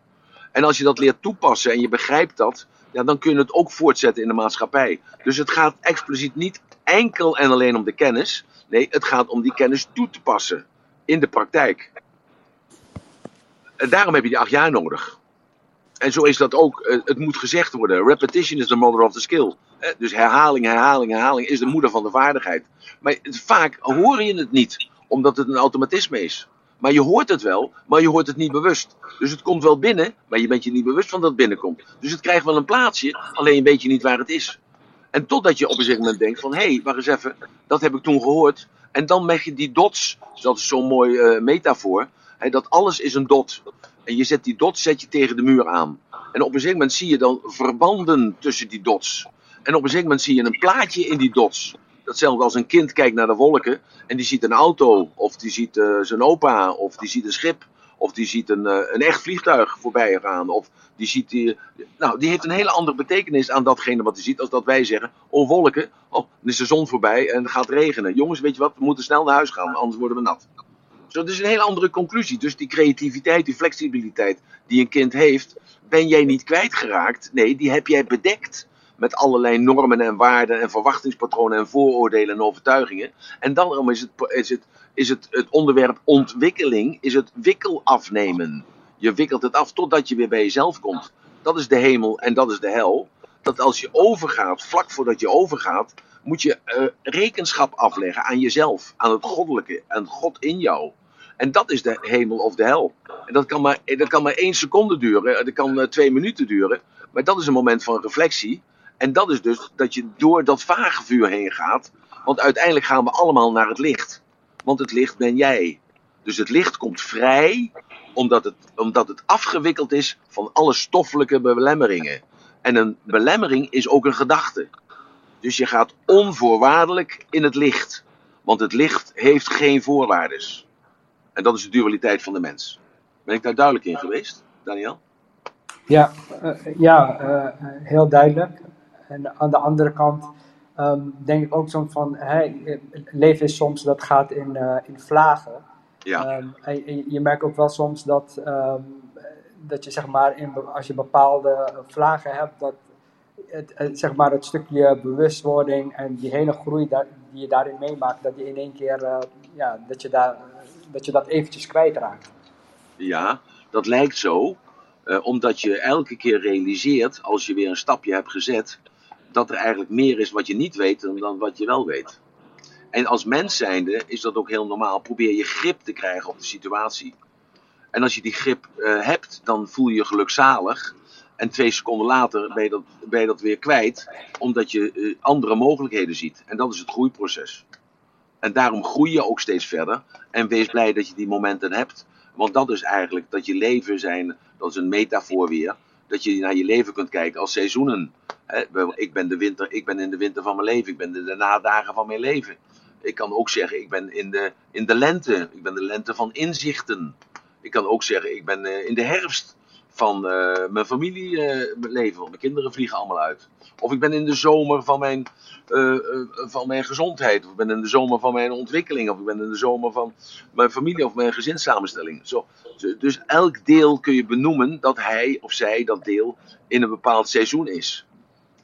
En als je dat leert toepassen en je begrijpt dat, ja, dan kun je het ook voortzetten in de maatschappij. Dus het gaat expliciet niet enkel en alleen om de kennis. Nee, het gaat om die kennis toe te passen in de praktijk. En daarom heb je die acht jaar nodig. En zo is dat ook. eh, Het moet gezegd worden. Repetition is the mother of the skill. Eh, Dus herhaling, herhaling, herhaling is de moeder van de vaardigheid. Maar vaak hoor je het niet, omdat het een automatisme is. Maar je hoort het wel, maar je hoort het niet bewust. Dus het komt wel binnen, maar je bent je niet bewust van dat het binnenkomt. Dus het krijgt wel een plaatsje, alleen weet je niet waar het is. En totdat je op een gegeven moment denkt van, hé, hey, wacht eens even, dat heb ik toen gehoord. En dan leg je die dots, dat is zo'n mooi eh, metafoor, hè, dat alles is een dot. En je zet die dots zet je tegen de muur aan. En op een gegeven moment zie je dan verbanden tussen die dots. En op een gegeven moment zie je een plaatje in die dots. Datzelfde als een kind kijkt naar de wolken en die ziet een auto, of die ziet eh, zijn opa, of die ziet een schip, of die ziet een, eh, een echt vliegtuig voorbij gaan, of die ziet die, nou, die heeft een hele andere betekenis aan datgene wat hij ziet, als dat wij zeggen, oh wolken, oh, dan is de zon voorbij en het gaat regenen. Jongens, weet je wat, we moeten snel naar huis gaan, anders worden we nat. Zo, dat is een hele andere conclusie. Dus die creativiteit, die flexibiliteit die een kind heeft, ben jij niet kwijtgeraakt. Nee, die heb jij bedekt met allerlei normen en waarden en verwachtingspatronen en vooroordelen en overtuigingen. En dan is het, is het, is het, het onderwerp ontwikkeling, is het wikkel afnemen. Je wikkelt het af totdat je weer bij jezelf komt. Dat is de hemel en dat is de hel. Dat als je overgaat, vlak voordat je overgaat, moet je uh, rekenschap afleggen aan jezelf, aan het goddelijke, aan God in jou. En dat is de hemel of de hel. En dat kan maar, dat kan maar één seconde duren, dat kan uh, twee minuten duren. Maar dat is een moment van reflectie. En dat is dus dat je door dat vage vuur heen gaat. Want uiteindelijk gaan we allemaal naar het licht. Want het licht ben jij. Dus het licht komt vrij omdat het, omdat het afgewikkeld is van alle stoffelijke belemmeringen. En een belemmering is ook een gedachte. Dus je gaat onvoorwaardelijk in het licht. Want het licht heeft geen voorwaardes. En dat is de dualiteit van de mens. Ben ik daar duidelijk in geweest, Daniel? Ja, uh, ja uh, heel duidelijk. En aan de andere kant um, denk ik ook soms van, hey, leven is soms, dat gaat in, uh, in vlagen. Ja. Um, en je merkt ook wel soms dat, um, dat je zeg maar, in, als je bepaalde vlagen hebt, dat het, het, zeg maar het stukje bewustwording en die hele groei daar, die je daarin meemaakt, dat je in één keer, uh, ja, dat je, daar, dat je dat eventjes kwijtraakt. Ja, dat lijkt zo. Uh, omdat je elke keer realiseert, als je weer een stapje hebt gezet, dat er eigenlijk meer is wat je niet weet dan, wat je wel weet. En als mens zijnde is dat ook heel normaal. Probeer je grip te krijgen op de situatie. En als je die grip uh, hebt, dan voel je je gelukzalig. En twee seconden later ben je dat, ben je weer kwijt, omdat je uh, andere mogelijkheden ziet. En dat is het groeiproces. En daarom groei je ook steeds verder. En wees blij dat je die momenten hebt. Want dat is eigenlijk dat je leven zijn, dat is een metafoor weer. Dat je naar je leven kunt kijken als seizoenen. Ik ben, de winter, ik ben in de winter van mijn leven, ik ben de nadagen van mijn leven. Ik kan ook zeggen, ik ben in de, in de lente, ik ben de lente van inzichten. Ik kan ook zeggen, ik ben uh, in de herfst van uh, mijn familieleven, mijn kinderen vliegen allemaal uit. Of ik ben in de zomer van mijn, van mijn gezondheid, of ik ben in de zomer van mijn ontwikkeling, of ik ben in de zomer van mijn familie of mijn gezinssamenstelling. Zo. Dus elk deel kun je benoemen dat hij of zij dat deel in een bepaald seizoen is.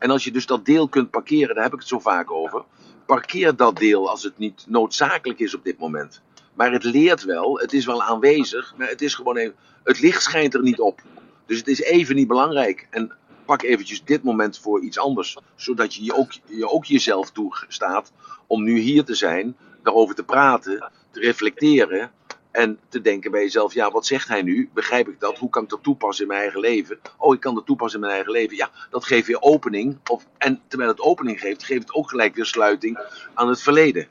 En als je dus dat deel kunt parkeren, daar heb ik het zo vaak over. Parkeer dat deel als het niet noodzakelijk is op dit moment. Maar het leert wel, het is wel aanwezig, maar het is gewoon even, het licht schijnt er niet op. Dus het is even niet belangrijk. En pak eventjes dit moment voor iets anders. Zodat je je ook, je ook jezelf toestaat om nu hier te zijn, daarover te praten, te reflecteren. En te denken bij jezelf, ja, wat zegt hij nu? Begrijp ik dat? Hoe kan ik dat toepassen in mijn eigen leven? Oh, ik kan dat toepassen in mijn eigen leven. Ja, dat geeft weer opening. Of, en terwijl het opening geeft, geeft het ook gelijk weer sluiting aan het verleden.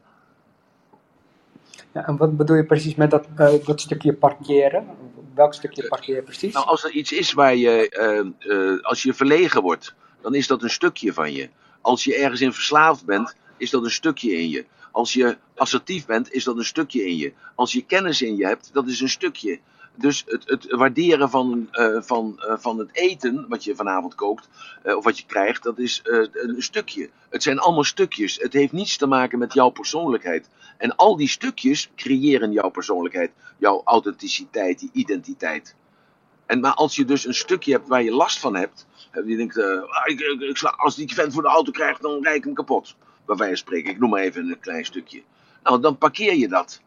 Ja, en wat bedoel je precies met dat, uh, dat stukje parkeren? Welk stukje parkeren precies? Nou, als er iets is waar je, uh, uh, als je verlegen wordt, dan is dat een stukje van je. Als je ergens in verslaafd bent, is dat een stukje in je. Als je assertief bent, is dat een stukje in je. Als je kennis in je hebt, dat is een stukje. Dus het, het waarderen van, uh, van, uh, van het eten wat je vanavond kookt, uh, of wat je krijgt, dat is een stukje. Het zijn allemaal stukjes. Het heeft niets te maken met jouw persoonlijkheid. En al die stukjes creëren jouw persoonlijkheid, jouw authenticiteit, die identiteit. En maar als je dus een stukje hebt waar je last van hebt, je denkt, ik, ik, ik sla, als die vent voor de auto krijgt, dan rijd ik hem kapot wijze van spreken. Ik noem maar even een klein stukje. Nou, dan parkeer je dat.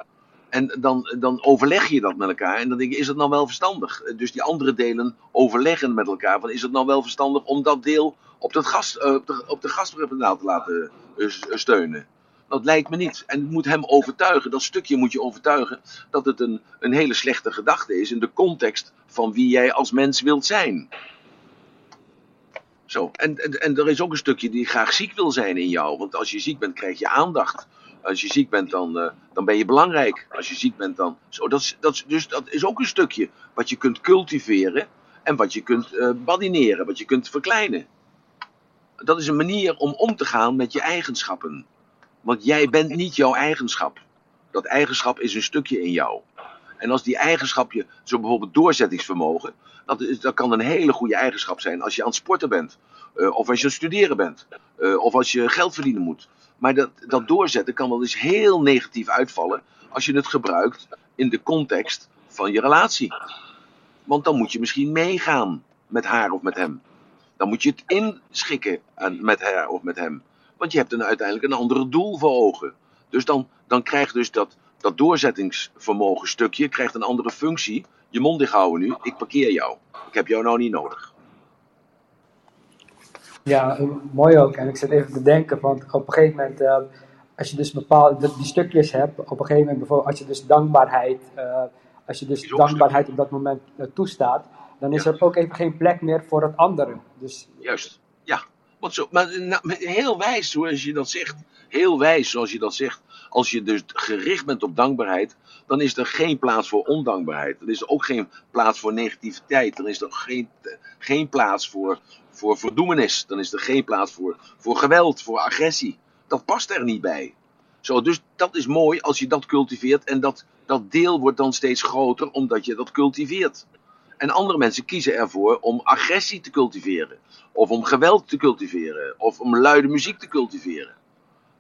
En dan, dan overleg je dat met elkaar. En dan denk je, is het nou wel verstandig? Dus die andere delen overleggen met elkaar. Van, is het nou wel verstandig om dat deel op, dat gas, uh, op de, op te laten uh, steunen? Dat lijkt me niet. En het moet hem overtuigen, dat stukje moet je overtuigen, dat het een, een hele slechte gedachte is in de context van wie jij als mens wilt zijn. Zo. En, en, er is ook een stukje die graag ziek wil zijn in jou. Want als je ziek bent, krijg je aandacht. Als je ziek bent, dan, uh, dan ben je belangrijk. Als je ziek bent, dan. Zo, dat dus dat is ook een stukje wat je kunt cultiveren. En wat je kunt uh, badineren, wat je kunt verkleinen. Dat is een manier om om te gaan met je eigenschappen. Want jij bent niet jouw eigenschap. Dat eigenschap is een stukje in jou. En als die eigenschap je, zo bijvoorbeeld doorzettingsvermogen, dat, dat kan een hele goede eigenschap zijn als je aan het sporten bent. eh, of als je aan het studeren bent. eh, of als je geld verdienen moet. Maar dat, dat doorzetten kan wel eens heel negatief uitvallen als je het gebruikt in de context van je relatie. Want dan moet je misschien meegaan met haar of met hem. Dan moet je het inschikken aan- met haar of met hem. Want je hebt een, uiteindelijk een ander doel voor ogen. Dus dan, dan krijgt dus dat, dat doorzettingsvermogen stukje krijgt een andere functie. Je mond dicht houden nu, ik parkeer jou. Ik heb jou nou niet nodig. Ja, eh, mooi ook. En ik zit even te denken, want op een gegeven moment, eh, als je dus bepaalde die stukjes hebt, op een gegeven moment bijvoorbeeld, als je dus dankbaarheid, eh, als je dus dankbaarheid op dat moment toestaat, dan is Ja. er ook even geen plek meer voor het andere. Dus Juist, ja. Want zo, maar nou, heel wijs zoals je dat zegt. Heel wijs zoals je dat zegt. Als je dus gericht bent op dankbaarheid, dan is er geen plaats voor ondankbaarheid. Er is ook geen plaats voor negativiteit. Dan is er geen, geen plaats voor, voor verdoemenis. Dan is er geen plaats voor, voor geweld, voor agressie. Dat past er niet bij. Zo, dus dat is mooi als je dat cultiveert. En dat, dat deel wordt dan steeds groter omdat je dat cultiveert. En andere mensen kiezen ervoor om agressie te cultiveren. Of om geweld te cultiveren. Of om luide muziek te cultiveren.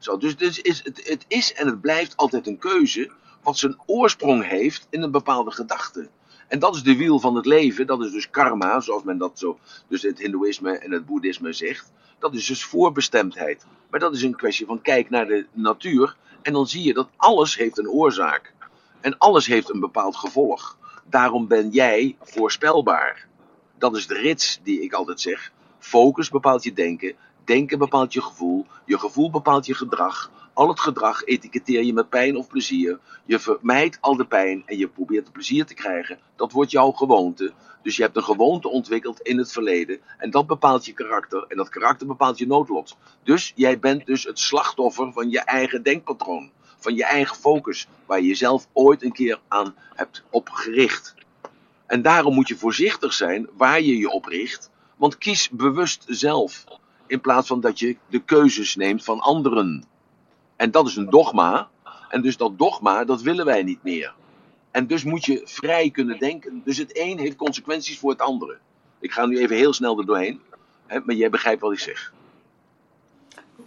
Zo, dus is, het, het is en het blijft altijd een keuze. Wat zijn oorsprong heeft in een bepaalde gedachte. En dat is de wiel van het leven. Dat is dus karma, zoals men dat zo. Dus het Hindoeïsme en het Boeddhisme zegt. Dat is dus voorbestemdheid. Maar dat is een kwestie van kijk naar de natuur. En dan zie je dat alles heeft een oorzaak. En alles heeft een bepaald gevolg. Daarom ben jij voorspelbaar. Dat is de rits die ik altijd zeg. Focus bepaalt je denken. Denken bepaalt je gevoel. Je gevoel bepaalt je gedrag. Al het gedrag etiketeer je met pijn of plezier. Je vermijdt al de pijn en je probeert plezier te krijgen. Dat wordt jouw gewoonte. Dus je hebt een gewoonte ontwikkeld in het verleden. En dat bepaalt je karakter. En dat karakter bepaalt je noodlot. Dus jij bent dus het slachtoffer van je eigen denkpatroon. Van je eigen focus. Waar je jezelf ooit een keer aan hebt opgericht. En daarom moet je voorzichtig zijn waar je je op richt. Want kies bewust zelf. In plaats van dat je de keuzes neemt van anderen. En dat is een dogma. En dus dat dogma, dat willen wij niet meer. En dus moet je vrij kunnen denken. Dus het een heeft consequenties voor het andere. Ik ga nu even heel snel er doorheen. Hè, maar jij begrijpt wat ik zeg.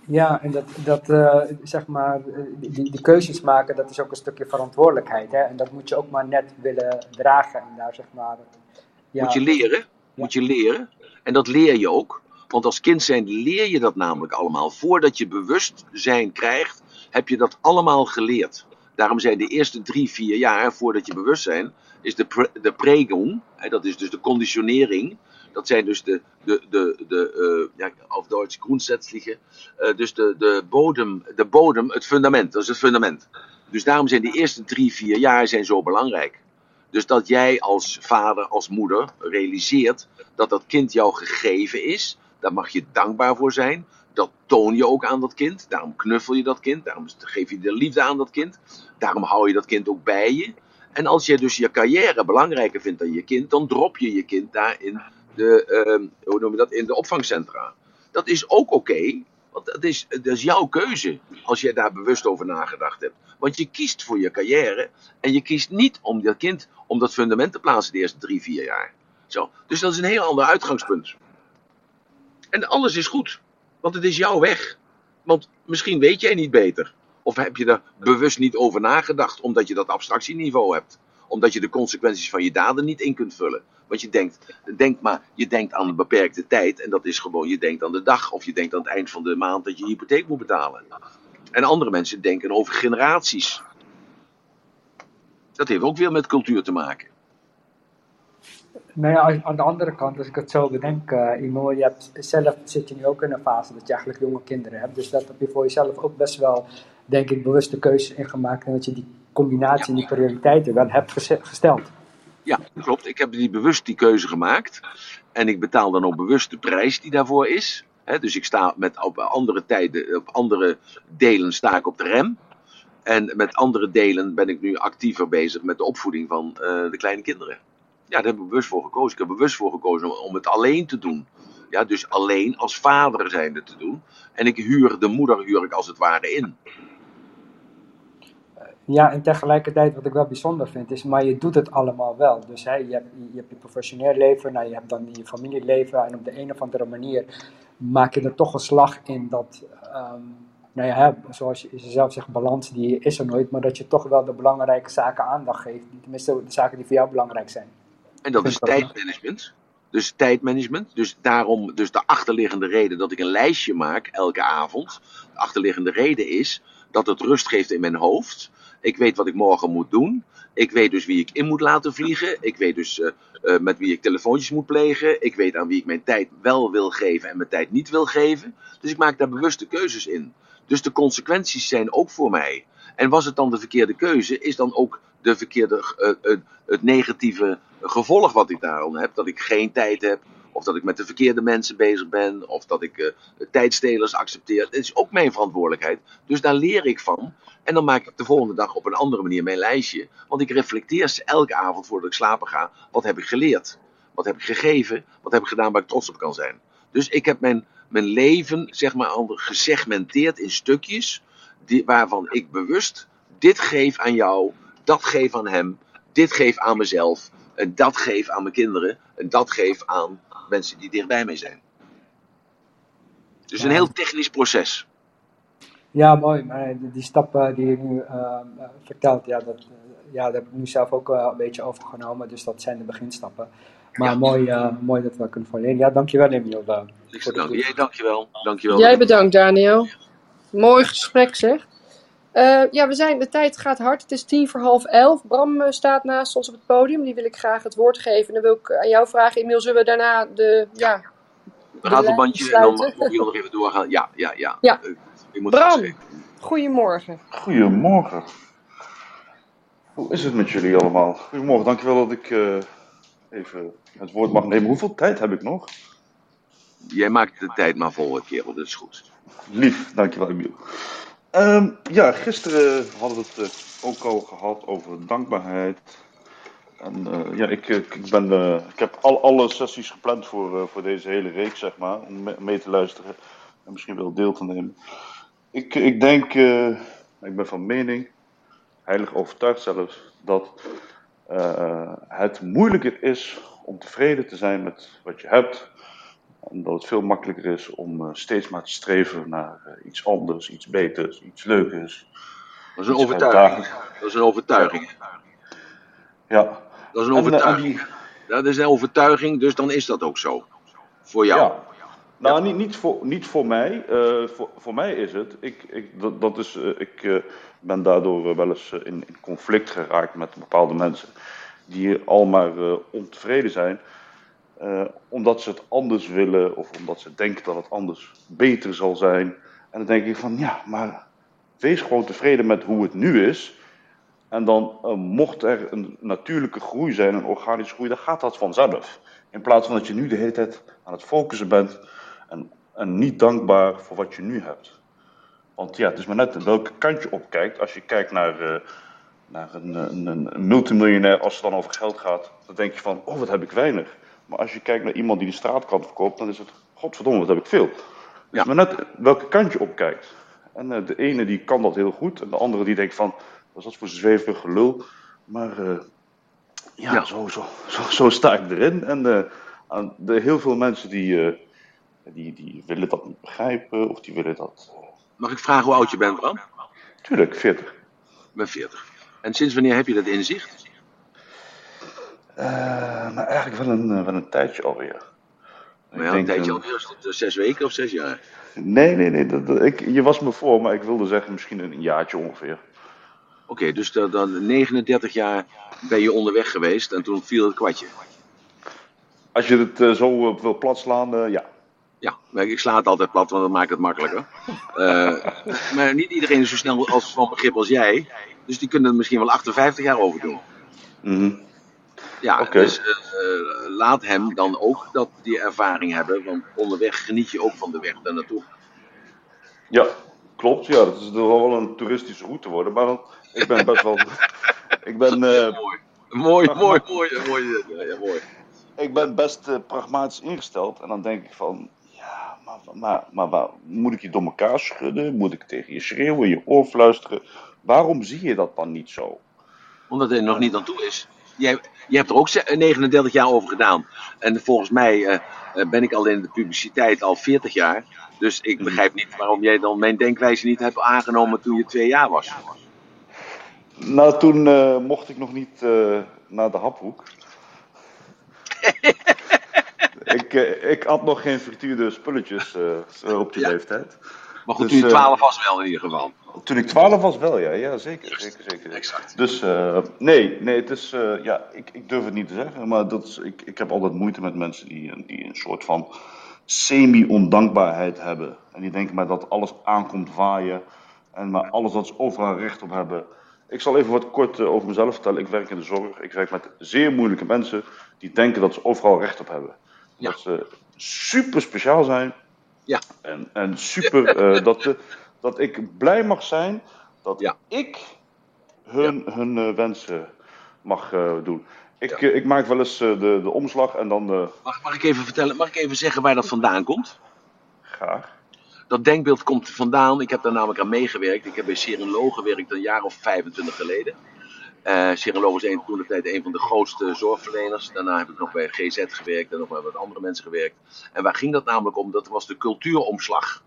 ja, en dat, dat eh, zeg maar, eh, die, keuzes maken, dat is ook een stukje verantwoordelijkheid. Hè? En dat moet je ook maar net willen dragen. En daar zeg maar, ja, Moet je leren. Moet je leren. En dat leer je ook. Want als kind zijn leer je dat namelijk allemaal. Voordat je bewustzijn krijgt, heb je dat allemaal geleerd. Daarom zijn de eerste drie, vier jaar voordat je bewustzijn, is de, pre, de hè, dat is dus de conditionering. Dat zijn dus de, de, de, de eh, ja, auf Duits, grundsätzliche, eh, dus de, de, bodem, de bodem, het fundament, dat is het fundament. Dus daarom zijn de eerste drie, vier jaar zijn zo belangrijk. Dus dat jij als vader, als moeder realiseert dat dat kind jou gegeven is. Daar mag je dankbaar voor zijn. Dat toon je ook aan dat kind. Daarom knuffel je dat kind. Daarom geef je de liefde aan dat kind. Daarom hou je dat kind ook bij je. En als je dus je carrière belangrijker vindt dan je kind, dan drop je je kind daar in de, ehm, hoe noem je dat, in de opvangcentra. Dat is ook oké, want dat is, jouw keuze als jij daar bewust over nagedacht hebt. Want je kiest voor je carrière en je kiest niet om dat kind om dat fundament te plaatsen de eerste drie, vier jaar. Zo. Dus dat is een heel ander uitgangspunt. En alles is goed, want het is jouw weg. Want misschien weet jij niet beter. Of heb je er bewust niet over nagedacht, omdat je dat abstractieniveau hebt. Omdat je de consequenties van je daden niet in kunt vullen. Want je denkt, denk maar, je denkt aan een beperkte tijd en dat is gewoon, je denkt aan de dag of je denkt aan het eind van de maand dat je hypotheek moet betalen. En andere mensen denken over generaties. Dat heeft ook weer met cultuur te maken. Nou ja, aan de andere kant, als ik het zo bedenk, eh Imo, je hebt zelf zit je nu ook in een fase dat je eigenlijk jonge kinderen hebt. Dus dat heb je voor jezelf ook best wel, denk ik, bewuste keuzes in gemaakt. En dat je die combinatie en die prioriteiten wel hebt gesteld. Ja, klopt. Ik heb die bewust die keuze gemaakt. En ik betaal dan ook bewust de prijs die daarvoor is. Dus ik sta met op andere tijden, op andere delen sta ik op de rem. En met andere delen ben ik nu actiever bezig met de opvoeding van eh, de kleine kinderen. Ja, daar heb ik bewust voor gekozen. Ik heb bewust voor gekozen om, het alleen te doen. Ja, dus alleen als vader zijnde te doen. En ik huur de moeder huur ik als het ware in. Ja, en tegelijkertijd wat ik wel bijzonder vind is, maar je doet het allemaal wel. Dus hè, je, hebt, je je professioneel leven, nou, je hebt dan je familieleven en op de een of andere manier maak je er toch een slag in dat, ehm, nou ja, zoals je zelf zegt, balans die is er nooit, maar dat je toch wel de belangrijke zaken aandacht geeft. Tenminste, de zaken die voor jou belangrijk zijn. En dat is tijdmanagement. Dus tijdmanagement. Dus daarom, dus de achterliggende reden dat ik een lijstje maak elke avond. De achterliggende reden is dat het rust geeft in mijn hoofd. Ik weet wat ik morgen moet doen. Ik weet dus wie ik in moet laten vliegen. Ik weet dus eh, eh, met wie ik telefoontjes moet plegen. Ik weet aan wie ik mijn tijd wel wil geven en mijn tijd niet wil geven. Dus ik maak daar bewuste keuzes in. Dus de consequenties zijn ook voor mij. En was het dan de verkeerde keuze, is dan ook de verkeerde, eh, eh, het negatieve gevolg wat ik daarom heb. Dat ik geen tijd heb, of dat ik met de verkeerde mensen bezig ben, of dat ik eh, tijdstelers accepteer. Het is ook mijn verantwoordelijkheid. Dus daar leer ik van. En dan maak ik de volgende dag op een andere manier mijn lijstje. Want ik reflecteer elke avond voordat ik slapen ga. Wat heb ik geleerd? Wat heb ik gegeven? Wat heb ik gedaan waar ik trots op kan zijn? Dus ik heb mijn, mijn leven, zeg maar, gesegmenteerd in stukjes. Waarvan ik bewust dit geef aan jou, dat geef aan hem, dit geef aan mezelf, en dat geef aan mijn kinderen, en dat geef aan mensen die dichtbij mij zijn. Dus een heel technisch proces. Ja, mooi. Maar die, stappen die je nu ehm, eh, vertelt, ja dat, eh, ja, dat heb ik nu zelf ook wel een beetje overgenomen. Dus dat zijn de beginstappen. Maar Ja. mooi, eh, mooi dat we kunnen leren. Ja, dankjewel Emiel. Niks te danken. Jij, dankjewel. Dankjewel. Jij bedankt, Daniel. Mooi gesprek, zeg. Eh, ja, we zijn, de tijd gaat hard. Het is tien voor half elf. Bram eh, staat naast ons op het podium. Die wil ik graag het woord geven. En dan wil ik aan jou vragen, Emiel, zullen we daarna de... Ja, Een ratelbandje en dan moet je nog even doorgaan. Ja, ja, ja. Ja. Eh, Ik moet Bram. goedemorgen. Goedemorgen. Hoe is het met jullie allemaal? Goedemorgen, dankjewel dat ik eh, even het woord mag nemen. Hoeveel tijd heb ik nog? Jij maakt de tijd maar vol, kerel. Dat is goed. Lief, dankjewel Emiel. Ehm, ja, gisteren hadden we het eh, ook al gehad over dankbaarheid. En eh, ja, ik, ik, ik ben, eh, ik heb al, alle sessies gepland voor, eh, voor deze hele reeks, zeg maar, om me- mee te luisteren en misschien wel deel te nemen. Ik, ik denk, eh, ik ben van mening, heilig overtuigd zelfs, dat eh, het moeilijker is om tevreden te zijn met wat je hebt. En dat het veel makkelijker is om eh, steeds maar te streven naar eh, iets anders, iets beters, iets leukers. Dat is een overtuiging. Dat is een overtuiging. Ja, Dat is een En, eh, en overtuiging. Dat is een overtuiging, dus dan is dat ook zo. Voor jou. Ja. Nou, niet, niet, voor, niet voor mij. Voor, voor mij is het. Ik, ik, dat, dat is, ik ben daardoor wel eens in, in conflict geraakt met bepaalde mensen. Die al maar ontevreden zijn. Eh, omdat ze het anders willen. Of omdat ze denken dat het anders beter zal zijn. En dan denk ik van ja, maar wees gewoon tevreden met hoe het nu is. En dan eh, mocht er een natuurlijke groei zijn, een organische groei, dan gaat dat vanzelf. In plaats van dat je nu de hele tijd aan het focussen bent en, en niet dankbaar voor wat je nu hebt. Want ja, het is maar net welke kant je opkijkt. Als je kijkt naar, eh, naar een, een, een, een multimiljonair, als het dan over geld gaat, dan denk je van, oh wat heb ik weinig. Maar als je kijkt naar iemand die de straatkant verkoopt, dan is het, godverdomme, wat heb ik veel. Het Ja. maar net welke kant je opkijkt. En eh, de ene die kan dat heel goed, en de andere die denkt van, wat is dat voor zweverig gelul. Maar eh, ja, Ja. Zo, zo, zo, zo sta ik erin. En eh, de, heel veel mensen die, die, die willen dat niet begrijpen, of die willen dat... Mag ik vragen hoe oud je bent, Bram? tuurlijk, 40. Ik ben 40. En sinds wanneer heb je dat inzicht? Eh, maar eigenlijk wel een, eh, wel een tijdje alweer. Maar ja, een tijdje alweer. Is het eh, zes weken of zes jaar? Nee, nee, nee. Dat, dat- ik, je was me voor, maar ik wilde zeggen misschien een jaartje ongeveer. Oké, dus dan, dan 39 jaar ben je onderweg geweest en toen viel het kwartje. Als je het zo eh, wil platslaan, eh, ja. Ja, maar ik sla het altijd plat, want dat maakt het makkelijker. Maar niet iedereen is zo snel als van begrip als jij. Dus die kunnen er misschien wel 58 jaar over doen. Mhm. Ja, dus eh, eh, laat hem dan ook dat, die ervaring hebben. Want onderweg geniet je ook van de weg daar naartoe. Ja, klopt. Ja, dat is wel een toeristische route worden. Maar dan, ik ben best wel... ik ben... eh, Mooi, mooi, mooi, mooi. mooi, ja, mooi. ik ben best pragmatisch ingesteld. En dan denk ik van, ja, maar, maar, maar, moet ik je door elkaar schudden? Moet ik tegen je schreeuwen, je oor fluisteren? Waarom zie je dat dan niet zo? Omdat hij er nog niet aan toe is. Jij, jij hebt er ook ze- 39 jaar over gedaan. En volgens mij eh, eh, ben ik al in de publiciteit al 40 jaar. Dus ik begrijp niet waarom jij dan mijn denkwijze niet hebt aangenomen toen je twee jaar was. Nou, toen eh, mocht ik nog niet eh, naar de haphoek. ik, eh, ik had nog geen frituurde spulletjes eh, op die Ja. leeftijd. Maar goed, Dus, toen je eh, 12 was wel in ieder geval. Toen ik 12 was wel, ja. Ja, zeker. zeker, zeker. Exact. Dus eh, nee, nee, het is, eh, ja, ik, ik durf het niet te zeggen, maar dat is, ik, ik heb altijd moeite met mensen die, die een soort van semi-ondankbaarheid hebben. En die denken maar dat alles aankomt waaien en maar alles dat ze overal recht op hebben. Ik zal even wat kort eh, over mezelf vertellen. Ik werk in de zorg. Ik werk met zeer moeilijke mensen die denken dat ze overal recht op hebben. Ja. Dat ze super speciaal zijn. Ja. En, en super eh, dat, de, dat ik blij mag zijn dat Ja. ik hun, hun eh, wensen mag eh, doen. Ik, eh, ik maak wel eens eh, de, de omslag en dan eh, Mag, mag ik even vertellen, mag ik even zeggen waar dat vandaan komt? graag. Dat denkbeeld komt vandaan. Ik heb daar namelijk aan meegewerkt. Ik heb bij Serenlo gewerkt een jaar of 25 geleden. Serenlo was een, toen de tijd een van de grootste zorgverleners. Daarna heb ik nog bij GZ gewerkt en nog bij wat andere mensen gewerkt. En waar ging dat namelijk om? Dat was de cultuuromslag.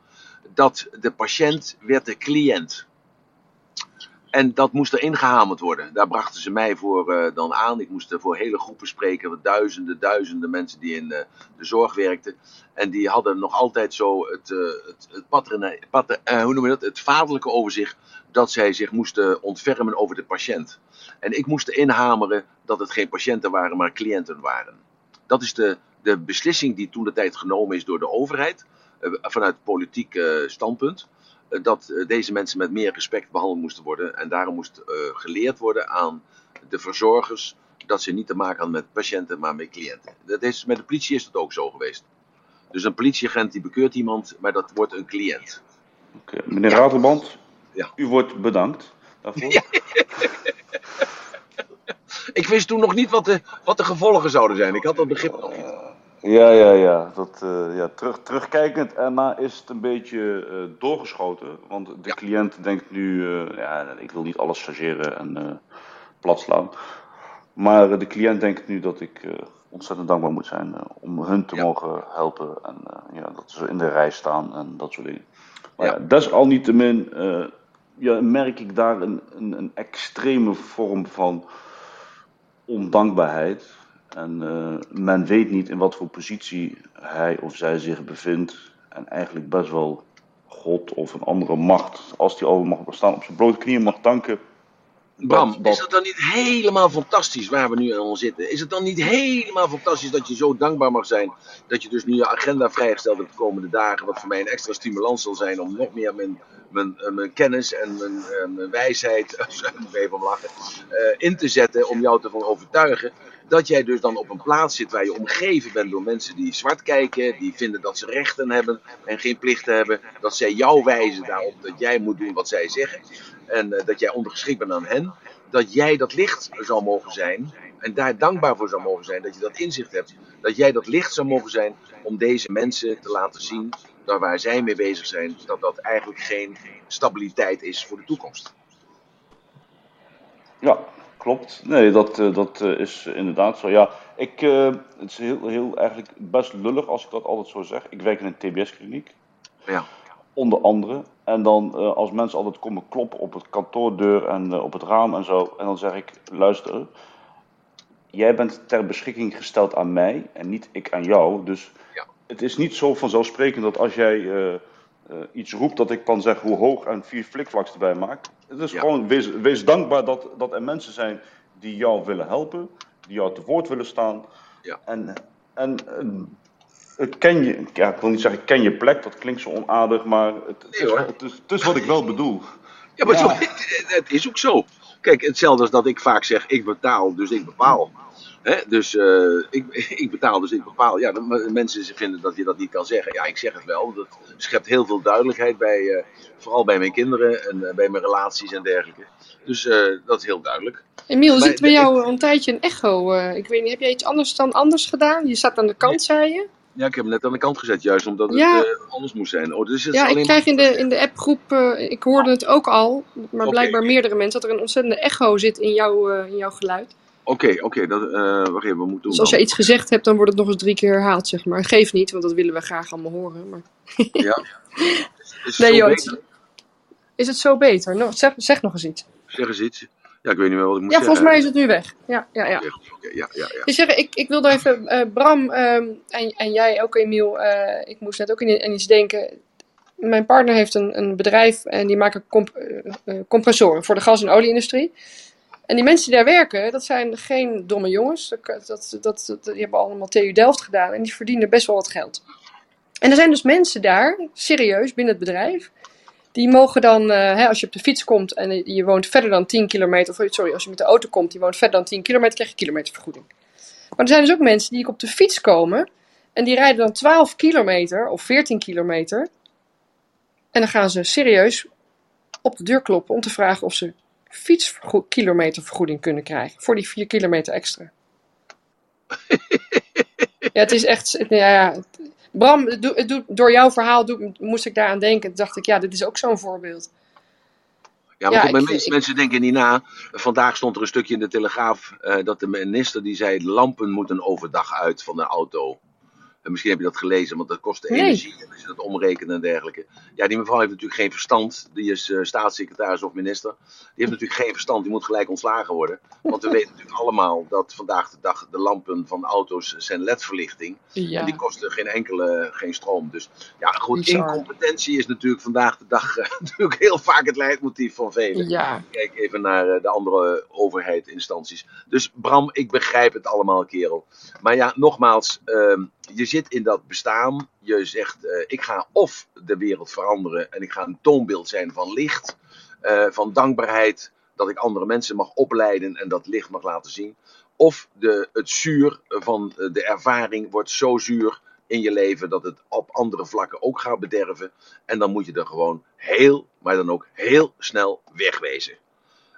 Dat de patiënt werd de cliënt. En dat moest er ingehamerd worden. Daar brachten ze mij voor eh, dan aan. Ik moest voor hele groepen spreken. Duizenden, duizenden mensen die in eh, de zorg werkten. En die hadden nog altijd zo het, eh, het, hoe noem je dat? het vaderlijke over zich. Dat zij zich moesten ontfermen over de patiënt. En ik moest inhameren dat het geen patiënten waren, maar cliënten waren. Dat is de, de beslissing die toen de tijd genomen is door de overheid. vanuit politiek standpunt. Eh, dat eh, deze mensen met meer respect behandeld moesten worden. En daarom moest eh, geleerd worden aan de verzorgers. dat ze niet te maken hadden met patiënten, maar met cliënten. Dat is, met de politie is dat ook zo geweest. Dus een politieagent die bekeurt iemand, maar dat wordt een cliënt. Meneer Ja. Ratelband, Ja. u wordt bedankt daarvoor. Ja. Ik wist toen nog niet wat de, wat de gevolgen zouden zijn. Ik had dat begrip nog niet. Ja, ja, ja. Dat, eh, ja terug, terugkijkend erna is het een beetje eh, doorgeschoten. Want de Ja. cliënt denkt nu, eh, ja, ik wil niet alles chargeren en plat slaan. Maar de cliënt denkt nu dat ik ontzettend dankbaar moet zijn om hun te Ja. mogen helpen. En ja, dat ze in de rij staan en dat soort dingen. Maar Ja. desalniettemin ja, merk ik daar een, een, een extreme vorm van ondankbaarheid. En eh, men weet niet in wat voor positie hij of zij zich bevindt. En eigenlijk best wel God of een andere macht, als die al mag bestaan, op zijn blote knieën mag danken. Bram, Dat- dat- is het dan niet helemaal fantastisch waar we nu aan zitten? Is het dan niet helemaal fantastisch dat je zo dankbaar mag zijn dat je dus nu je agenda vrijgesteld hebt de komende dagen, wat voor mij een extra stimulans zal zijn om nog meer mijn, mijn, eh, mijn kennis en mijn, en mijn wijsheid, even om lachen, eh, in te zetten om jou te van overtuigen dat jij dus dan op een plaats zit waar je omgeven bent door mensen die zwart kijken, die vinden dat ze rechten hebben en geen plichten hebben, dat zij jou wijzen daarop dat jij moet doen wat zij zeggen en eh, dat jij ondergeschikt bent aan hen, dat jij dat licht zou mogen zijn en daar dankbaar voor zou mogen zijn dat je dat inzicht hebt, dat jij dat licht zou mogen zijn om deze mensen te laten zien dat waar zij mee bezig zijn, dat dat eigenlijk geen stabiliteit is voor de toekomst. Ja, klopt. Nee, dat, eh, dat eh, is inderdaad zo. Ja, ik, eh, het is heel, heel eigenlijk best lullig als ik dat altijd zo zeg. Ik werk in een TBS-kliniek. Ja. Onder andere. En dan als mensen altijd komen kloppen op het kantoordeur en op het raam en zo. En dan zeg ik, luister, jij bent ter beschikking gesteld aan mij en niet ik aan jou. Dus Ja. het is niet zo vanzelfsprekend dat als jij iets roept dat ik dan zeg hoe hoog en vier flikvlaks erbij maak. Het is Ja. gewoon, wees, wees dankbaar dat, dat er mensen zijn die jou willen helpen. Die jou te woord willen staan. Ja. En, en eh, het ken je, ja, ik wil niet zeggen ken je plek, dat klinkt zo onaardig, maar het, Nee, is, hoor. het, is, het is wat ik wel bedoel. Ja, maar Ja. Zo, het, het is ook zo. Kijk, hetzelfde als dat ik vaak zeg, ik betaal, dus ik bepaal. Hè? Dus eh, ik, ik betaal, dus ik bepaal. Ja, de, mensen vinden dat je dat niet kan zeggen. Ja, ik zeg het wel. Dat schept heel veel duidelijkheid bij, eh, vooral bij mijn kinderen en eh, bij mijn relaties en dergelijke. Dus dat is heel duidelijk. Emiel, er zit bij jou een tijdje een echo. ik weet niet, heb jij iets anders dan anders gedaan? Je staat aan de kant, zei je? Ja, ik heb hem net aan de kant gezet, juist omdat het anders moest zijn. Oh, dus het Ja, ik krijg in de, in de appgroep, ik hoorde het ook al, maar blijkbaar meerdere mensen, dat er een ontzettende echo zit in, jouw in jouw geluid. Oké, oké, dat eh wacht even, wat moet ik doen Dus als jij iets gezegd hebt, dan wordt het nog eens drie keer herhaald, zeg maar. Geef niet, want dat willen we graag allemaal horen. Maar... Ja. Is Nee joh, is het zo beter? Nou, zeg, zeg nog eens iets. Zeg eens iets. Ja, ik weet niet meer wat ik moet Ja, zeggen. volgens mij is het nu weg. Ja, ja, ja. Oké, ja, ja, ja. Ik, zeg, ik, ik wilde even, eh, Bram ehm, en, en jij ook, Emiel, eh, ik moest net ook in, aan iets denken. Mijn partner heeft een, een bedrijf en die maken comp- compressoren voor de gas- en olieindustrie. En die mensen die daar werken, dat zijn geen domme jongens. Dat, dat, dat, die hebben allemaal TU Delft gedaan en die verdienen best wel wat geld. En er zijn dus mensen daar, serieus, binnen het bedrijf, die mogen dan, eh, hè, als je op de fiets komt en je woont verder dan 10 kilometer, of sorry, als je met de auto komt, die woont verder dan 10 kilometer, krijg je kilometervergoeding. Maar er zijn dus ook mensen die op de fiets komen en die rijden dan 12 kilometer of 14 kilometer. En dan gaan ze serieus op de deur kloppen om te vragen of ze fietskilometervergoeding kunnen krijgen voor die 4 kilometer extra. Ja, het is echt. Ja, ja. Bram, door jouw verhaal moest ik daaraan denken. Toen dacht ik, ja, dit is ook zo'n voorbeeld. Ja, maar Ja, ik- mensen, ik- mensen denken niet na. Vandaag stond er een stukje in de Telegraaf eh, dat de minister die zei: lampen moeten overdag uit van de auto. En misschien heb je dat gelezen, want dat kost Nee. energie. En als je dat omrekent en dergelijke. Ja, die mevrouw heeft natuurlijk geen verstand. Die is eh, staatssecretaris of minister. Die heeft natuurlijk geen verstand. Die moet gelijk ontslagen worden. Want we weten natuurlijk allemaal dat vandaag de dag de lampen van auto's zijn ledverlichting. Ja. En die kosten geen enkele geen stroom. Dus ja, goed, Bizar. incompetentie is natuurlijk vandaag de dag eh, natuurlijk heel vaak het leidmotief van velen. Ja. Kijk even naar eh, de andere overheidsinstanties. Dus Bram, ik begrijp het allemaal, kerel. Maar ja, nogmaals, ehm, je zit in dat bestaan. Je zegt, eh, ik ga of de wereld veranderen en ik ga een toonbeeld zijn van licht, eh, van dankbaarheid, dat ik andere mensen mag opleiden en dat licht mag laten zien. Of de, het zuur van eh, de ervaring wordt zo zuur in je leven dat het op andere vlakken ook gaat bederven. En dan moet je er gewoon heel, maar dan ook heel snel wegwezen.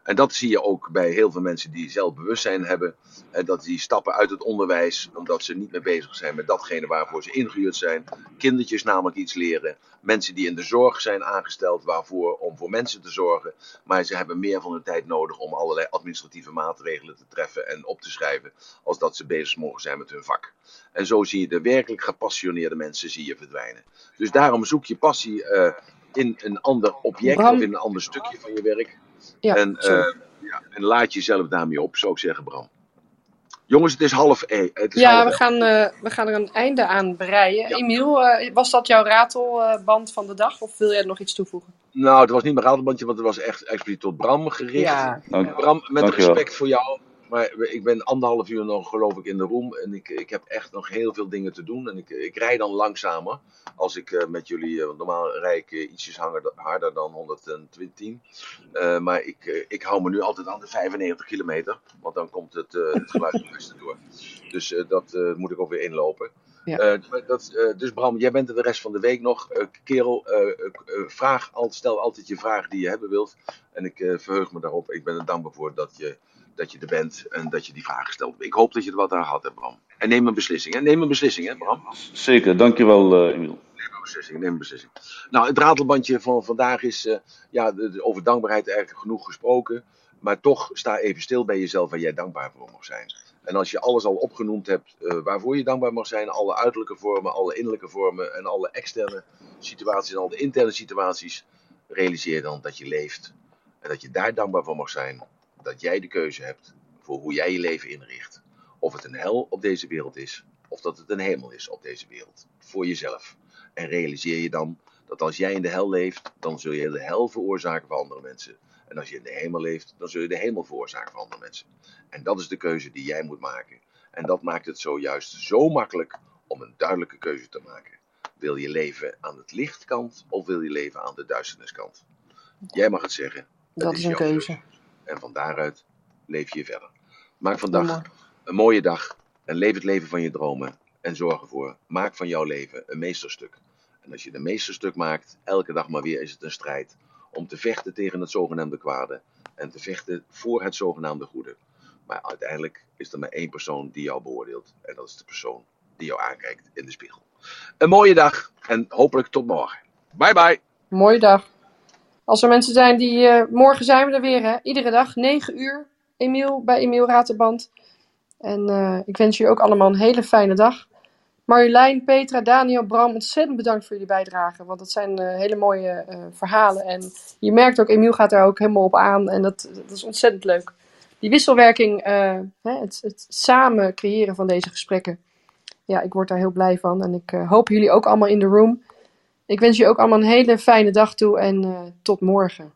En dat zie je ook bij heel veel mensen die zelfbewustzijn hebben. En dat die stappen uit het onderwijs, omdat ze niet meer bezig zijn met datgene waarvoor ze ingehuurd zijn. Kindertjes namelijk iets leren. Mensen die in de zorg zijn aangesteld waarvoor, om voor mensen te zorgen. Maar ze hebben meer van de tijd nodig om allerlei administratieve maatregelen te treffen en op te schrijven. Als dat ze bezig mogen zijn met hun vak. En zo zie je de werkelijk gepassioneerde mensen zie je verdwijnen. Dus daarom zoek je passie eh, in een ander object of in een ander stukje van je werk. Ja, en, eh, ja, en laat jezelf daarmee op, zou ik zeggen, Bram. Jongens, het is half E. Het is Ja, half we elf. gaan, eh, we gaan er een einde aan breien. Ja. Emiel, eh, was dat jouw ratelband van de dag? Of wil jij nog iets toevoegen? Nou, het was niet mijn ratelbandje, want het was echt expliciet tot Bram gericht. Ja. Dank, Bram, met Dankjewel. respect voor jou. Maar ik ben anderhalf uur nog, geloof ik, in de room. En ik, ik heb echt nog heel veel dingen te doen. En ik, ik rij dan langzamer. Als ik eh, met jullie, want normaal rijd ik eh, ietsjes harder, harder dan 120. Eh, maar ik, ik hou me nu altijd aan de 95 kilometer. Want dan komt het, het geluid het beste door. Dus dat moet ik ook weer inlopen. Ja. Dat, dus Bram, jij bent er de rest van de week nog. Eh, kerel, vraag, al- stel altijd je vraag die je hebben wilt. En ik verheug me daarop. Ik ben er dankbaar voor dat je, dat je er bent en dat je die vragen stelt. Ik hoop dat je er wat aan gehad hebt, Bram. En neem een beslissing. Hè? Neem een beslissing, hè, Bram? Zeker, dankjewel uh, Emiel. Neem een beslissing, neem een beslissing. Nou, het ratelbandje van vandaag is uh, ja, over dankbaarheid eigenlijk genoeg gesproken. Maar toch sta even stil bij jezelf waar jij dankbaar voor mag zijn. En als je alles al opgenoemd hebt uh, waarvoor je dankbaar mag zijn, alle uiterlijke vormen, alle innerlijke vormen en alle externe situaties en alle interne situaties, realiseer dan dat je leeft. En dat je daar dankbaar voor mag zijn. Dat jij de keuze hebt voor hoe jij je leven inricht. Of het een hel op deze wereld is, of dat het een hemel is op deze wereld. Voor jezelf. En realiseer je dan dat als jij in de hel leeft, dan zul je de hel veroorzaken voor andere mensen. En als je in de hemel leeft, dan zul je de hemel veroorzaken voor andere mensen. En dat is de keuze die jij moet maken. En dat maakt het zojuist zo makkelijk om een duidelijke keuze te maken. Wil je leven aan het lichtkant of wil je leven aan de duisterniskant? Jij mag het zeggen. Dat is een keuze. En van daaruit leef je verder. Maak vandaag een mooie dag en leef het leven van je dromen. En zorg ervoor, maak van jouw leven een meesterstuk. En als je een meesterstuk maakt, elke dag maar weer is het een strijd. Om te vechten tegen het zogenaamde kwade. En te vechten voor het zogenaamde goede. Maar uiteindelijk is er maar één persoon die jou beoordeelt. En dat is de persoon die jou aankijkt in de spiegel. Een mooie dag en hopelijk tot morgen. Bye bye. Mooie dag. Als er mensen zijn die. eh, morgen zijn we er weer, hè? Iedere dag, 9 uur. Emiel bij Emiel Raterband. En eh, ik wens jullie ook allemaal een hele fijne dag. Marjolein, Petra, Daniel, Bram, ontzettend bedankt voor jullie bijdrage. Want dat zijn eh, hele mooie verhalen. En je merkt ook, Emiel gaat er ook helemaal op aan. En dat, dat is ontzettend leuk. Die wisselwerking, hè, het, het samen creëren van deze gesprekken. Ja, ik word daar heel blij van. En ik hoop jullie ook allemaal in de room. Ik wens jullie ook allemaal een hele fijne dag toe en eh, tot morgen.